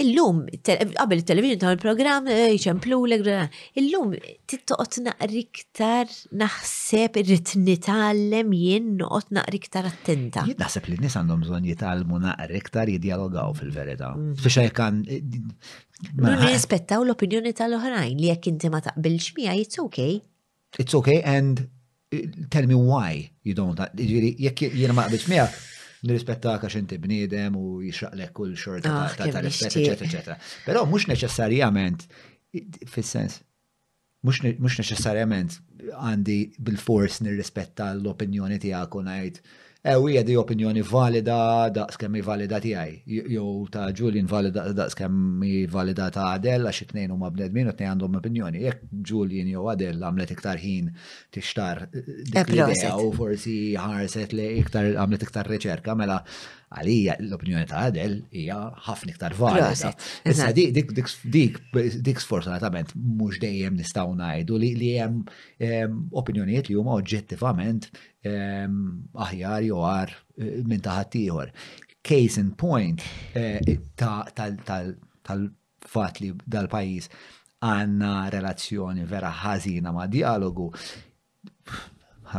Illum, qabel il-television ta' il-program, eh, jċemplu l Illum, tittoqot naqri iktar naħseb irrit nitallem jien noqot naqri iktar attenta. Jien naħseb li nis għandhom bżon jitallmu naqri iktar jidjalogaw fil-verita. Mm. Fisha jekan. Eh, Nirrispettaw l-opinjoni tal-oħrajn li jekk inti ma taqbilx mija, it's okay. It's okay and tell me why you don't. Ġiri, jekk jiena ma qbilx miegħek, nirrispetta għax inti bniedem u jixraqlek kull xorta ta' ah, ta' rispett, eċetera, eċetera. Però mhux neċessarjament fis-sens mhux neċessarjament għandi bil-fors nirrispetta l-opinjoni tiegħek u ngħid Ew hija di opinjoni valida daqs kemm hi valida tiegħi, jew ta' Julian valida daqs kemm hi valida ta' Adel għax it-tnejn huma bnedmin u t-tnejn għandhom opinjoni. Jekk Julian jew Adel għamlet iktar ħin tixtar dik l-idea u forsi ħarset li iktar għamlet iktar riċerka, mela għalija l-opinjoni ta' Adel hija ħafna iktar valida. Issa dik sfortunatament mhux dejjem nistgħu ngħidu li hemm opinjonijiet li huma oġġettivament aħjar jew għar minn ta' ħaddieħor. Case in point tal-fatt li dal-pajjiż għandna relazzjoni vera ħażina ma' dialogu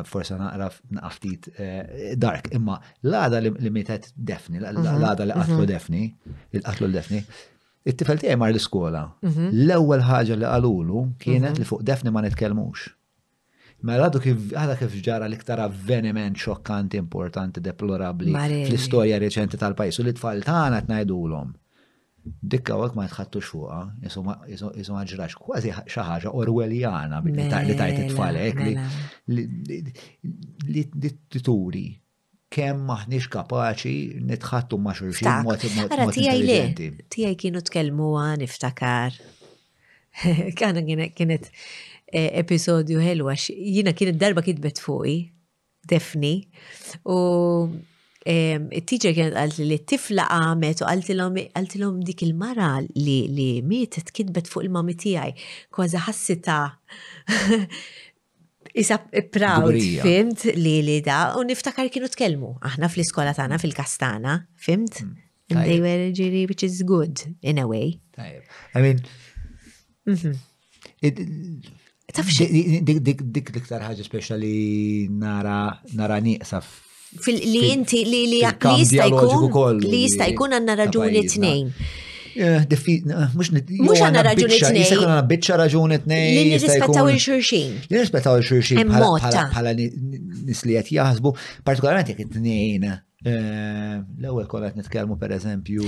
forse naqra naqftit eh, dark, imma l-għada li mitet defni, mhm. l-għada li qatlu mhm. defni, il-qatlu defni, it-tifel tiegħi mar l-iskola. Mhm. L-ewwel ħaġa li qalulu kienet li fuq defni ma nitkellmux. Mela għadu kif għada kif ġara l-iktar avveniment xokkanti importanti deplorabbli fl-istorja reċenti tal-pajjiż u li tfal tagħna tnajdulhom. Dikka għek ma tħattux fuqa, jisu ma ġrax, kważi xaħġa orweljana li tajt it-tfalek mela, mela. li turi kemm maħniex kapaċi nitħattu ma' xulxin mod intelligenti. Tiegħi kienu tkellmu għan iftakar. Kana kienet e, episodju ħelwa, jina kienet darba kitbet fuqi, defni, u e, it-tiġer kienet għalt li t-tifla għamet u għaltilom dik il-mara li mietet kitbet fuq il-mami tijaj, kważi ħassita Isa proud, fimt li li da, u niftakar kienu tkellmu. Aħna fl-iskola tagħna mm. fil-kastana, fimt? Mm. And they were ġiri, which is good, in a way. Tajib. I mean, mhm. Dik l-iktar ħaġa speċa li nara nara nieqsa Li inti li li jista' jkun li jista' jkun għandna raġuni tnejn. Eh, mux mux għanna raġuni t-nej. Jista' għanna bitċa raġuni t-nej. Li nirrispettaw il-xurxin. Li nirrispettaw il-xurxin. Bħala nis li jett jahzbu, partikolarment jek t-nejn Eh, l-ewwel kol qed nitkellmu pereżempju.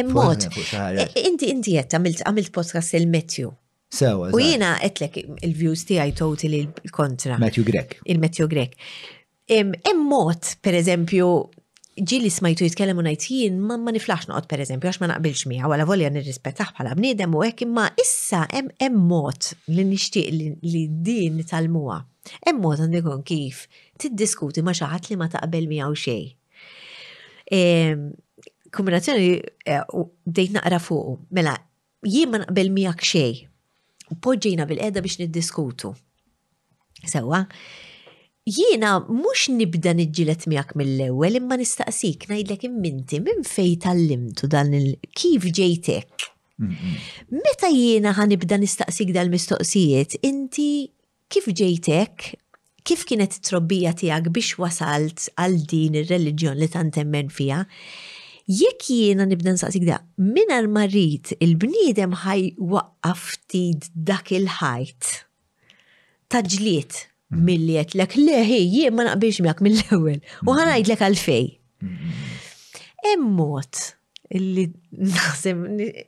Immod. Eh, inti inti qed għamilt għamilt podcast il-Matthew. Sew, U jiena għetlek il-views tiegħi toti li l-kontra. Matthew Grek. Il-Matthew Grek. Hemm mod, per eżempju, ġili smajtu jitkellem u ngħid jien ma niflaħx noqgħod per eżempju għax ma naqbilx miegħu għala volja nirrispettaħ bħala bniedem u hekk imma issa hemm mod li nixtieq li din tal-muha. Hemm mod għandu kif tiddiskuti ma' xi ħadd li ma taqbel miegħu xejn kombinazzjoni eh, bdejt naqra fuq. Mela, Jien ma naqbel miegħek xej. Poġġejna bil-qeda biex niddiskutu. Sewa, jiena mhux nibda niġġilet miegħek mill-ewwel imma nistaqsik ngħidlek imminti minn fejn tallimtu dan il kif ġejtek. Meta jiena ħanibda nistaqsik dal-mistoqsijiet, inti Kif ġejt hekk? Kif kienet it-trobbija tiegħek biex wasalt għal din ir-reliġjon li tant temmen fiha? Jekk jiena nibda nsaqsik da, mingħajr ma rrid il-bniedem ħaj waqqaf ftit dak il-ħajt ta' ġlied mm. milli qedlek le jien ma naqbilx miegħek mill-ewwel u ħanajdlek għalfej. Mm. Hemm mod illi naħseb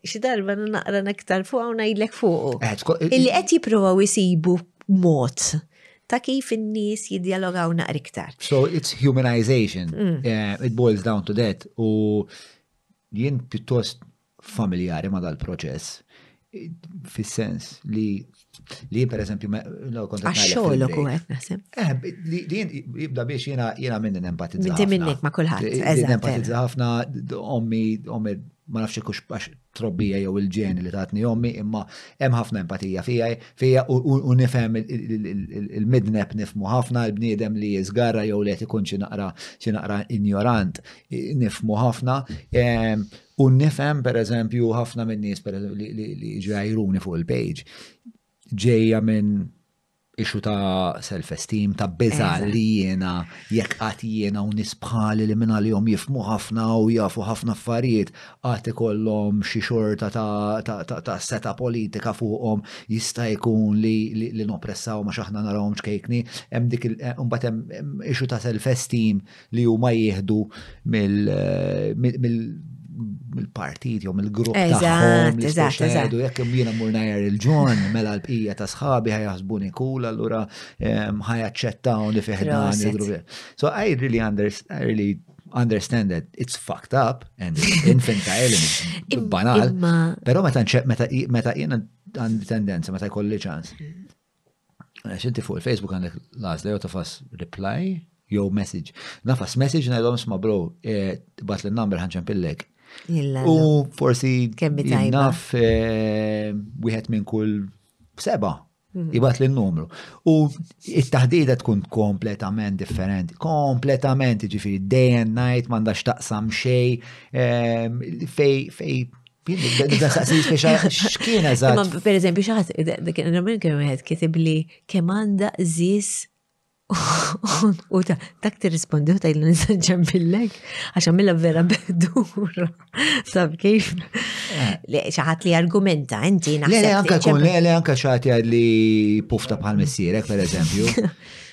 xi darba naqra nektar fuq u ngħidlek fuqu. Eh, illi qed jippruvaw isibu mod ta' kif in-nies jidjalogaw naqra iktar. So it's humanization. Mm. Eh, it boils down to that u jien pjuttost familjari ma dal-proċess. fis-sens li li jien pereżempju għax-xogħolok u qed naħseb. Eh, li jibda biex jiena jiena minn nempatizza. Inti minnek ma' kulħadd. Nempatizza ħafna ommi ommi ma nafx kux għax trobbija jew il-ġeni li tatni ommi imma hemm ħafna empatija fija fija u nifhem il-midneb nifmu ħafna l-bniedem li jiżgarra jew li qed ikun xi naqra xi naqra injorant nifmu ħafna ehm, U nifhem per eżempju ħafna minn nies li jiġu jajruni fuq il-page ġejja minn ixu ta' self-esteem, ta' biza li jiena, jekk għat jiena u nisbħali li minna li jom jifmu ħafna u jafu ħafna affarijiet, għat ikollom xie xorta ta' seta politika fuqom jista' jkun li l-oppressaw ma xaħna narawom ċkejkni, hemm dik il-batem eh, ixu ta' self-esteem li huma jieħdu mill-partit jew mill-grupp tagħhom li jgħidu jekk jiena mur ngħajjar il-ġon mela l-bqija ta' sħabi ħajasbuni kul allura ehm, ħajaċċettaw li fih dan il-grupp. So I really understand, I really understand that it's fucked up and it's infantile and banal. Pero meta meta jiena għandi tendenza meta jkolli ċans. Għax inti fuq il-Facebook għandek l-għazla jew tafas reply jew message. Nafas message ngħidhom sma bro, eh, bat l number ħanċan pillek. U forsi naf eh, wieħed minn kull seba' mhm. jibat l numru U it-taħdida tkun kompletament differenti, kompletament ġifiri day and night mandax taqsam xej eh, fej fej Da saqsi speċa x'kien eżatt. Ma per eżempju xaħat, kien minn kien wieħed kitib li kemm għandha żis u ta' dak tirrispondi u tajlu nisaġġem billek għax għamilha vera bedura. Sab kif? Eh. Xaħat li argumenta, inti naħseb. Le, anka kun, le, anka xaħat li pufta bħal missierek, per eżempju.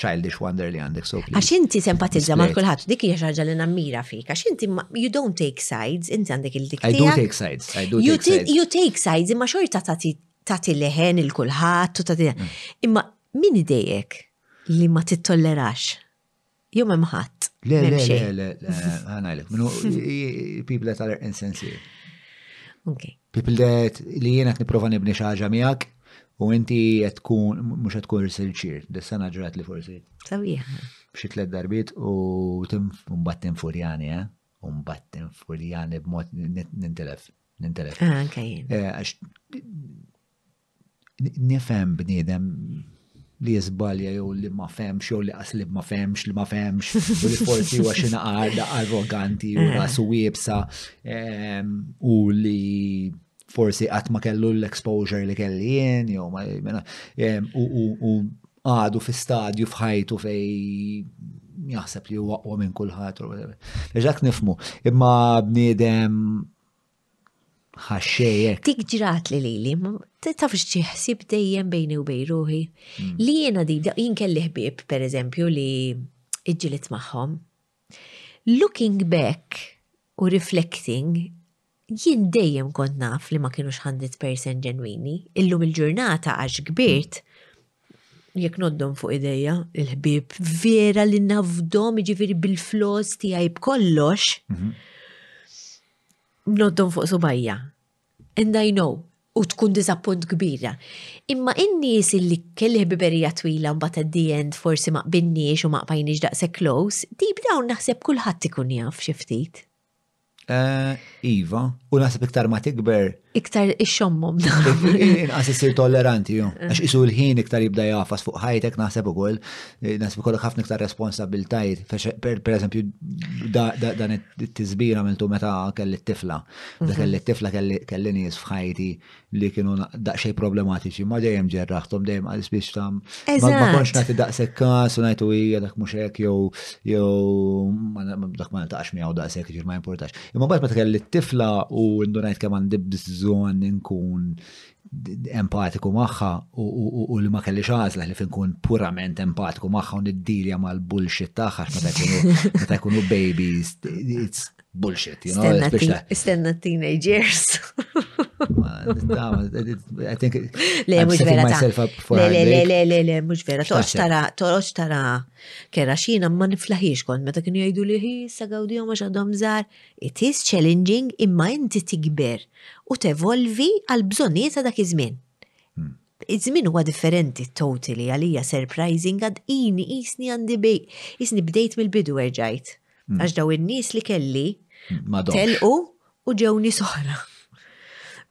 childish wonder li għandek so Għax inti sempatizza ma' kulħadd, dik hija ħaġa li nammira fik, għax inti you don't take sides, inti għandek il-dik. I do take sides, I do take sides. You take sides, imma xorta tagħti leħen il-kulħadd u tagħti. Mm. Imma min idejek li ma tittollerax? Jom hemm ħadd. Le, le, le, le, ħanajlek, minnu people that are insincere. Okay. People that li jiena qed nipprova nibni xi ħaġa miegħek u inti qed tkun mhux qed tkun risilċir, dis-sena ġrat li forsi. Sabiħ. Xi tliet darbiet u mbagħad tinfurjani, eh? U mbagħad tinfurjani b'mod nintilef, nintilef. Ah, eh, għax Nifhem bniedem li jizbalja jew li ma femx jew li qas li ma femx li ma femx u li forsi huwa xi naqarda arroganti u eh. rasu wiebsa ehm, u li forsi qatt ma kellu l-exposure li kelli jien jew ma mela, ehm, u għadu fi stadju f'ħajtu fej jaħseb li huwa minn kulħadd. Dak nifmu. Imma bniedem ħaxxejek. Dik ġrat li lili, tafx ġiħsib dejjem bejni u bej ruħi. Hmm. Li jena di, jien kelli ħbib, per eżempju, li iġġilit maħħom. Looking back u reflecting, jien dejjem kont naf li ma kienux 100% ġenwini. Illum il-ġurnata għax kbirt, jekk noddom fuq ideja, il-ħbib vera li nafdom ġifiri bil-flos tijaj b'kollox. Mhm. Noddhom fuq subajja. And I know, u tkun diżappunt kbira. Imma in-nies illi kelli ħbiberija twila mbagħad at the end forsi ma qbinniex u ma qbajniex daqshekk close, deep down naħseb kulħadd ikun jaf xi ftit. Eh, iva, u naħseb iktar ma tikber, Iktar ixxommom. Inqas issir tolleranti, jo. Għax isu l-ħin iktar jibda jafas fuq ħajtek naħseb ukoll, eh, naħseb ikollok ħafna iktar responsabiltajiet. Per eżempju, dan it-tiżbira għamiltu meta kelli t-tifla. Meta mhm. kelli t-tifla kelli nies f'ħajti li kienu daqsxej problematiċi, ma dejjem ġerraħtom dejjem għal biex tam. Ma konx nagħti daqshekk kas u ngħidu hija dak mhux hekk jew jew dak ma niltaqax miegħu daqshekk ġir ma importax. Imma mbagħad meta kelli t-tifla u ndunajt kemm għandi bżonn inkun empatiku magħha u li ma kellix għażla li finkun purament empatiku magħha u niddilja mal-bullshit tagħha meta jkunu babies it's bullshit, you know. Istenna teenagers. I think. Le, mux vera. Le, le, le, le, le, mux vera. Toċ tara, toċ tara. Kien għax jiena ma niflaħiex kont meta kienu jgħiduli hi issa gawdihom għax għadhom żgħar. It is challenging imma inti tikber u tevolvi għal bżonnijiet ta' dak iż-żmien. Hmm. Iż-żmien huwa differenti totally għalija surprising għad ini jisni għandi bej, jisni bdejt mill-bidu erġajt. Hmm. Għax daw in-nies li kelli hmm, telqu u ġew nies oħra.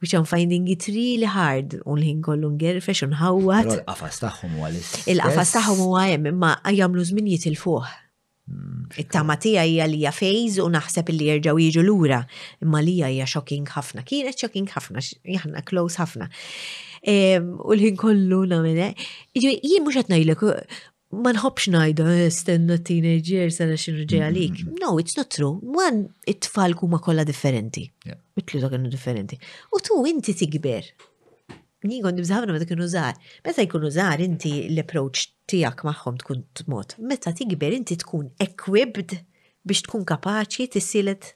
Which I'm finding it really hard u l-ħin kollu ngerfex u nħawwat. Però l-qafas tagħhom huwa l-istess. Il-qafas tagħhom huwa hemm imma jagħmlu żmien jitilfuh. Hmm, It-tama tiegħi hija li hija fejż u naħseb li jerġgħu jiġu lura. Imma li hija shocking ħafna. Kienet shocking ħafna, jahna close ħafna. U l-ħin kollu nagħmel. Eh? Jien mhux qed ngħidlek Ma nħobbx ngħidu eh, stenna teenage years għal xi ġej mm-hmm. għalik. No, it's not true. Wan it-tfal huma kollha differenti. Mitlu ta' kienu differenti. U tu inti tikber. Jien kont nibżaħna meta kienu żgħar. Meta jkunu żgħar inti l-approach tiegħek magħhom tkun tmod. Meta tikber inti tkun equipped biex tkun kapaċi tissielet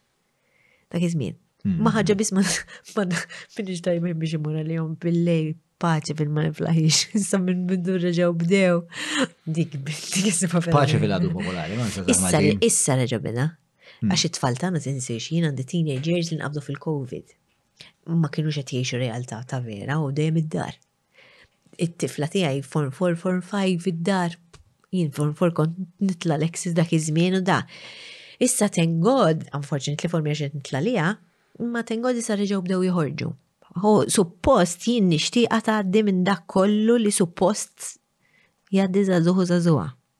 Dak iż-żmien. Hmm. Ma ħaġa biss ma minix tajba biex imur għalihom billej paċi fil ma niflaħix. Issa minn bindu reġaw bdew. Dik dik isibha Paċi fil-għadu popolari, ma Issa issa reġaw bina. Hmm. Għax it-tfal tagħna tinsirx jien għandi teenagers li nqabdu fil-COVID. Ma kienu qed jgħixu realtà ta' vera u dejjem id-dar. It-tifla tiegħi form 4, form 5 id-dar, jien form 4 kont nitla l-exis dak iż-żmien u da. Issa thank God, unfortunately form jaġet nitla liha, ma thank God issa reġgħu bdew joħorġu. Ho, suppost jien nixtieqa tgħaddi minn dak kollu li suppost jgħaddi żagħżugħ u żagħżugħa.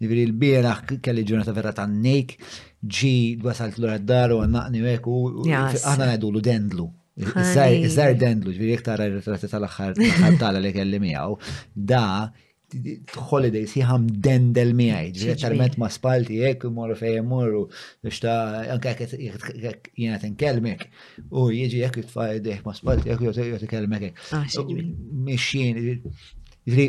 Jiġifieri l-bieraħ kelli ġurnata vera ta' nejk, ġi wasalt lura d-dar u għannaqni hekk u aħna ngħidulu dendlu. Iż-żgħir dendlu, ġifieri jekk tara r-ritratti tal-aħħar tala li kelli miegħu, da holidays jħam dendel miegħi, ġifieri talment ma' spalti hekk imorru fejn imorru biex ta' anke jekk jiena tinkelmek u jiġi jekk jitfajdeħ ma' spalti jekk jgħod ikelmek hekk. Mixjien, ġifieri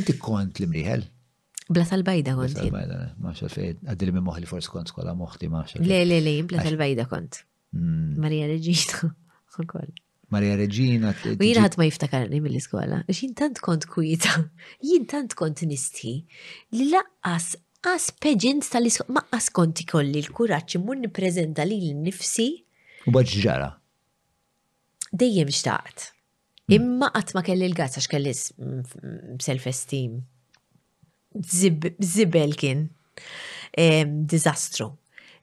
Inti kont l-imriħel? Bla tal-bajda kont. Bla tal-bajda, eh, ma xal fejn, għaddili minn moħli forsi kont skola moħti ma xal. Le, le, le, bla tal-bajda kont. Mm. Maria Regina, ukoll. Maria Regina. U jina ħat ma jiftakarni mill-iskola, għax jintant kont kwieta, jintant kont nisti li laqqas as peġint tal-iskola, ma as konti kolli l-kuraċ imur niprezenta li l-nifsi. U bħġġara. Dejjem xtaqt. Hmm. Imma qatt ma kelli l-gazz għax kelli self-esteem. Zibel kien. Dizastru.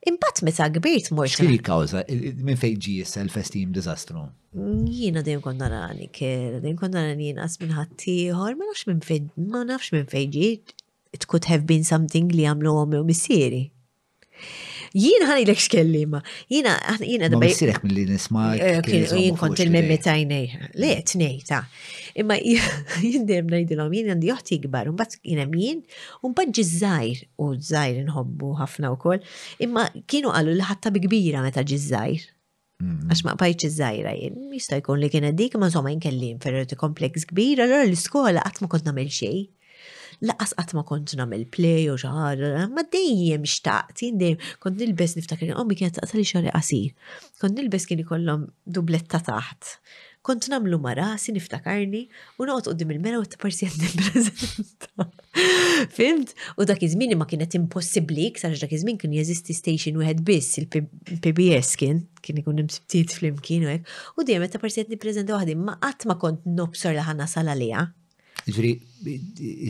Imbagħad meta kbirt mort. X'kien il-kawża minn fejn ġie self-esteem diżastru? Jiena dejjem kont narani kien, dejjem kont narani jiena minn ħaddieħor, ma nafx minn fejn, ma nafx minn fejn ġiet. It could have been something li għamlu għom jew missieri. Jien ħanilek x'kellima. Jiena jiena da bej. Sirek milli nisma'. Eh, jien kont il-memmi tajnej. Le, tnej ta' Imma jien dejjem ngħidilhom jien għandi oħti kbar, mbagħad kien hemm jien, u mbagħad ġi żgħir u żgħir inħobbu ħafna wkoll. Imma kienu qalu li ħatta bi kbira meta ġi żgħir. Mm. Għax ma bajċ iż-żajra jien, jista' jkun li kienet dik, ma insomma jinkelli inferiority complex kbir, allora l-iskola qatt ma kont nagħmel xejn. Laqas qatt ma kont nagħmel play u xi ħaġa, ma dejjem xtaqt, jien dejjem kont nilbes niftakar li ommi kienet taqsali xogħol qasir. Kont nilbes kien ikollhom dubletta taħt Kont namlu ma' rasi niftakarni u noqgħod qudiem il-mera u t-parzjent nippreżenta. Fimt? U dak iż-żmien ma kienet impossibbli iktar dak iż-żmien kien jeżisti station wieħed biss, il-PBS kien, kien ikun imsibtiet flimkien u hekk, u dejjem qed ta' parsijiet nippreżenta waħdi, ma qatt ma kont nobsor li ħa nasal għaliha. Ġri,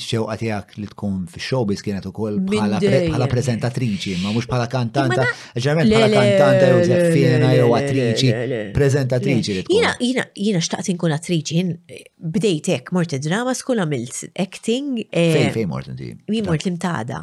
xewqa tijak li tkun fi showbiz kienet u koll bħala prezentatriċi, ma mux bħala kantanta, ġerment bħala kantanta jew zeffina jew attriċi, prezentatriċi li tkun. Jina, jina xtaqt nkun attriċi, bdejtek mort drama school għamilt acting. Eh, fej, fej mort inti? Jien mort l-imtada.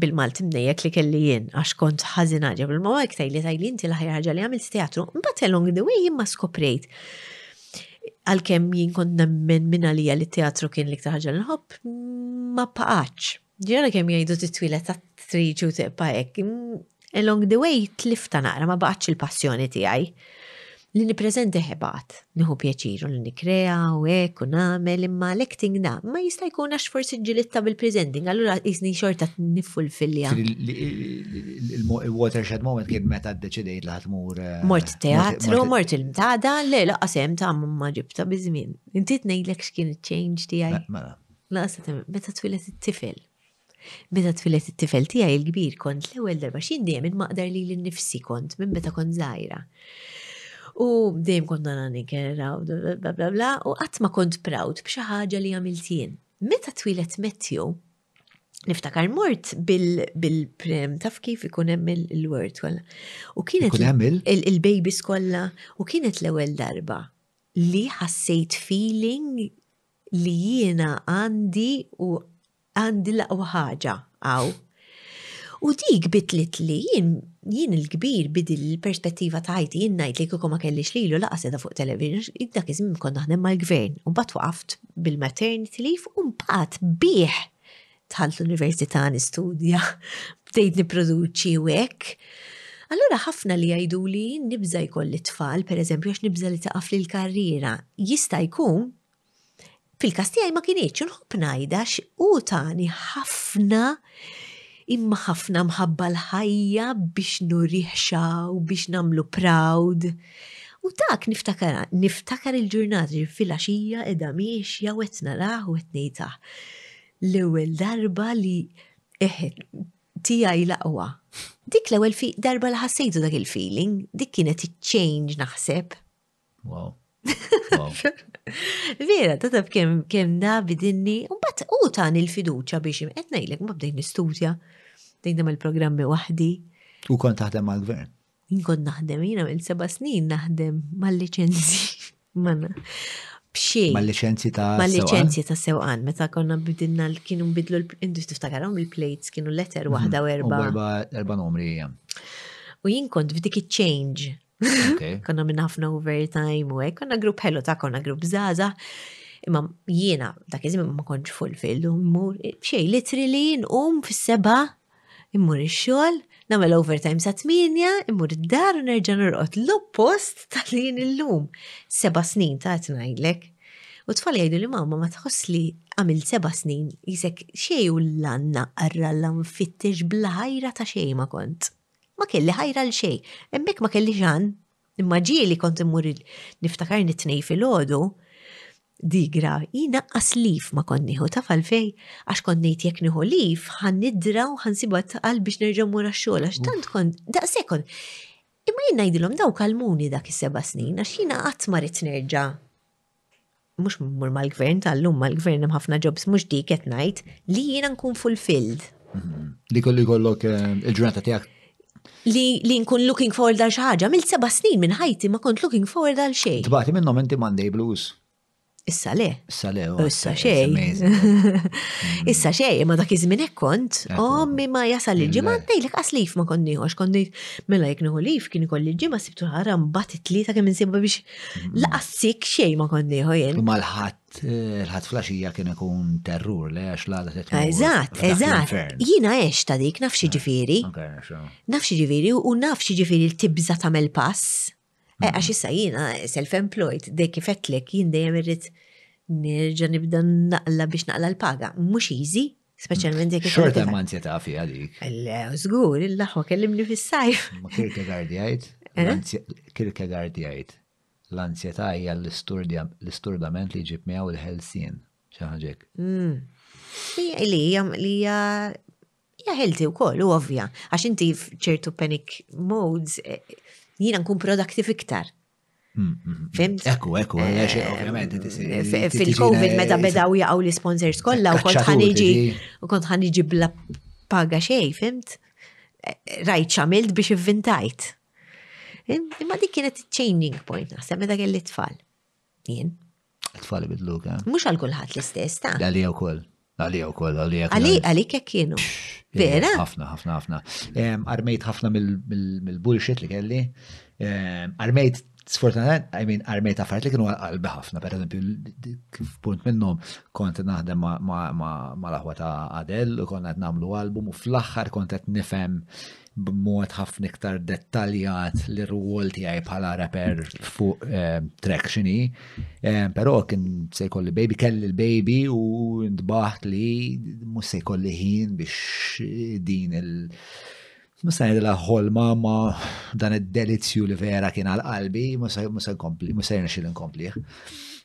bil-Malti mnejjek li kelli jien, għax kont ħażin ħaġa bil-mawa jek tajli tajli inti l-ħajja ħaġa li għamilt teatru, mbagħad along the way imma skoprejt. Għalkemm jien kont nemmen minn għalija li teatru kien l-iktar ħaġa li nħobb, ma paqax. Ġara kemm jgħidu titwilet ta' triġu teqpa hekk, Along the way tlifta naqra ma baqgħetx il-passjoni tiegħi. Li nippreżenti ħebat, nieħu pjaċir u li nikkrea u hekk u nagħmel imma l-acting da ma jista' jkun għax forsi ġilitta bil-presenting allura qisni xorta niffulfillja. Il-watershed moment kien meta ddeċidejt li ħadd mur. Eh, mort teatru, mort il-mtada, le laqas hemm ta' ma ġibta biż-żmien. Inti tnejlek x'kien iċ-change tiegħi. Mela. Laqas meta twilet it-tifel. Meta twilet it-tifel tiegħi il-kbir kont l-ewwel darba x'jien dejjem inmaqdar li l-nifsi kont minn meta kont żgħira. U dejjem kont nara nikera u bla bla bla u qatt ma kont proud b'xi ħaġa li għamilt jien. Meta twilet Matthew, niftakar mort bil-prem taf kif ikun hemm il-word kollha. U kienet il-babies kollha u kienet l-ewwel darba li ħassejt feeling li jiena għandi u Għandi l-aqwa ħaġa hawn. U dik bidlitli, jien jien il-kbir bidil il-perspettiva ta' ħajti, jien ngħid li kieku ma kellix lilu laqas edha fuq television, dak iż-żmien kont naħdem mal-gvern, u mbagħad waqaft bil-maternity leave u mbagħad bih dħalt l-università nistudja, bdejt nipproduċi u hekk. Allura ħafna li jgħiduli nibża' jkolli tfal, pereżempju għax nibża' li taqafli l-karriera, jista' jkun Fil-każ tiegħi ma kinitx u nħobb ngħidha u tani ħafna imma ħafna mħabba l-ħajja biex nuriħxaw, biex namlu proud. U dak niftakar, niftakar il-ġurnata fil-axija edha miex jaw et naraħ u et nejtaħ. L-ewel darba li eħet tijaj laqwa. Dik l-ewel darba li ħassejtu dak il-feeling, dik kienet change naħseb. Wow. Vera, ta' taf kem, kem da bidinni, un bat u tan il-fiduċa biex imqed nejlek ma bdejn nistudja, bdejn namel programmi wahdi. U kont taħdem mal gvern Inkont naħdem, jina minn seba snin naħdem mal-licenzi. Manna. Bxie. Mal-licenzi ta' Mal-licenzi ta' sewqan, meta konna bidinna kienu bidlu l-indus tiftakarom il-plates kienu letter mhm. wahda u erba. Erba numri, U jien kont f'dik iċ-change Konna minn ħafna overtime u hekk, konna grupp ħelu ta' konna grupp zaza. Imma jiena dak iżim ma konċ fulfill u mmur xej litri li jien um fis-seba' immur ix-xogħol, nagħmel overtime sa' tminja, immur id-dar u nerġa' norqod l-oppost tal-jien illum. Seba' snin ta' tnajdlek. U tfal jgħidu li mamma ma tħoss li għamil seba' snin jisek xej u l-lanna qarralla nfittex bla ħajra ta' xej ma kont. Ma kelli ħajra għal xejn. Hemmhekk ma kelli xan. Imma ġieli kont immur niftakar nitnej fil-ħodu, digra, jina aslif ma konniħu ta' falfej, għax konnejt jek niħu lif, ħan nidra u ħan sibat għal biex nerġaw mura xogħol, għax tant kon, daqsekon. Imma jien ngħidilhom daw kalmuni dak is-seba' snin, għax jina qatt ma rrid nerġa' mhux mmur mal-gvern tal-lum mal-gvern hemm ħafna jobs mhux dik qed ngħid li jiena nkun fulfilled. Mm-hmm. Li kollu jkollok eh, il-ġurnata tiegħek li, li nkun looking forward għal xi ħaġa, mill seba' snin minn ħajti ma kont looking forward għal xejn. Tbati minnhom inti Monday Blues. Issa le. Issa le. Oh, issa xej. Issa xej, ma dak iż-żmien hekk kont, ommi ma jasal il-ġimgħa ngħidlek aslif ma konnieħox, konni mela jekk nieħu lif kien ikolli l-ġimgħa sibtu ħara mbagħad it-tlieta kemm insibu biex Laqassik xej ma konniħu jien. U mal-ħat, eh, l-ħat flasġija kien ikun terrur, le għax l-għada t Eżat, eżat. Jina eċ ta' dik, nafxi eh, ġifiri. Nafxi ġifiri u nafxi ġifiri l-tibza ta' mel-pass. Eh, mm. Għax issa jina self-employed, dek kifetlek jien dejjem irrit nerġa nibda naqla biex naqla l-paga. Mux easy, Speċjalment jekk. Xorta hemm ansjetà fiha dik. Le, żgur, il-laħwa kellimni fis-sajf. Ma Kierkegaard jgħid, Kierkegaard jgħid, l-ansjetà hija l-isturdament li jġib miegħu l-ħelsien, xi ħaġek. Li hija li hija hija healthy wkoll, u ovvja, għax inti f'ċertu panic modes jiena nkun productive iktar. Fimt? Ekku, ekku, eh, eh, ovvjament. Eh, Fil-Covid meta bedaw jaqaw l-sponsors kollha u kont ħaniġi u kont ħaniġi bla paga xej, fimt? Rajt xamilt biex ivvintajt. Imma dik kienet changing point naħseb meta kelli tfal. Jien. Tfali bidlu, ka? Mux għal kulħadd l-istess, ta? Għalija u koll. Għalija u koll, għalija. Għalija kek kienu. Vera? Ħafna, ħafna, ħafna. Armejt ħafna mill-bullshit li kelli. Armejt, sfortunat, I mean, armejt affarijiet li kienu għalbi ħafna, per eżempju, kif punt minnhom kont naħdem ma' laħwa ta' Adel u kont qed nagħmlu album u fl-aħħar kont qed nifhem b'mod ħafna iktar dettaljat l-rwol tiegħi bħala rapper fuq eh, track xini, eh, però kien se jkolli baby, kelli l-baby u ntbaħt li mhux se jkolli ħin biex din il- Musa la ħolma ma dan id-delizju li vera kien għal-qalbi, musa jkompli, musa jnexil inkompliħ.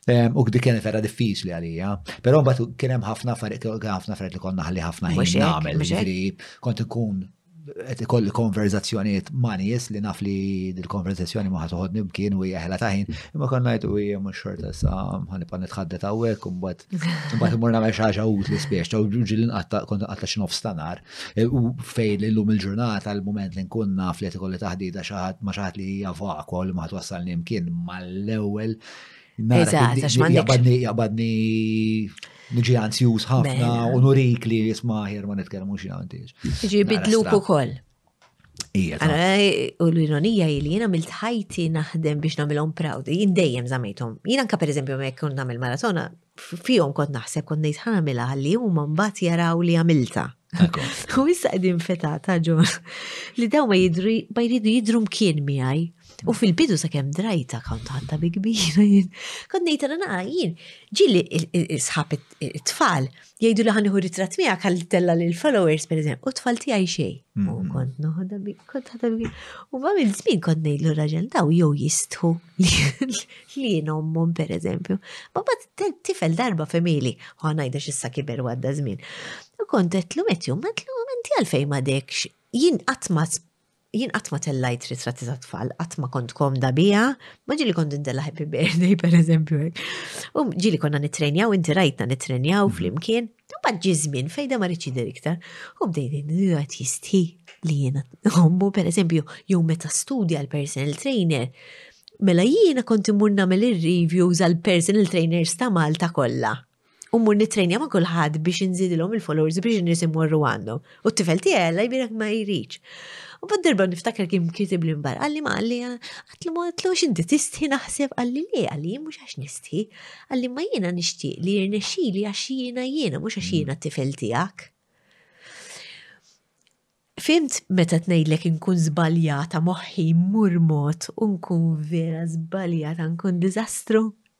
U għdi kienet vera diffiċli għalija. Pero bat kien hemm ħafna affarijiet, ħafna affarijiet li konna ħalli ħafna ħin nagħmel. Ġifieri kont ikun qed ikolli konverzazzjonijiet ma' nies li naf li l-konverzazzjoni ma ħatoħodni b'kien u jeħla ta' ħin, imma konna ngħid u hija mhux xorta sa ħanibqa' nitħaddet hawnhekk u mbagħad mbagħad imur nagħmel xi ħaġa utli spiex, ġieli nqatta' kont nqatta' xi nofs ta' nar. Fejn illum il-ġurnata l-mument li nkun naf li tikolli taħdida xaħat ma xaħat li hija vakwa li ma twassalni imkien mal-ewwel. Eżatt, għax ma jaqbadni jaqbadni niġi ansjuż ħafna u nurik li jisma' ħir ma nitkellmu xi għandix. Ġi bidluk ukoll. Ija. U l-ironija li jena mill ħajti naħdem biex namilom proud, jien dejjem zamejtom. Jien anka per eżempju me kun namil maratona, fihom kont naħseb kont ngħid ħamilha ħalli huma mbagħad jaraw li għamilta. U issa qegħdin feta ta' ġon li daw ma jidru ma jridu jidru mkien miegħi. U fil-bidu sa' kem drajta kont ħatta bi kbira jien. Kont ngħid għana naqa jien ġili sħab it-tfal jgħidu li ħaniħu ritrat miegħek għal tella lil followers per eżempju, u tfal tiegħi xej. U mm-hmm. kont noħodha bi kont ħatta bi U ma minn żmien kont ngħidlu raġel daw jew jistħu ħlien ommhom pereżempju. Ma bad tifel darba femili, u ħanajdex issa kiber u għadda żmien. U kont għetlu metju, għetlu inti għalfej ma dekx, jien għatma jien għatma tellajt ritratti ta' tfal, għatma kont komda bija, ma ġili kont indella happy birthday per eżempju. U ġili konna nitrenjaw, inti rajtna nitrenjaw fl-imkien, Mbagħad ġie żmien fejn da ma ridx jidher iktar, u bdejt ngħid jistħi li jiena nħobbu, pereżempju, jew meta studja l-personal trainer, mela jiena kont imur nagħmel ir-reviews għal personal trainers ta' Malta kollha. U mur nitrejnja ma' kulħadd biex inżidilhom il-followers biex nrid imorru għandhom. U t-tifel tiegħi għalla jbirek ma jridx. U bad darba niftakar kien kitib li mbar, għalli ma għalli għatlu ma għatlu xinti tistħi naħseb għalli li għalli jien mux għax nistħi, għalli ma jiena nishtiq li jirnexxi li għax jiena jiena mux għax jiena t-tifel tijak. Fimt meta tnejdlek nkun zbaljata moħħi murmot u nkun vera zbaljata nkun dizastru?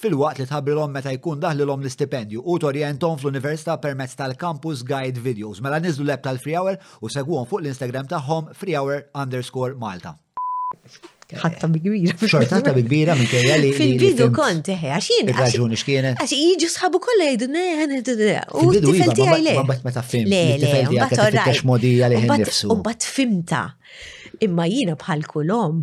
filwaqt li tħabbrilhom meta jkun daħlilhom l-istipendju u torjenthom fl-Università permezz tal-Campus Guide Videos. Mela niżlu l-app tal-Free Hour u segwuhom fuq l-Instagram tagħhom freehour underscore Malta. ħatta bi kbira. Xorta ħatta bi kbira minn kejja li. Fil-bidu kont, eħe, għax jien. Raġuni x'kienet. Għax jiġu sħabu kollha jgħidu neħen U t-tifel tiegħi le. Ma meta fim. Le, le, mbagħad orraj. Modi għalih nifsu. Mbagħad fimta. Imma jiena bħal kulhom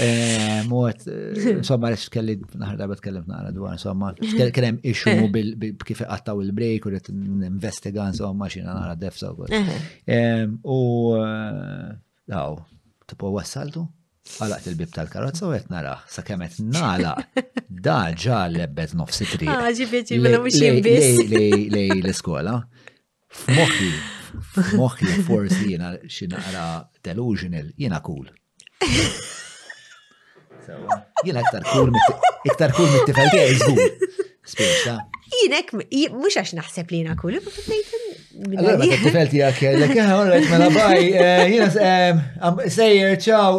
Eh, Mot, eh, insomma, għalix kelli naħar darba tkellim naqra dwar, insomma, kien hemm ixu eh. kif iqattaw il-break u rrit investiga, insomma, xina naħra defsa u U daw, tipo wassaltu, għalaqt il-bib tal-karozza u għet nara, sa' kemet nala, da ġa lebbet nofsi tri. Ah, ġifieti, mela mux jimbis. Lej l-iskola. F'moħħi, f'moħħi forsi jiena xi naqra delusional, jiena cool. Jiena iktar cool iktar cool mit-tifel tiegħi żgur. Spiċċa. Jienek, mux għax naħseb li jina kullu, Allora, ma t-tifel tijak, l-ekħan, mela baj, eh, jina eh, sejjer, ċaw,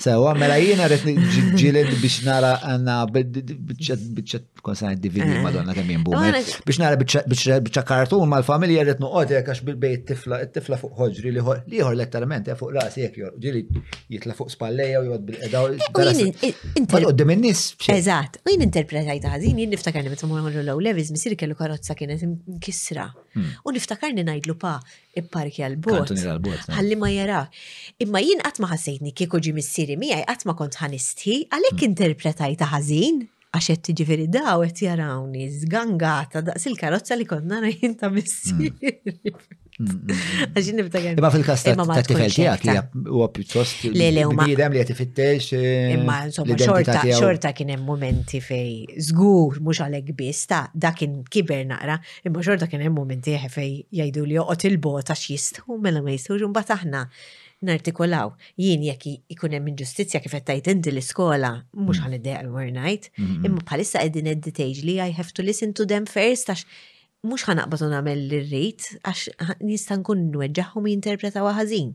Sewa, mela jiena rrit ġilid biex nara għanna bieċa konsajt divini madonna kemm jien boomer. Biex nara bieċa kartun mal-familja rrit nuqot jek għax bil-bejt tifla, tifla fuq ħoġri li ħor letteralment eh, fuq rasi jek jor, ġili jitla fuq spalleja u jod bil-edaw. Mal qoddim in-nis. Eżat, u jien interpretajt għazin, jien niftakar li meta morru l-levis, misir kellu karozza kienet kisra. Hmm. U niftakar li najdlu pa, ipparkja l-bot. Ħalli ma jara. Imma jien qatt ma ħassejtni kieku ġi missieri miegħi qatt ma kont ħanistħi, għalhekk hmm. interpretajta ħażin għax qed tiġifieri daw qed jarawni żgangata daqs il-karozza li kont nara jien ta' missieri. Hmm. Għax niftakar. Imma fil-kas ta' tifel tijak li huwa pjuttost bidem li jatifittex. Eh, imma insomma xorta xorta kien hemm momenti fej żgur mhux għalhekk biss ta' dakin kiber naqra Imma xorta kien hemm mumenti eħe fej jgħidu li joqgħod il-bogħod għax jistħu mela ma jistħux u mbagħad aħna nartikolaw. Jien jekk ikun hemm inġustizzja kif qed tgħid inti l-iskola mhux ħan iddejjaq overnight, imma bħalissa qegħdin at the stage li I have to listen to them first għax mhux ħan aqbad u nagħmel li rrid għax nista' nkun nweġġaħhom jinterpretaw ħażin.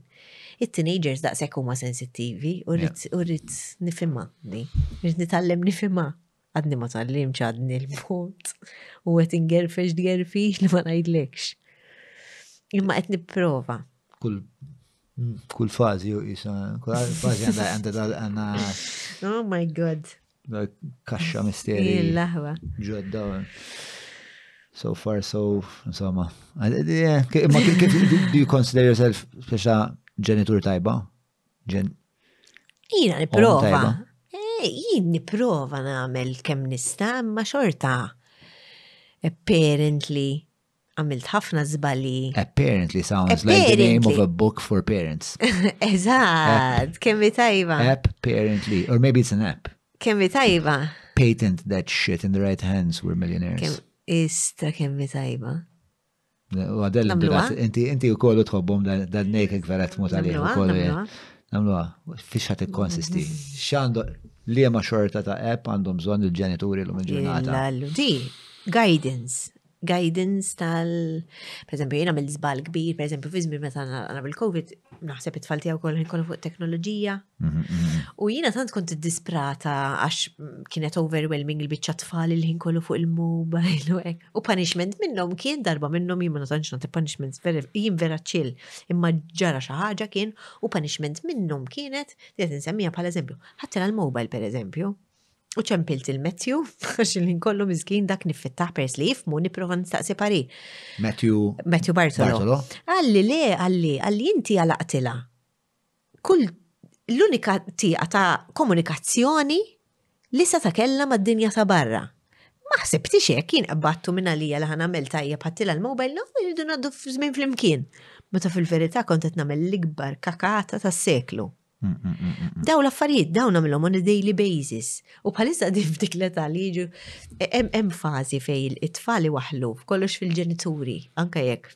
It-teenagers daqshekk huma sensittivi u rrid nifhimha. Rrid nitgħallem nifhimha. għadni ma tallimx għadni l-bot u għet ingerfex dgerfix li ma najdlekx. Imma għet niprofa. Kull kull fazi u jisa, kull fazi għanda għanda dal għanna. Oh my god. Kaxxa misteri. Il-laħwa. Ġodda. So far, so, insomma. Ma kif do you consider yourself speċa ġenitur tajba? Ġen. Jina niprofa. Eh, jien niprofa namel kem nista, imma xorta. Apparently, għamilt ħafna zbali. Apparently sounds like the name of a book for parents. Eżat, kemmi tajba. Apparently, or maybe it's an app. Kemmi tajba. Patent that shit in the right hands, we're millionaires. Kem, ista kemmi tajba. U għadel imbirat, inti inti u kollu tħobbom dan nejk gvera tmut għalih u kollu. Namluwa, fiex ħat konsisti Xandu li ma xorta ta' app għandhom bżon il-ġenituri l-lum il-ġurnata. Di, guidance. Guidance tal, per esempio, jena mill zbal kbir, per esempio, fizmi meta għana bil-Covid, naħseb it-tfal tijaw kollu kollu fuq teknoloġija, U jina tant kont disprata għax kienet overwhelming il-bicċa tfal il-ħin kollu fuq il-mobile u hekk. U punishment minnhom kien darba minnhom jien ma tantx nagħti punishment jien vera ċill. Imma ġara xi ħaġa kien u punishment minnhom kienet li qed insemmija bħala eżempju. Ħaddilha l-mobile pereżempju. U ċempilt il-Matthew, għax il kollu mizgin dak niffittaħ pers li jifmu niprofa nistaqsi pari. Matthew. Matthew Bartolo. Għalli le, għalli, għalli inti għalaqtila. kull l-unika tieqa ta' komunikazzjoni li seta' kellha mad-dinja ta' barra. Ma ħsibtix hekk, jien qbadtu minn għalija li ħa nagħmel tajjeb ħadtilha l-mobile no irridu ngħaddu żmien flimkien, meta fil-verità kont qed nagħmel l-ikbar kakata tas-seklu. Dawn l-affarijiet dawn nagħmilhom on a daily basis u bħalissa din f'dik l-età li jiġu hemm fażi fejn it-tfal iwaħħlu kollox fil-ġenituri anke jekk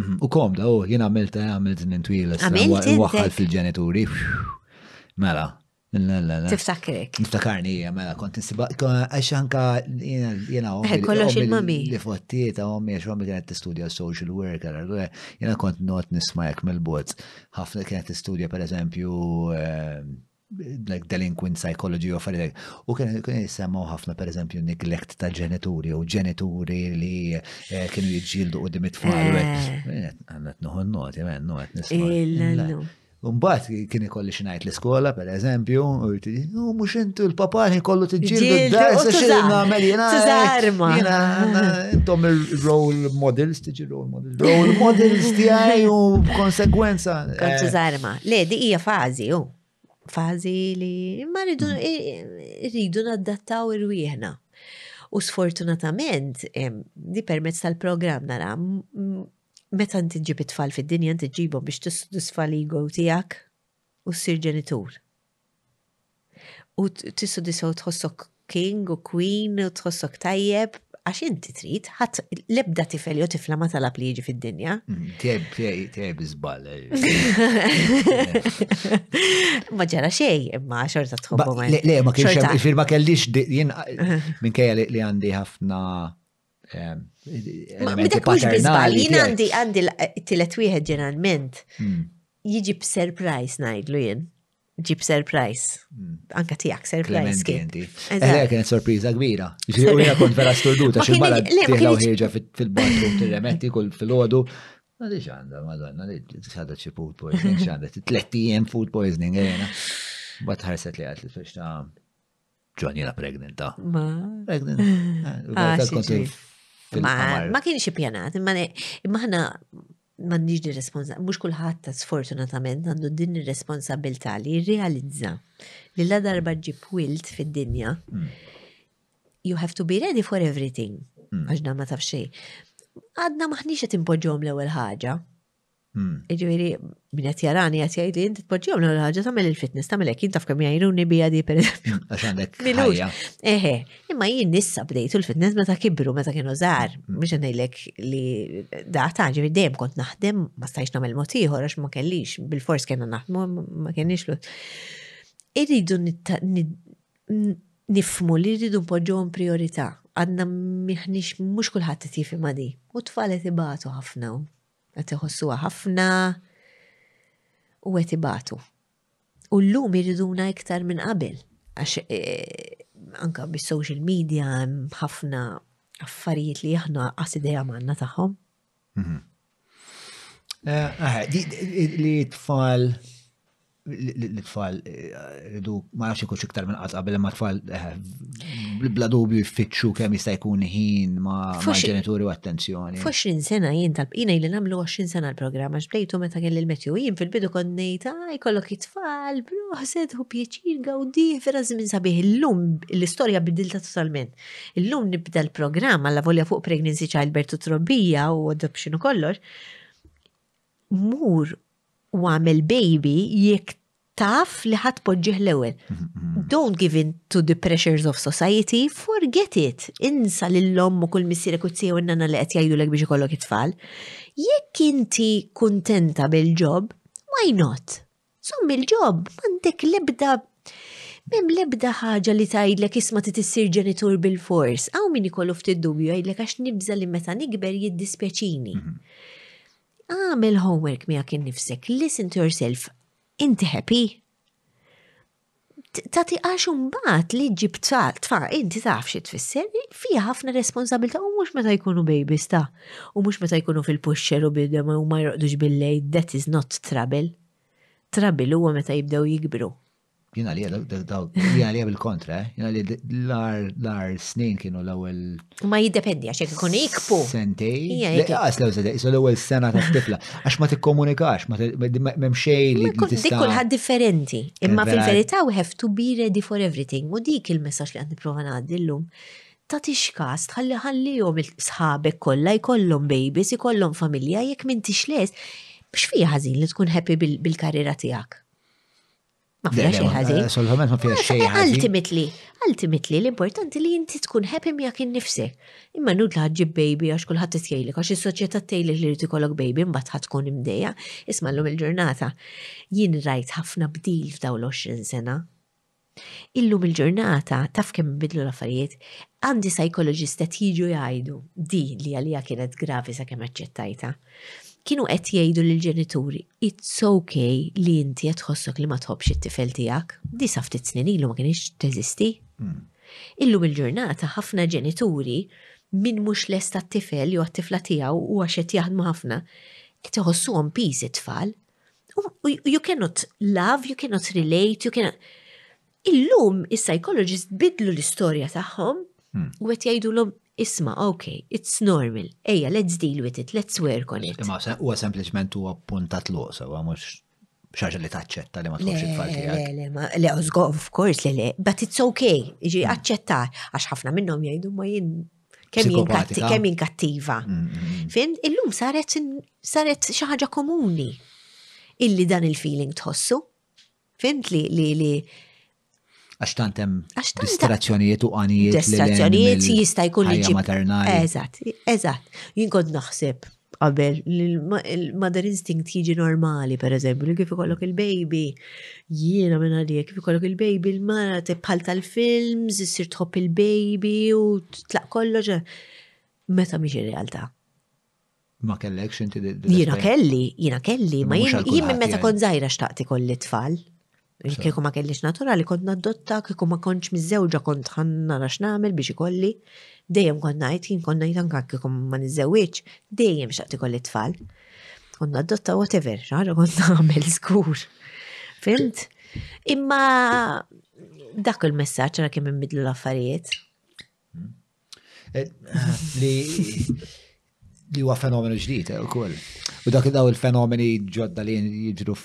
Mhm, u komda, u jien għamilt, eh, għamilt żmien twil. issa, Għamilt wa- intek. Waħħal fil-ġenituri. Mela. la, la, la. Tiftakrek. Niftakarni hija, mela, kont nsiba, kon- għax anka jena, jena ommi. Eh, kollox ommi il-mami. Li fottiet, ommi, għax ommi kienet tistudja social worker, allura jena kont not nisma jek mill-bot. ħafna kienet tistudja, per eżempju, eh, like delinquent psychology of like, u kien jisemmaw ħafna per eżempju neglect ta' ġenituri u ġenituri li eh, kienu jġildu u dimit tfal. Għanna t-nuħu n-noti, għanna t-nuħu n-noti. Umbat kien ikolli xinajt l-iskola, per eżempju, u mux intu l-papa li kollu t-ġildu d-darsa xil-namel jena. Jena, intom il-role models, t-ġi role models. Role models tiegħi u b'konsegwenza. Kontu eh. zarma. Le, di hija fażi, u. Fażi li ma rridu mm. naddattaw irwieħna. U sfortunatament, di permezz tal-programm nara, meta inti ġib it-tfal fid-dinja inti ġibhom biex tissodisfa l-ego tiegħek u ssir ġenitur. U tissodisfa u tħossok king u queen u tħossok tajjeb għax inti trid, ħadd l-ebda tifel jew tifla ma talab li jiġi fid-dinja. Mm, teb, teb, iżbal. Ma ġara xej, imma xorta tħobbu ma. Le, ma kienx hemm, ma kellix jien minkejja li għandi ħafna Meta kux bizbal, jien għandi għandi t-tilet wieħed ġeneralment hmm. jiġi b'surprise ngħidlu jien. Ġib surprise. Hmm. Anka tiegħek surprise. Eżatt, kienet sorpriża kbira. Ġifieri jiena kont vera sturduta xi mara tiegħu ħieġa fil-bathroom tirremetti kull fil-għodu. Ma diġ għandha, madonna, diġ għandha xi food poisoning, x'għandha, tletti jem food poisoning, għena. Bat ħarset li għatli fiex ta' Ġon jena pregnant, ta. Ma. Pregnant. Ah, ma kienx ippjanat, imma ħana mandiġ di responsa, mux kullħat ta' sfortunatament għandu din ir-responsabilta li jirrealizza li la darba ġib wilt fid-dinja, hmm. you have to be ready for everything, hmm. għax da ma taf xej. Għadna maħniċ qed impoġġhom l-ewwel ħaġa, Hmm. Ġifieri min qed jarani qed jgħid li inti tpoġġihom l ħaġa tagħmel il-fitness tagħmel hekk jintaf kemm jgħinuni bija di pereżempju. Hmm, għax għandek ħajja. Eħe, imma jien nissa bdejtu l-fitness meta kibru meta kienu żgħar, hmm. biex ngħidlek li data ġifieri dejjem kont naħdem ma stajx nagħmel mod ieħor għax ma kellix bil-fors kellna naħdmu ma kenniex lut. Irridu nifmu li rridu npoġġuhom priorità għadna miħnix mhux kulħadd qed jifhimha di. U tfalet ibatu ħafna qed iħossuha ħafna u qed ibatu. U llum iriduna iktar minn qabel għax e, anka bis-social media ħafna affarijiet li aħna qas idea manna tagħhom. Mhm. Eh, eh, li tfal l-tfal ridu ma nafx ikux iktar minn qatt qabel imma tfal bla dubju jfittxu kemm jista' jkun ħin ma' ġenituri u attenzjoni. Fux in sena jien tal jina li nagħmlu 20 sena l-programm għax bdejtu meta kelli l-metju jien fil-bidu kont ngħid ah jkollok it-tfal proħset u pjaċir gawdi vera żmien sabiħ illum l-istorja bidilta totalment. Illum nibda l-programm għalla volja fuq pregnancy childbirth u trobbija u adoption u kollox mur u għamel baby jekk taf li ħadd poġġih l-ewwel. Don't give in to the pressures of society, forget it. Insa lill-omm u kull missierek u t-tiju n-nana li qed jgħidulek biex ikollok it-tfal. Jekk inti kuntenta bil-ġob, why not? Zomm il-ġob, m'għandek l-ebda Mem lebda ħaġa li tajdlek isma ti tissir ġenitur bil-fors. Għaw min ikollu ftit dubju għajdlek għax nibza li meta nikber jiddispjaċini. Mhm. Għamel homework miegħek innifsek, listen to yourself. Inti happy? tati għax mbagħad li ġib tfal, tfal, inti taf xi tfisser, fija ħafna responsabilta u mhux meta jkunu babies ta' u mhux meta jkunu fil-puxxer u bidem u ma jroqdux bil-lejl, that is not trouble. Trouble huwa meta jibdew jikbru. Jina li jina li bil-kontra, eh? jina li l-ar snin kienu l-ewwel Ma jiddependi għax jekk ikun ikpu. Sentej. Għas lew zedek, jisu l-ewwel sena ta' tifla. Għax ma tikkomunikax, ma memxej li. Dik kulħadd differenti. Imma fil-verità we have to be ready for everything. U dik il-messaġġ li qed nipprova ngħaddi llum. Ta' tixkas tħalli ħallihom sħabek kollha jkollhom babies, ikollhom familja jekk m'intix les. Biex fija ħażin li tkun happy bil-karriera tiegħek. Ma fija xejn ħażin. Assolutament ma fija xejn ħażin. Ultimately, ultimately l-importanti li inti tkun happy miegħek innifsek. Imma nud li ħaġġib baby għax kulħadd tgħidlek għax is-soċjetà tgħidlek li rid ikollok baby mbagħad ħadd tkun imdejja. Isma' llum il-ġurnata jien rajt ħafna bdil f'daw l-20 sena. Illum il-ġurnata taf kemm bidlu l-affarijiet, għandi psychologist qed jiġu jgħidu din li għalija kienet gravi sa kemm aċċettajta. Kienu qed jgħidu lill-ġenituri, it's ok li inti qed tħossok li ma tħobbx it-tifel tiegħek, di sa ftit snin ilu ma kienx teżisti. Hmm. Illum il-ġurnata ħafna ġenituri min mhux lesta t-tifel jew t-tifla tiegħu u għax qed jaħdmu ħafna qed iħossuhom piż it-tfal. You cannot love, you cannot relate, you cannot Illum is-psychologists bidlu l-istorja tagħhom hmm. u qed jgħidulhom isma, ok, it's normal, eja, let's deal with it, let's work on it. Imma huwa sempliċement huwa puntat loqsa, huwa mhux xaġa li taċċetta li ma tkunx it-tfal tiegħek. Le, le, le, of course, le, le, but it's okay, ġi hmm. aċċetta, għax ħafna minnhom jgħidu ma jien kemm jien kattiva. Mm, mm, mm. Fin, illum saret saret xi ħaġa komuni illi dan il-feeling tħossu. Fimt li li li Għax tant hemm Għax tant- distrazzjonijiet u għanijiet li l-għen distrazzjonijiet mill- jista' jkun li ħajja ġib. maternali. Eżatt, eżatt. Jien kont naħseb qabel li l-ma- il-mother instinct jiġi normali, per eżempju, li kif ikollok il-baby, jiena minn għalija, kif ikollok il-baby, il-mara te- bħal tal-films, issir tħobb il-baby u tlaq kollox. Meta miex ir-realtà. Ma kellekx inti Jiena kelli, jiena kelli, ma jien minn meta kont żgħira xtaqti kolli tfal. Kieku ma kellix naturali kont naddotta, kieku ma kontx miżewġa kont nara x'nagħmel biex ikolli. Dejjem kont ngħid, jien kont ngħid anke kieku ma niżżewwiġ, dejjem xtaqti kolli tfal. Kont naddotta whatever, xaħġa kont nagħmel skur. Fimt? Imma dak il-messaġġ ra kemm inbidlu l-affarijiet. Li li huwa fenomenu ġdid eh, ukoll. U dak daw il-fenomeni ġodda li jiġru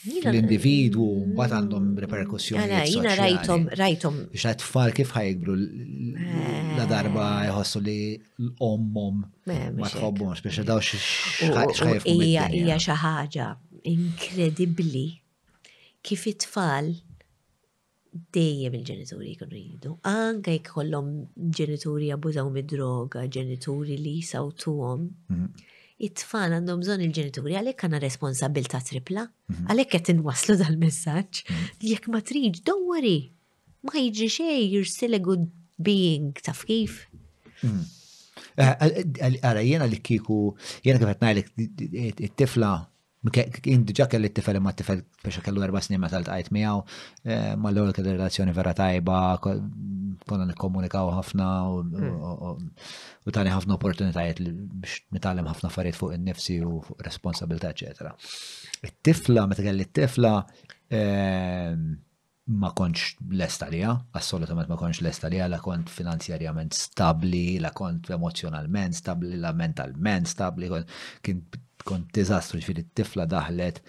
l-individwu mbagħad għandhom reperkussjoni. Għana, jina rajtom, rajtom. Xa tfal kif ħajkbru eh. la darba jħossu li l-ommom eh, ma tħobbhomx biex daw xħajf. Ija ija xi ħaġa inkredibbli kif it-tfal dejjem il-ġenituri jkunu jidu. Anka jek kollom ġenituri jabbużaw mid-droga, ġenituri li jisawtuhom. Mhm. It-tfal għandhom bżonn il-ġenituri għalhekk għandna responsabilta tripla, mhm. għalhekk qed inwasslu dal-messaġġ. Mhm. Jekk ma trid dowwari, ma jiġri xejn, you're still a good being, taf kif? Eh, eh, eh, ara, jena li kiku, jena kif għetnajlek, it-tifla Jien diġà kelli t-tifel imma t-tifel biex kellu erba' snin meta ltqajt miegħu. Eh, ma l-ewwel kelli relazzjoni vera tajba, konna nikkomunikaw ħafna hmm. u tani ħafna opportunitajiet biex nitgħallem ħafna affarijiet fuq in-nifsi u fuq responsabilità, eċetera. It-tifla, meta kelli t-tifla, eh, ma kontx lest għaliha, assolutament ma kontx lest għaliha, la kont finanzjarjament stabbli, la kont emozzjonalment stabbli, la mentalment stabbli, kien kont diżastru ġifieri t-tifla daħlet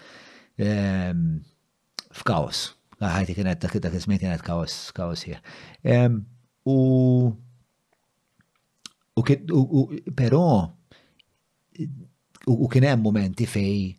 ehm, f'kaos. Ħajti kienet dak dak iż-żmien kienet kaos kaos hija. Ehm, u u però u kien hemm momenti fej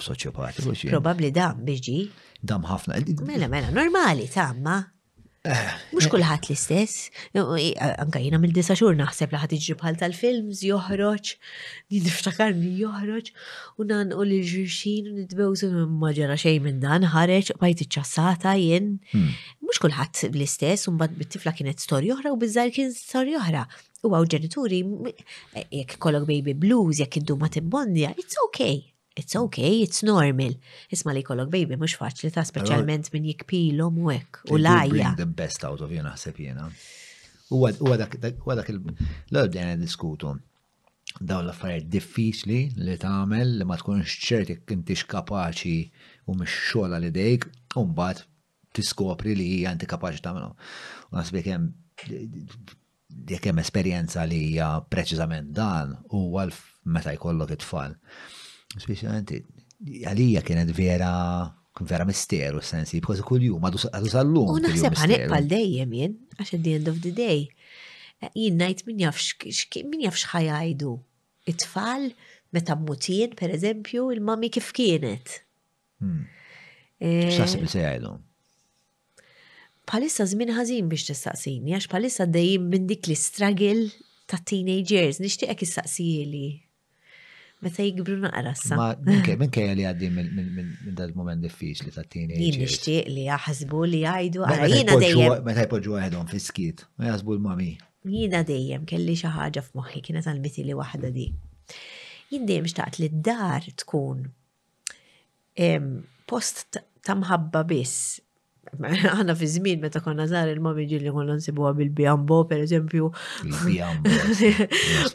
Soċjopatiku xi. Probabbli dam biex ġi. Dam ħafna. Mela, mela, normali, tamma. Eh. Mux kullħat l-istess. Anka jina minn disa xur naħseb li ħat iġri bħal tal-films, joħroġ, niftakar li joħroġ, u nan u li ġirxin u nitbewżu maġara xej minn dan, ħareġ, bajt iċċassata jien. Hmm. Mux kullħat l-istess, un bad bit-tifla kienet storja oħra u bizzar kien storja oħra. U għaw ġenituri, jek kollok baby blues, jek id-duma tibbondja, it's okay. it's okay, it's normal. Isma li kollok baby mux faċli ta' specialment minn jikpilom u ek u lajja. The best out of you naħseb jena. U għadak l-għod dejna diskutu daw l-affarijiet diffiċli li tagħmel li ma tkunx ċerti kintix kapaċi u mhix xogħla li dejk u mbagħad tiskopri li hija inti kapaċi tagħmlu. U nasbek hemm jekk hemm esperjenza li hija preċiżament dan, huwa meta jkollok it-tfal. Speċjalment għalija kienet vera kun vera misteru sensi, because kull jum għadu sal-lum. U naħseb ħanibqa' dejjem jien, għax at the end of the day, jien ngħid min jafx min jafx ħajajdu it-tfal meta mmutien, per eżempju, il-mami kif kienet. Hmm. Eh, X'taħseb li se jgħidhom? Palissa żmien ħażin biex tistaqsini, għax palissa dejjem minn dik li stragil ta' teenagers, nixtieqek issaqsijili. Meta jikbru naqra sa. Minn kajja li għaddi minn dal moment diffiċli ta' teenagers. Jien nixtieq li jaħsbu li għajdu għara jina dejjem. Meta jpoġġu għedhom fi skit, ma jaħsbu l-mami. Jina dejjem kelli xi ħaġa f'moħħi kienet għal-miti li waħda di. Jien dejjem xtaqt li d-dar tkun post ta' mħabba biss. Għana fi żmien meta konna żgħar il-mami ġilli konna nsibuha bil-bijambo, per eżempju.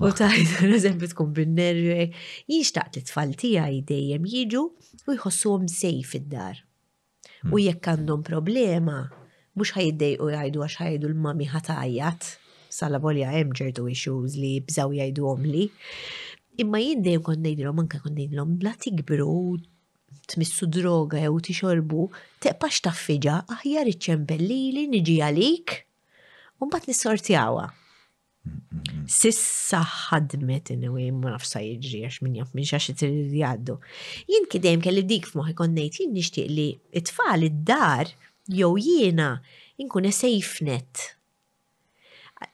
U tajt, per eżempju, tkun bin-nervi. Jinxtaqt li tfal tiegħi dejjem jiġu u jħossuhom sejf id-dar. U hmm. jekk għandhom problema, mhux ħajiddejqu jgħidu għax ħajdu l-mami ħatajjat, sala volja hemm ċertu issues li bżaw jgħidu li. Imma jiddej kon ngħidilhom anke kon ngħidilhom bla tikbru tmissu droga jew tixorbu, teqpax taffiġa aħjar iċċempellili niġi għalik u mbagħad nissortjawha. Sissa ħadmet inwi, ma naf sa jiġri għax minn jaf minn xaxi t li jgħaddu. Jien kidejm kelli dik f'moħi konnejt jien nixtieq li it-tfal id-dar jew jiena inkun safe net.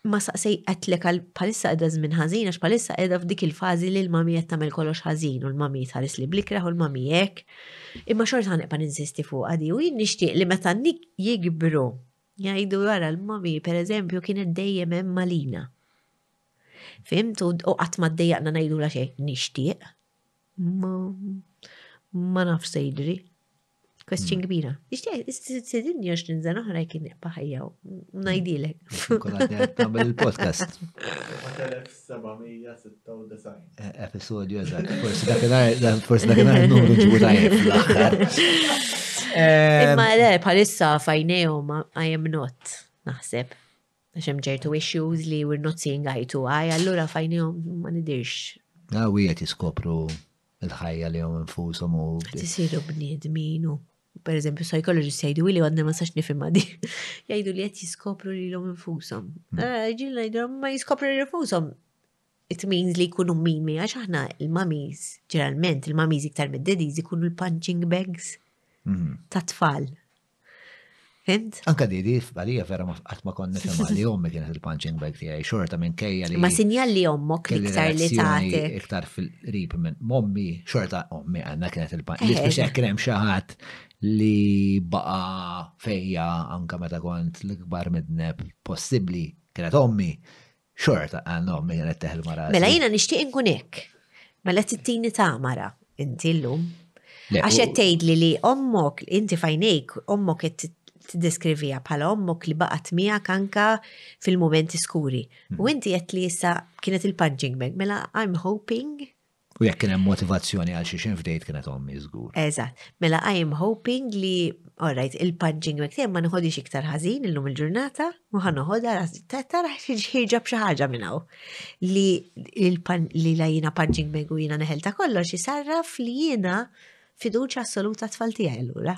Ma saqsej għatlek għal palissa għedha żmien ħażin għax palissa għedha f'dik il-fażi li l-mami qed tagħmel kollox ħażin u l-mami tħares li blikra u l-mami hekk. Imma xorta ħanqpa' ninsisti fuq għadi u jien nixtieq li meta jikbru Jgħidu wara l-mami, per eżempju, kienet dejjem hemm malina. Fimt u qatt ma ddejjaqna ngħidu la xejn, nixtieq. Ma naf se jidri. Question mm. kbira. Nixtieq sidinni għax ninżan oħra jkien paħajja u ngħidilek. Kolla tagħmel il-podcast. 796. Eh, episodju, eżatt, forsi dakinhar, forsi dakinhar numru ġibu tajjeb fl-aħħar. Imma eh, le, bħalissa fajnejhom I am not, naħseb. Għax hemm ġertu issues li we're not seeing eye to eye, allura fajnejhom ma nidirx. Ah, wieħed jiskopru il-ħajja li hom infushom u. Tisiru bniedmin u per eżempju psychologist jgħidu li għadna ma sax nifhimha di. Jgħidu li qed jiskopru li l-hom infushom. Hmm. Eh, ġil ngħidu ma jiskopru li infushom. It means li jkunu min mi għax aħna il-mamis, ġeneralment il-mamis iktar mid-dediz ikunu l-punching bags hmm. ta' tfal. Fint? Anka di di f'balija vera ma fqat ma konna fimma li ommi kienet il-punching bag tiegħi xorta minn kejja li. Ma sinjal li ommok li ktar li tagħti. Iktar fil-qrib minn mommi xorta ommi għandha kienet il-punching. Li biex hekk hemm xi ħadd li baqa fejja anka meta kont l-ikbar midneb possibbli kienet ommi. Xorta, ah, no, minn għanet teħel mara. Mela jina nishtiq nkun hekk. Mela tittini ta' mara, inti l-lum. Għax qed tgħidli li ommok, inti fajnejk, ommok qed tiddeskrivija bħala ommok li baqgħet miegħek anka fil-momenti skuri. U hmm. inti qed li issa kienet il-punching bag, mela I'm hoping U jekk kien hemm motivazzjoni għal xi xinfdejt kienet ommi żgur. Eżatt. Mela I am hoping li all right, il-punching bag tiegħi ma nħodix iktar ħażin illum il-ġurnata, u ħa noħodha tara ħirġa b'xi ħaġa minn hawn. Li li la jiena punching bag u jiena neħel ta' kollox isarraf li jiena fiduċja assoluta tfal tiegħi allura.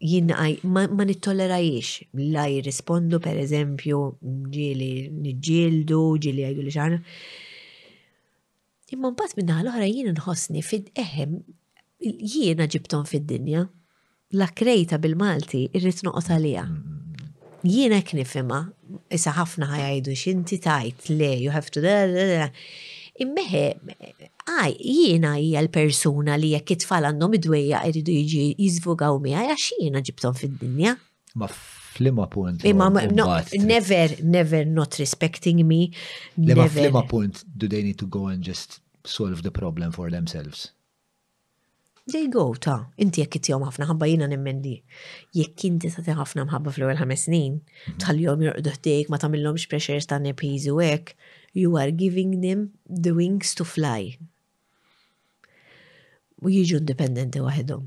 Jien ma nittollerahiex la jirrispondu pereżempju ġieli niġġieldu, ġieli jgħidu li xaħna. Imma mbagħad min-naħa l-oħra jien nħossni fid eħem jiena ġibthom fid-dinja. La krejta bil-Malti irrid noqgħod għaliha. Jien hekk nifhimha, issa ħafna ħa jgħidu x'inti tgħid le you have to Immeħe, jiena hija l-persuna li jekk it-tfal għandhom id-dwejja jridu jiġi jiżvugaw miegħi għax jiena ġibthom fid-dinja. Ma flima punt. Imma never, never not respecting me. Imma flima punt do they need to go and just solve the problem for themselves? There you go, ta, inti jekk ittihom ħafna ħabba jiena nemmen li jekk inti tagħti ħafna mħabba fl-ewwel ħames snin, mhm. tħallihom jorqdu ħdejk, ma tagħmilhomx pressures ta' nepiż u hekk, you are giving them the wings to fly. U jiġu indipendenti waħedhom.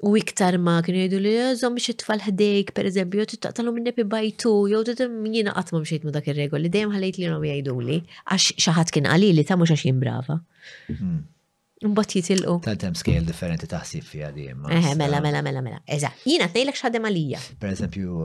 U iktar ma kienu jgħidu li jżom biex it-tfal ħdejk, per eżempju, jew taqtalu minn nepi bajtu, jew titim jiena qatt ma mxejt ma dak ir-regoli, dejjem ħallejt li jom jgħidu li, għax xi ħadd kien għali li ta' mhux għax jien brava. Hmm. Mbagħad jitilqu. Tant hemm scale differenti taħsib fiha dejjem. Eħe, mela, mela, mela, mela. Eżatt, jiena tnejlek x'ħadem għalija. Per eżempju,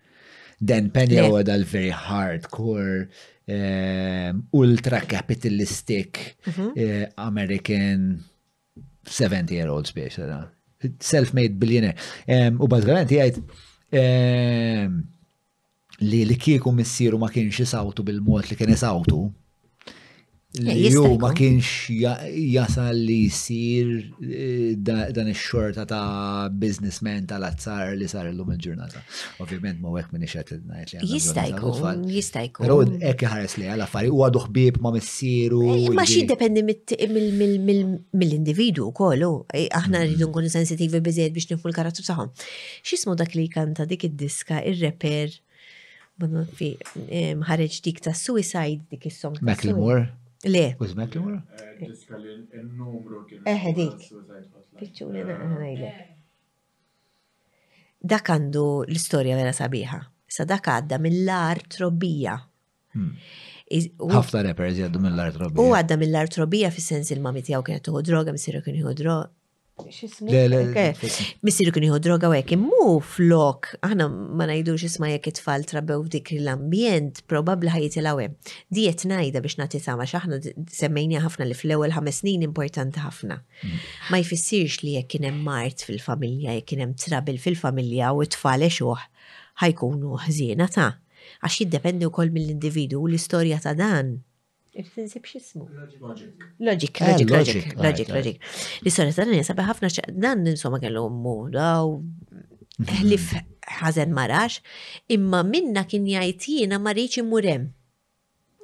Dan Pena huwa dal-very hardcore eh, ultra capitalistic mhm. eh, American 70 year old space, self-made billionaire. U bazgaranti għajt li li kieku missiru ma kienx isawtu bil-mod li kien isawtu, li ju ma kienx jasal li jisir eh, dan ix-xorta ta' businessman tal-azzar li sar illum il-ġurnata. Ovvjament ma wek minni xed najt li Jista' jkun, jista' jkun. Pero hekk ħares li għal affari huwa duħbib ma missieru. Eh, ma xi jiddependi mill-individu kollu. Eh, aħna mm-hmm. rridu nkunu sensitivi biżejjed biex nifmu l-karattru tagħhom. X'ismu dak li kanta dik id-diska ir-reper Fi ħareġ dik ta' suicide dik is-song. Macklemore? Le. Who's Macklemore? Eh, eh dik. Biċċuni ngħidlek. Dak għandu l-istorja vera sabiħa. Sa dak għadda mill-ar trobbija Hmm. Ħafna rappers jgħaddu mill-art robija. U għadda mill-art robija fis-sens il-mami tiegħu kienet tuħu droga, missieru kien jieħu droga. Missieru kien jieħu droga u hekk immu flok, aħna ma ngħidux isma' jekk it-tfal trabbew f'dik l-ambjent, probabbli ħajitilgħu hemm. Diet ngħidha biex nagħti tama x'aħna semmejniha ħafna li fl-ewwel ħames snin importanti ħafna. Mm. Ma jfissirx li jekk kien hemm mart fil-familja, jekk kien hemm trabil fil-familja u t-tfal exuħ ħajkunu ħżiena ta' Għax jiddependi wkoll mill-individwu u l-istorja ta' dan. Il-finsib x'ismu? Loġik. Loġik, loġik, loġik, loġik, loġik. L-istorja ta' dan jinsabi ħafna dan insomma kellu mmu daw ħlif ħażen marax, imma minna kien jgħid jiena ma rridx imur hemm.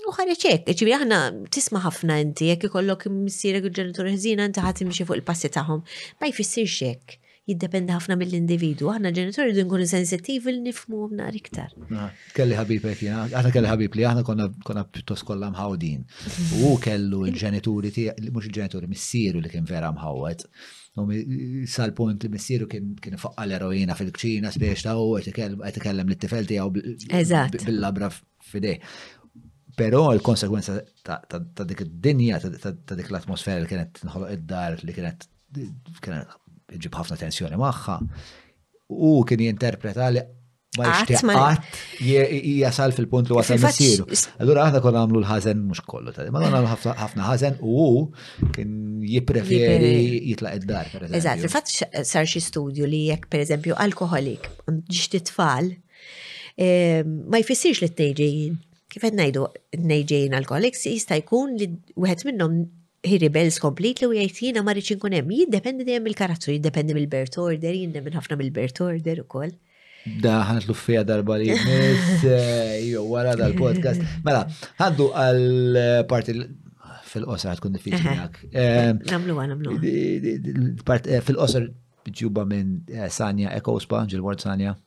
U ħareġ hekk, ġifieri aħna tisma' ħafna inti jekk ikollok missierek il-ġenitur ħżina inti ħadd imxi fuq il-passi tagħhom. Ma jfissirx hekk. Jiddependi ħafna mill-individu. Aħna ġenitur idu nkunu sensittivi li nifmu nhar iktar. Kelli ħabib hekk jiena, aħna kelli ħabib li aħna konna pjuttost kollha mħawdin. U kellu l-ġenituri tiegħi, mhux il-ġenituri missieru li kien vera mħawwed. Sal-punt li missieru kien faqqa l-eroina fil-kċina spiex ta' u għet ikellem l-tifel tiegħu bil-labra f'idej. Però l-konsekwenza ta' dik id-dinja, ta' dik l-atmosfera li kienet tinħoloq id-dar li kienet ġib ħafna tensjoni magħha, u kien jinterpreta li ma jixtieqat jasal fil-punt li wasal missiru. Allura aħna konna għamlu l-ħazen mhux kollu ta' ma għamlu ħafna ħazen u hu kien jippreferi jitlaq id-dar. Eżatt, fil-fatt sar xi studju li jekk pereżempju alkoholik ġiġ titfal Ma jfissirx li t-nejġejn, kif qed ngħidu t-nejġejn alkoholics jista' jkun li wieħed minnhom ħiribel skomplit li jgħid jiena ma rridx inkun hemm. Jiddependi dejjem mill-karattru, jiddependi mill-birth order, jindemen ħafna mill-birth order ukoll. Da ħanatlu fija darba li jmiss, eh, jew wara dal-podcast. Mela, ħaddu għal parti fil-qosra tkun diffiċli għak. Eh, namlu għan, namlu. Eh, fil-qosra ġuba minn Sanja Ekospa, ġil-ward Sanja.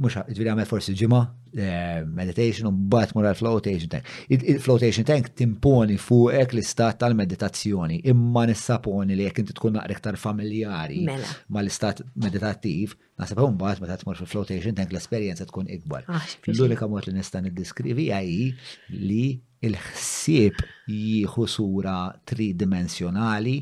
mux ġviri għamil forsi ġima, eh, meditation, un bat mura l-flotation tank. Il-flotation tank timponi fuqek l-istat tal-meditazzjoni, imma nissaponi li jek inti tkun naqrek tar familjari mela. ma l-istat meditattiv, nasab un bat meta tmur fil-flotation tank l-esperienza tkun ikbar. Ah, L-unika mod li nista' niddiskrivi għaj li il-ħsieb jieħu sura tridimensjonali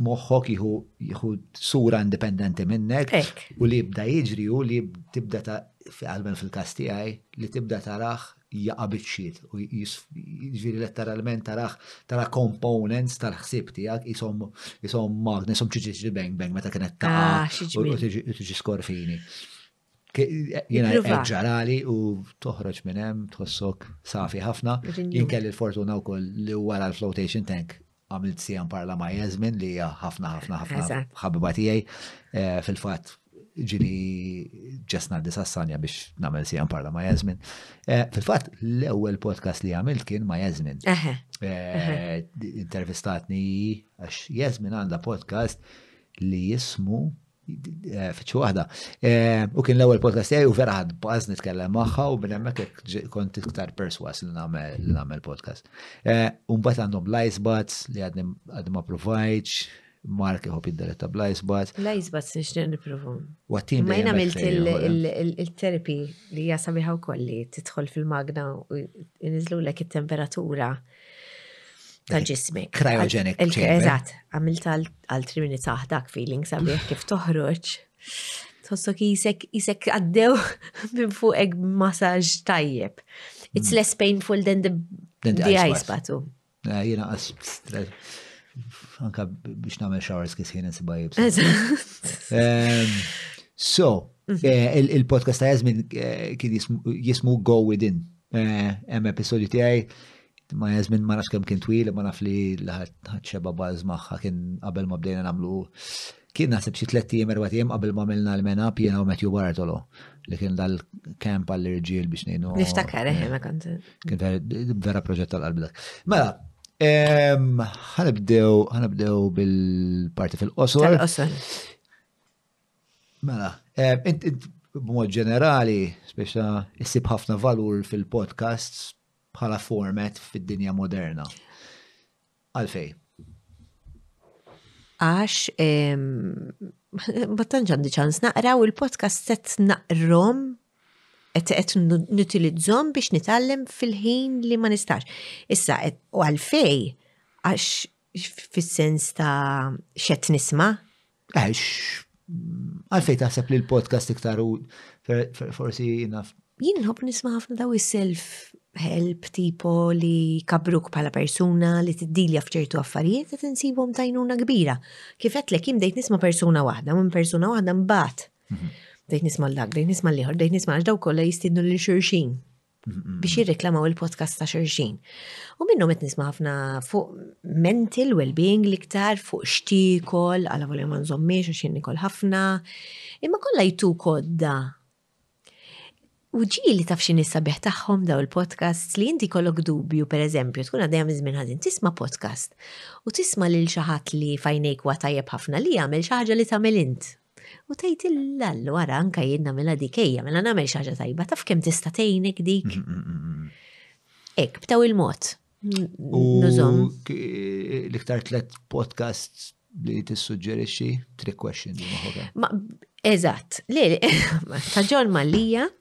f'moħħok jieħu sura indipendenti minnek u li jibda jiġri u li tibda ta' għalmen fil-kas tiegħi li tibda taraħ jaqa' biċċiet u jiġri letteralment taraħ tara components tal-ħsieb tiegħek jisom jisom magni jisom ċiġiġi bang bang meta kienet ta' ah, u tiġi skorfini. Jena ġarali u toħroġ minn hemm tħossok safi ħafna. Jien kelli l-fortuna wkoll li wara l-flotation tank għamilt sijan parla ma' Jasmine li hija ħafna ħafna ħafna ħabiba tiegħi. Eh, fil-fatt ġili ġesna di sassanja biex namel sijan parla ma' Jasmine. Eh, fil-fatt l-ewwel podcast li għamilt kien ma' Jasmine. Eh, intervistatni għax Jasmine għandha podcast li jismu Eh, fitxu waħda. Eh, u kien l-ewwel podcast tiegħi u vera ħad baż nitkellem magħha u minn hemmhekk kont iktar perswas li nagħmel podcast. Eh, u mbagħad għandhom l-ice bats li għadni ma provajċ, Mark iħob id-diretta bl-ice bats. L-ice bats nixtieq nippruvu. Wattim Ma jien għamilt il-terapi li hija sabiħa wkoll li tidħol fil-magna u l lek it-temperatura. ta' ġismek. Cryogenic. Eżatt, għamilt għal trimini taħ dak feeling sabiħ kif toħroġ. Tossok jisek jisek għaddew minn fuqek masaġ tajjeb. It's mm. less painful than the, than the ice batu. Eh, jina għas anka biex namel showers kis jina nsiba So, mhm. eh, il-podcast ta' jazmin eh, kien jismu Go Within. Hemm episodju tiegħi ma' Jasmin ma nafx kemm kien twil, ma naf li ħadd xeba bars magħha kien qabel ma bdejna nagħmlu kien naħseb xi tliet ijiem erba' ijiem qabel ma għamilna l-mena jiena u Matthew Bartolo li kien dal-kamp għall-irġiel biex ngħinu. Niftakar eħe ma kont. Kien vera proġett tal-qalb dak. Mela, ħanibdew ħanibdew bil-parti fil-qosor. Fil-qosor. Mela, b'mod ġenerali, speċa issib ħafna valur fil-podcasts bħala format fid-dinja moderna. Għalfej? Għax, battan ġandi ċans naqra u l-podcast set naqrom qed nutilizzom biex nitgħallem fil-ħin li ma nistax. Issa, u għalfej, għax fis-sens ta' xet nisma' Għax, għalfej taħseb li l-podcast iktar u forsi naf. Jien nħobb nisma' ħafna daw is-self help tipo li kabruk pala persuna li tiddilja fċertu affarijiet qed insibhom tajnuna kbira. Kif qedlek jim dejt nisma' persuna waħda, minn persuna waħda mbagħad. Mhm. Dejt nisma' l-dak, dejt nisma' l-ieħor, dejt nisma' għax daw kollha jistidnu lil xurxin. biex jirreklamaw il-podcast ta' xerxin. U minnhom qed nisma' ħafna fuq mental well-being liktar fuq xtikol, għala volja ma nżommiex għax jien nikol ħafna. Imma kollha jtu kodda. U ġili taf xi sabiħ tagħhom daw il-podcast li inti kollok dubju pereżempju tkun għaddejja minn żmien ħażin tisma' podcast u tisma' lil xi ħadd li fajnejk wa tajjeb ħafna li jagħmel xi ħaġa li tagħmel int U tgħid il-lallu wara anka jien nagħmilha dik ejja, mela nagħmel xi ħaġa tajba, taf kemm tista' tgħinek dik. Mm, mm, mm, Ek, b'taw il-mod. Nużom. L-iktar tlet podcasts li tissuġġerixxi trick questions. Eżatt, li ta' John Mallija.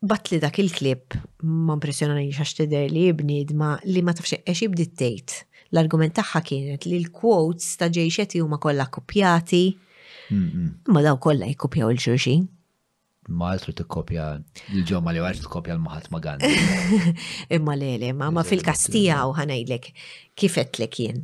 Batli dak il-klip ma impressjonani xax tidher li bniedma li ma tafx ex ibdiet tgħid. L-argument tagħha kienet li l-quotes ta' Jay Shetty huma kollha kopjati, imma daw kollha jikkopjaw il xulxin. Ma għaltru tikkopja l-ġomma li għart tikkopja l-Mahatma Gandhi. Imma le, le, ma fil-kas tiegħu ħanajdlek kif qedtlek jien.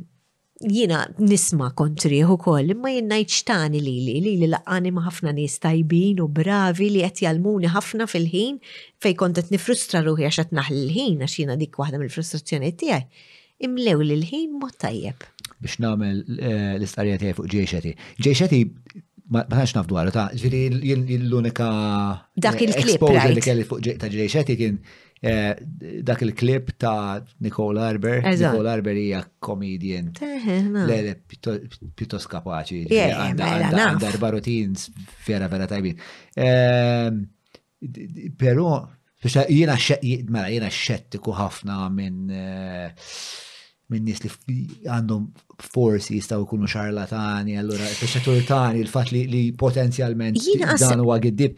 Jiena nisma kontriħ ukoll, imma jien ngħid xtani lili, lili laqani ma' ħafna nies tajbin u bravi li qed jgħallmuni ħafna fil-ħin fejn kont qed nifrustra ruħi għax qed naħli l-ħin għax jiena dik waħda mill-frustrazzjonijiet tiegħi. Imlewli l-ħin b'mod tajjeb. Biex nagħmel eh, l-istqarrija tiegħi fuq Jay Shetty. Jay Shetty ma tantx naf dwaru ta' ġifieri l-unika Dak eh, il-klip, exposure right. li kelli fuq J- ta' Jay Shetty kien Eh, dak il-klip ta' Nicole Arber. Nicole Arber hija comedian. Lele, pjuttost kapaċi. Għandha barutins vera vera tajbin. Ehm, Pero, jiena mela, xettiku ħafna minn eh, minn nies li għandhom forsi jistaw ikunu xarlatani, allura fissa turtani, il-fat li potenzjalment dan huwa giddib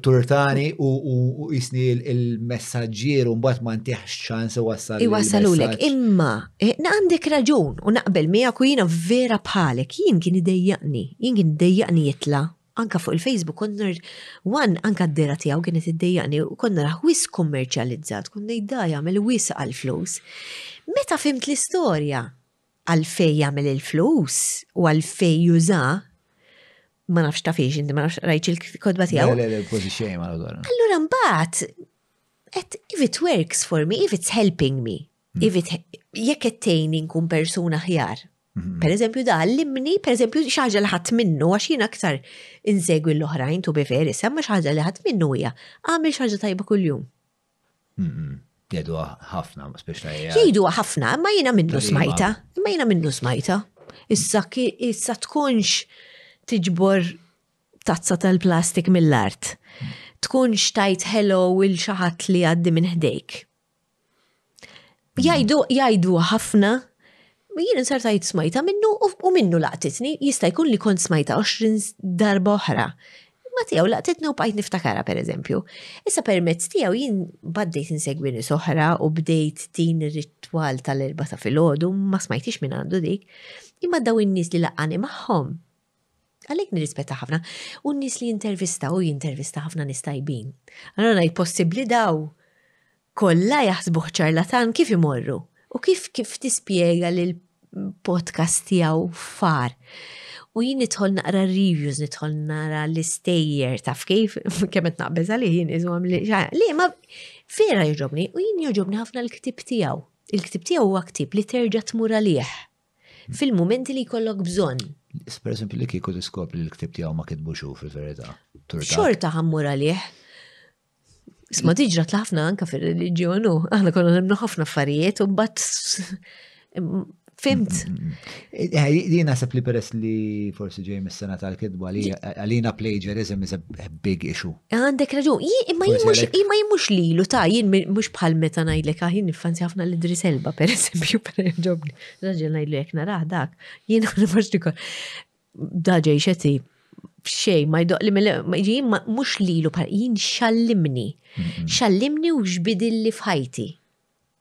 turtani u jisni il-messagġir un bat ma ntiħx ċans u wassal. Iwassalulek, imma eh, għandek raġun u naqbel miegħek u jiena vera bħalek, jien kien idejjaqni, jien kien idejjaqni jitla anka fuq il-Facebook konna wan anka d-dera tiegħu kienet iddejjaqni u konna raħ wis kummerċjalizzat, kun ngħidha jagħmel wis għall-flus. Meta fimt l-istorja għalfej jagħmel il-flus u għalfej juża ma nafx ta' fiex, ma nafx rajċ il-kodba tiegħu. Allura mbagħad if it works for me, if it's helping me, Ivit, jekk qed tgħinni nkun persuna ħjar. Mhm. Per eżempju, da l-imni, per eżempju, xaġa li ħadd minnu, għax jien aktar insegwi l-oħrajn, tu bifer, issa ma xaġa li ħadd minnu hija, għamil xaġa tajba kuljum. Mhm. Jgħidu ħafna, speċta Jgħidu ħafna, ma jiena minnu smajta, ma jiena minnu smajta. Issa ki issa tkunx tiġbor tazza tal-plastik mill-art. Tkunx tajt hello il xaħat li għaddi minn ħdejk. Jajdu, jajdu ħafna, jien insertajt smajta minnu u minnu laqtitni, jista' jkun li kont smajta 20 darba oħra. Ma tiegħu laqtitni u bajt niftakara per eżempju. Issa permezz tiegħu jien baddejt insegwi nies oħra u bdejt din ir-ritwal tal-erba ta' filgħodu ma smajtix minn għandu dik. Imma daw in-nies li laqani magħhom Għalhekk nirrispetta ħafna u n-nies li jintervista u jintervista ħafna nies tajbin. Allora ngħid possibbli daw kollha jaħsbu ċarlatan kif imorru u kif kif tispjega lil podcast tiegħu far. U jien nidħol naqra reviews, nidħol nara l-istejjer taf kif, kemm qed naqbeż għalih jien iżu li li ma vera jogħġobni u jien jogħġobni ħafna l-ktib tiegħu. Il-ktib tiegħu huwa ktib li terġa' tmur għalih. fil-mumenti li jkollok bżonn. Per eżempju, li kieku tiskopri li l-ktib tiegħu ma kitbux hu fil-verità. Xorta ħammur għalih. Isma tiġra tlafna anka fil-reliġjonu, aħna konna nemnu ħafna affarijiet u bat fimt. Mm, mm, mm. Eh, li nasab li peress li forsi ġej mis-sena tal-kidba li għalina plagiarism is a big issue. Għandek raġun, imma jien mhux imma jien mhux lilu ta' jien mhux bħal meta ngħidlek aħin ah, nifanzi ħafna l idri Elba pereżempju per ġobni. Raġel ngħidlu jekk narah dak, jien mhux dikor. Daġej xeti xej ma jdoq li jien mhux lilu bħal jien xallimni. Xallimni u xbidilli f'ħajti.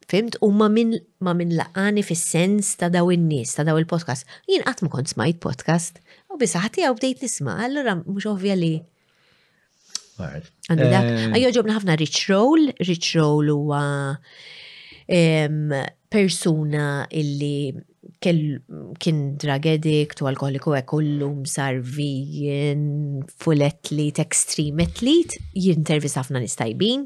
Fhimt? Huma min ma min laqani fis-sens ta' daw in-nies, ta' daw il-podcast. Jien qatt ma kont smajt podcast. U bisaħ tiegħu bdejt nisma', allura mhux ovvja li. Għandi dak. Eh. Għajjoġobna ħafna rich roll, rich roll huwa persuna illi kien drug addict u alkoholiku hekk kullum sar vegan, full athlete, extreme athlete, jintervista ħafna nistajbin,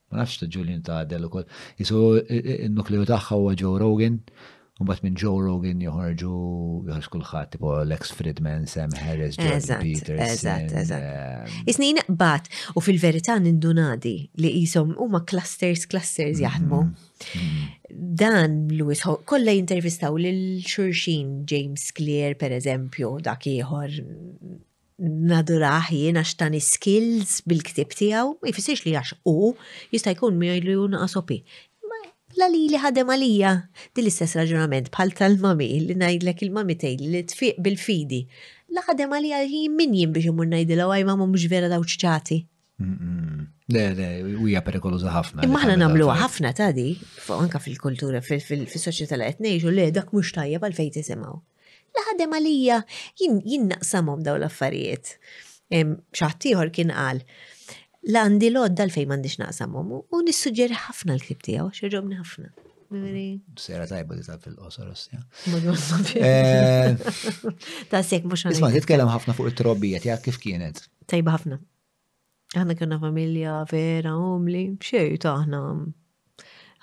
Ma nafx ta' Julian ta' Adele ukoll. Jisu n-nukleju tagħha huwa Joe Rogan, u mbagħad minn Joe Rogan joħorġu joħorġ kulħadd tipo Lex Fridman, Sam Harris, Jordan Peterson. Eżatt, eżatt. Eh, Isni naqbad u fil-verità nindunadi li qishom huma clusters clusters mhm, jaħdmu. Mhm. Dan Lewis Hawk kollha jintervistaw lil xurxin James Clear pereżempju dak ieħor nadurah jien għax tani skills bil-ktib tiegħu, ma jfissirx li għax u jista' jkun miegħi u naqas opi. La li li ħadem għalija din l-istess raġunament bħal tal-mami li ngħidlek il-mami tgħid li tfiq bil-fidi. La ħadem għalija jien min jien biex imur ngħidilha għaj ma mhux vera daw ċċati. Le, le, hija perikoluża ħafna. Imma aħna nagħmluha ħafna ta' di, anka fil-kultura, fis-soċjetà li qed ngħixu, le dak mhux tajjeb għal fejn tisimgħu. La ħadem għalija jien naqsamhom dawn l-affarijiet. Xaħtiħor kien qal, la għandi l-għodda l fejn m'għandix naqsamhom u nissuġġeri ħafna l-klib tiegħu, xirrobni ħafna. Sera tajba li taf il-qosor ossja. Eh, ta' sekk mux għan. Isma, titkellem ħafna fuq it-trobbijet, jgħak kif kienet. Tajba ħafna. Aħna kena familja vera umli, xejn taħna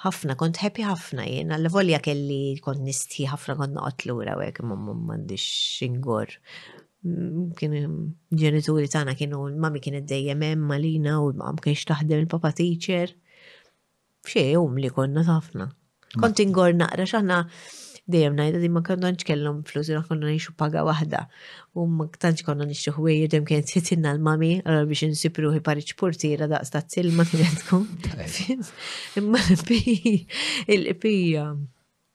ħafna, kont happy ħafna jien, għalla volja kelli kont nistħi ħafna kont noqgħod lura hekk ma m'għandix xingor. Mm, kien ġenituri tagħna kienu mami kienet dejjem hemm malina u ma kienx taħdem il-papa teacher. Xej, umli konna ħafna. Kont ingor naqra x'aħna dejjem ngħidu li ma konnax kellhom flus ra konna ngħixu paga waħda. U ma tantx konna nixtru ħwejju dem kien sitinna l-mami għal biex insipru hi pariċ portira daqs ta' silma kienet tkun. Imma l-pija, il-pija.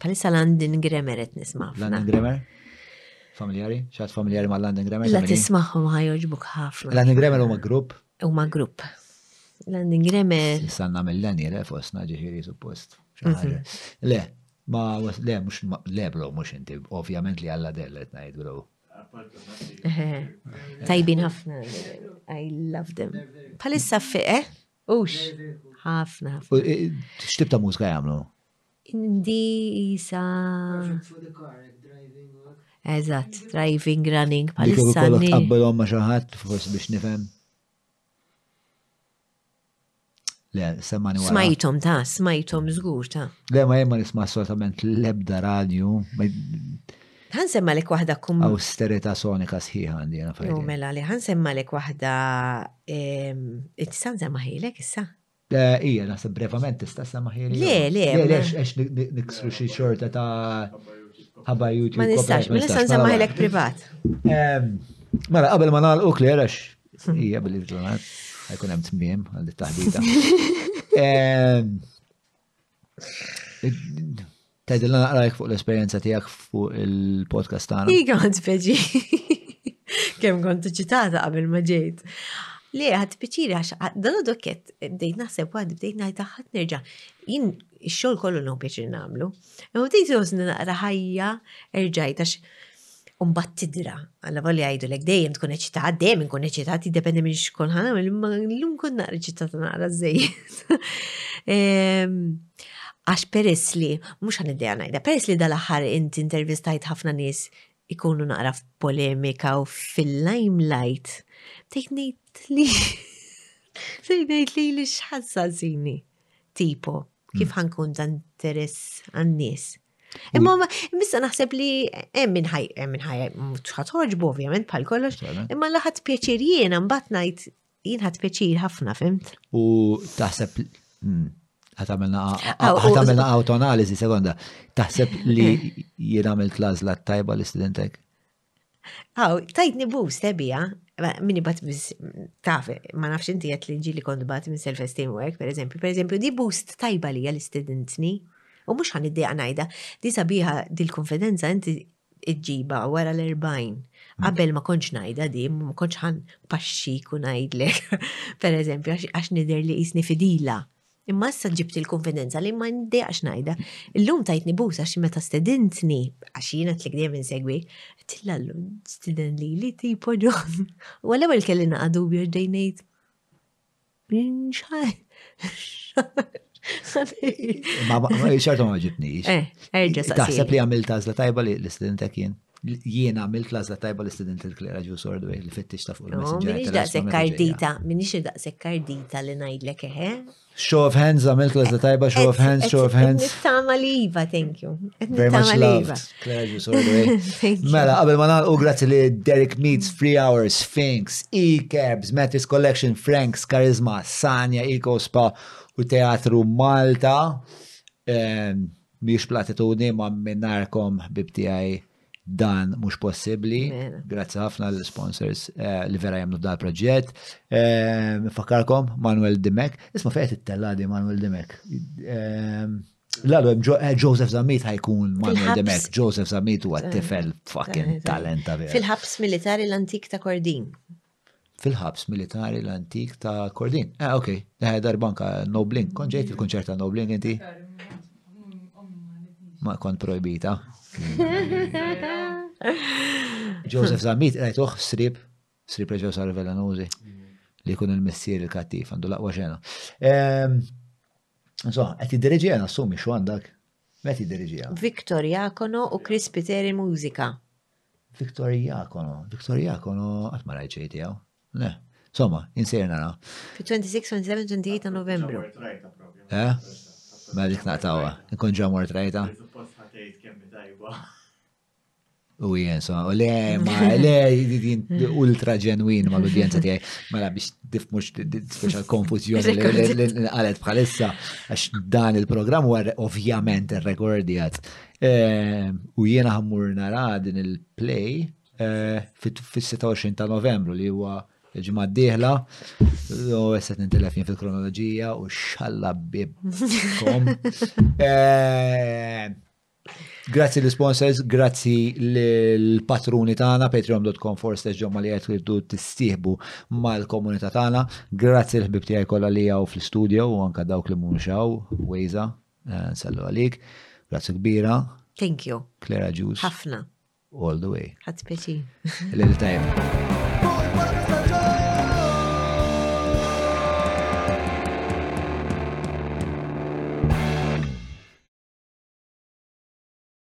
Palissa London Grammar et nisma. London Grammar? Familjari? ċat familjari ma' London Grammar? La tismaħu ma ħajġbuk ħafna. London Grammar huma grupp? Huma grupp. London Grammar. Sanna mill-lani le fosna ġifieri suppost. Mhm. Le, ma le mhux le bro mhux inti, ovvjament li għalla della qed ngħid bro. Tajbin ħafna. I love them. Palissa fiqe? Eh? Ux, ħafna ħafna. X'tib ta' mużika jagħmlu? Indi jisa. Eżatt, driving, running, palissa. Kollok tqabbilhom ma' xi ħadd forsi biex nifhem. Le, semmani wara. Smajtom ta, smajtom żgur ta. Le, ma jemma nisma' assolutament l-ebda radju. Ħan semmalek waħda kum. Austerita sonika sħiħa għandi jena fajn. U mela li ħan semmalek waħda. It-tisan semmaħilek issa? Ija, naħseb brevament tista' semmaħilek. Le, le. Le, le, għax niksru xi xorta ta' ħabba YouTube. Ma nistax, ma nistax semmaħilek privat. Mela, qabel ma nagħlqu kler għax ija billi ġurnat, għajkun hemm tmiem għal taħdita. Tedilla naqrajk fuq l-esperienza tijak fuq il-podcast tagħna. Iga għad speċi. Kem kont ċitata qabel ma ġejt. Le, għad speċiri għax dan dokket bdejt naħseb għad bdejt ngħid ħadd nerġa'. Jien ix-xogħol kollu non pjaċir nagħmlu. U bdejt josni naqra ħajja erġajt għax u mbagħad tidra. Alla volja jgħidulek dejjem tkun eċitat, dejjem inkun eċitat, jiddependi minn xkun ħana, imma llum kun naqra eċitat naqra żejjed. Ehm, għax peress li, mhux ħan id ngħidha, peress li dal-aħħar inti intervistajt ħafna nies ikunu naqra f'polemika u fil-limelight, tejt ngħid li tejt ngħid li li xħassasini tipo kif hmm. ħankun ta' interess għan-nies. Imma missa naħseb li hemm minn ħaj hemm minn ħaj mhux ħatorġbu ovvjament bħal kollox, imma l ħadd pjaċir jiena mbagħad ngħid jien ħadd pjaċir ħafna fimt. U taħseb hmm, ħatamilna ah, autoanalizi sekonda. Taħseb li jien għamilt l-għażla tajba l-istudentek? Aw, tajtni bus, tebija, minni bat biz, taf, ma nafx inti għet li ġili kont bat minn self-esteem u għek, per eżempju, per eżempju, di boost tajba li għal istedentni u mux għan id-dija għanajda, di sabiħa dil-konfidenza inti iġġiba wara l-40. Qabel ma konċ najda di, ma konċ għan paxxi kun għajdlek, per eżempju, għax nider li jisni fidila. Imma issa ġibt il-konfidenza li ma ndejqx ngħidha. Illum tajtni busa xi meta stedintni għax jiena tlik dejjem insegwi. Tillallu stiden li li tipo ġon. U għal ewwel kelli naqa' dubju ġdej ngħid. Ma ċertu ma ġibnix. Eh, erġa' Taħseb li għamil tażla tajba li l-istudentek jien? Jiena għamilt lażla tajba li student il-klera ġus ordu li fittix ta' fuq il-messenger. Minix daqsek kardita, minix daqsek kardita li najdlek eħe. Show of hands, għamilt lażla tajba, show of hands, show of hands. Nittama li jiva, thank you. Very much loved, klera ġus ordu. Mela, qabel ma u grazzi li Derek Meets, Free Hours, Sphinx, E-Cabs, Mattis Collection, Franks, Charisma, Sanja, Eco Spa u Teatru Malta. Um, Mhijiex platitudni ma mingħajrkom ħbieb tiegħi dan mhux possibbli. Grazzi ħafna l-sponsors eh, li vera jemnu dal proġett eh, Nfakkarkom Manuel Dimek, isma fejn it-tella di Manuel Dimek. Eh, Lalu, Joseph Zamit ħajkun Manuel Dimek, Joseph Zamit huwa tifel fucking talenta vera. Fil-ħabs militari l-antik ta' Kordin. fil-ħabs militari l-antik ta' Kordin. Ah, ok, daħja darba anka Nobling, kon ġejt il-kunċert ta' Nobling inti? Ma kon projbita. Joseph Zammit, rajtuħ strip, strip reġaw sar velanuzi, li kun il-missier il-kattif, għandu laqwa xena. Ehm, so, għet id-dirġi għana, sumi, xo għandak? Għet id-dirġi għana. Victor Jakono u Chris Piteri Musika. Victor Iacono. Victor Iacono, għat ma rajt xej tiegħu. Le. Somma, insejr nara. Fi 26, 27, 28 ta' Novembru. Eh? Ma dik naqtawa. Nkun ġa mort rajta. U jien, so, u le, ma le, ultra ġenwin ma l-udjenza tijaj. Ma la biex tifmux speċa konfuzjoni li għalet bħalissa, għax dan il-programm għar ovvjament il-rekordijat U jiena ħammur nara din il-play fis-26 ta' Novembru li huwa ġimgħa d-dieħla. U issa nintilef jien fil-kronoloġija u xalla bibkom. Grazzi l-sponsors, grazzi l-patruni tagħna patreon.com forse ġomma li qed tirdu tistieħbu mal-komunità tagħna. Grazzi l-ħbib tiegħi kollha li hawn fl-istudio u anke dawk li mhumiex hawn, Wejza, Eh, nsallu għalik. Grazzi kbira. Thank you. Clara Juice. Ħafna. All the way. Ħadd peċi. Lil tajjeb.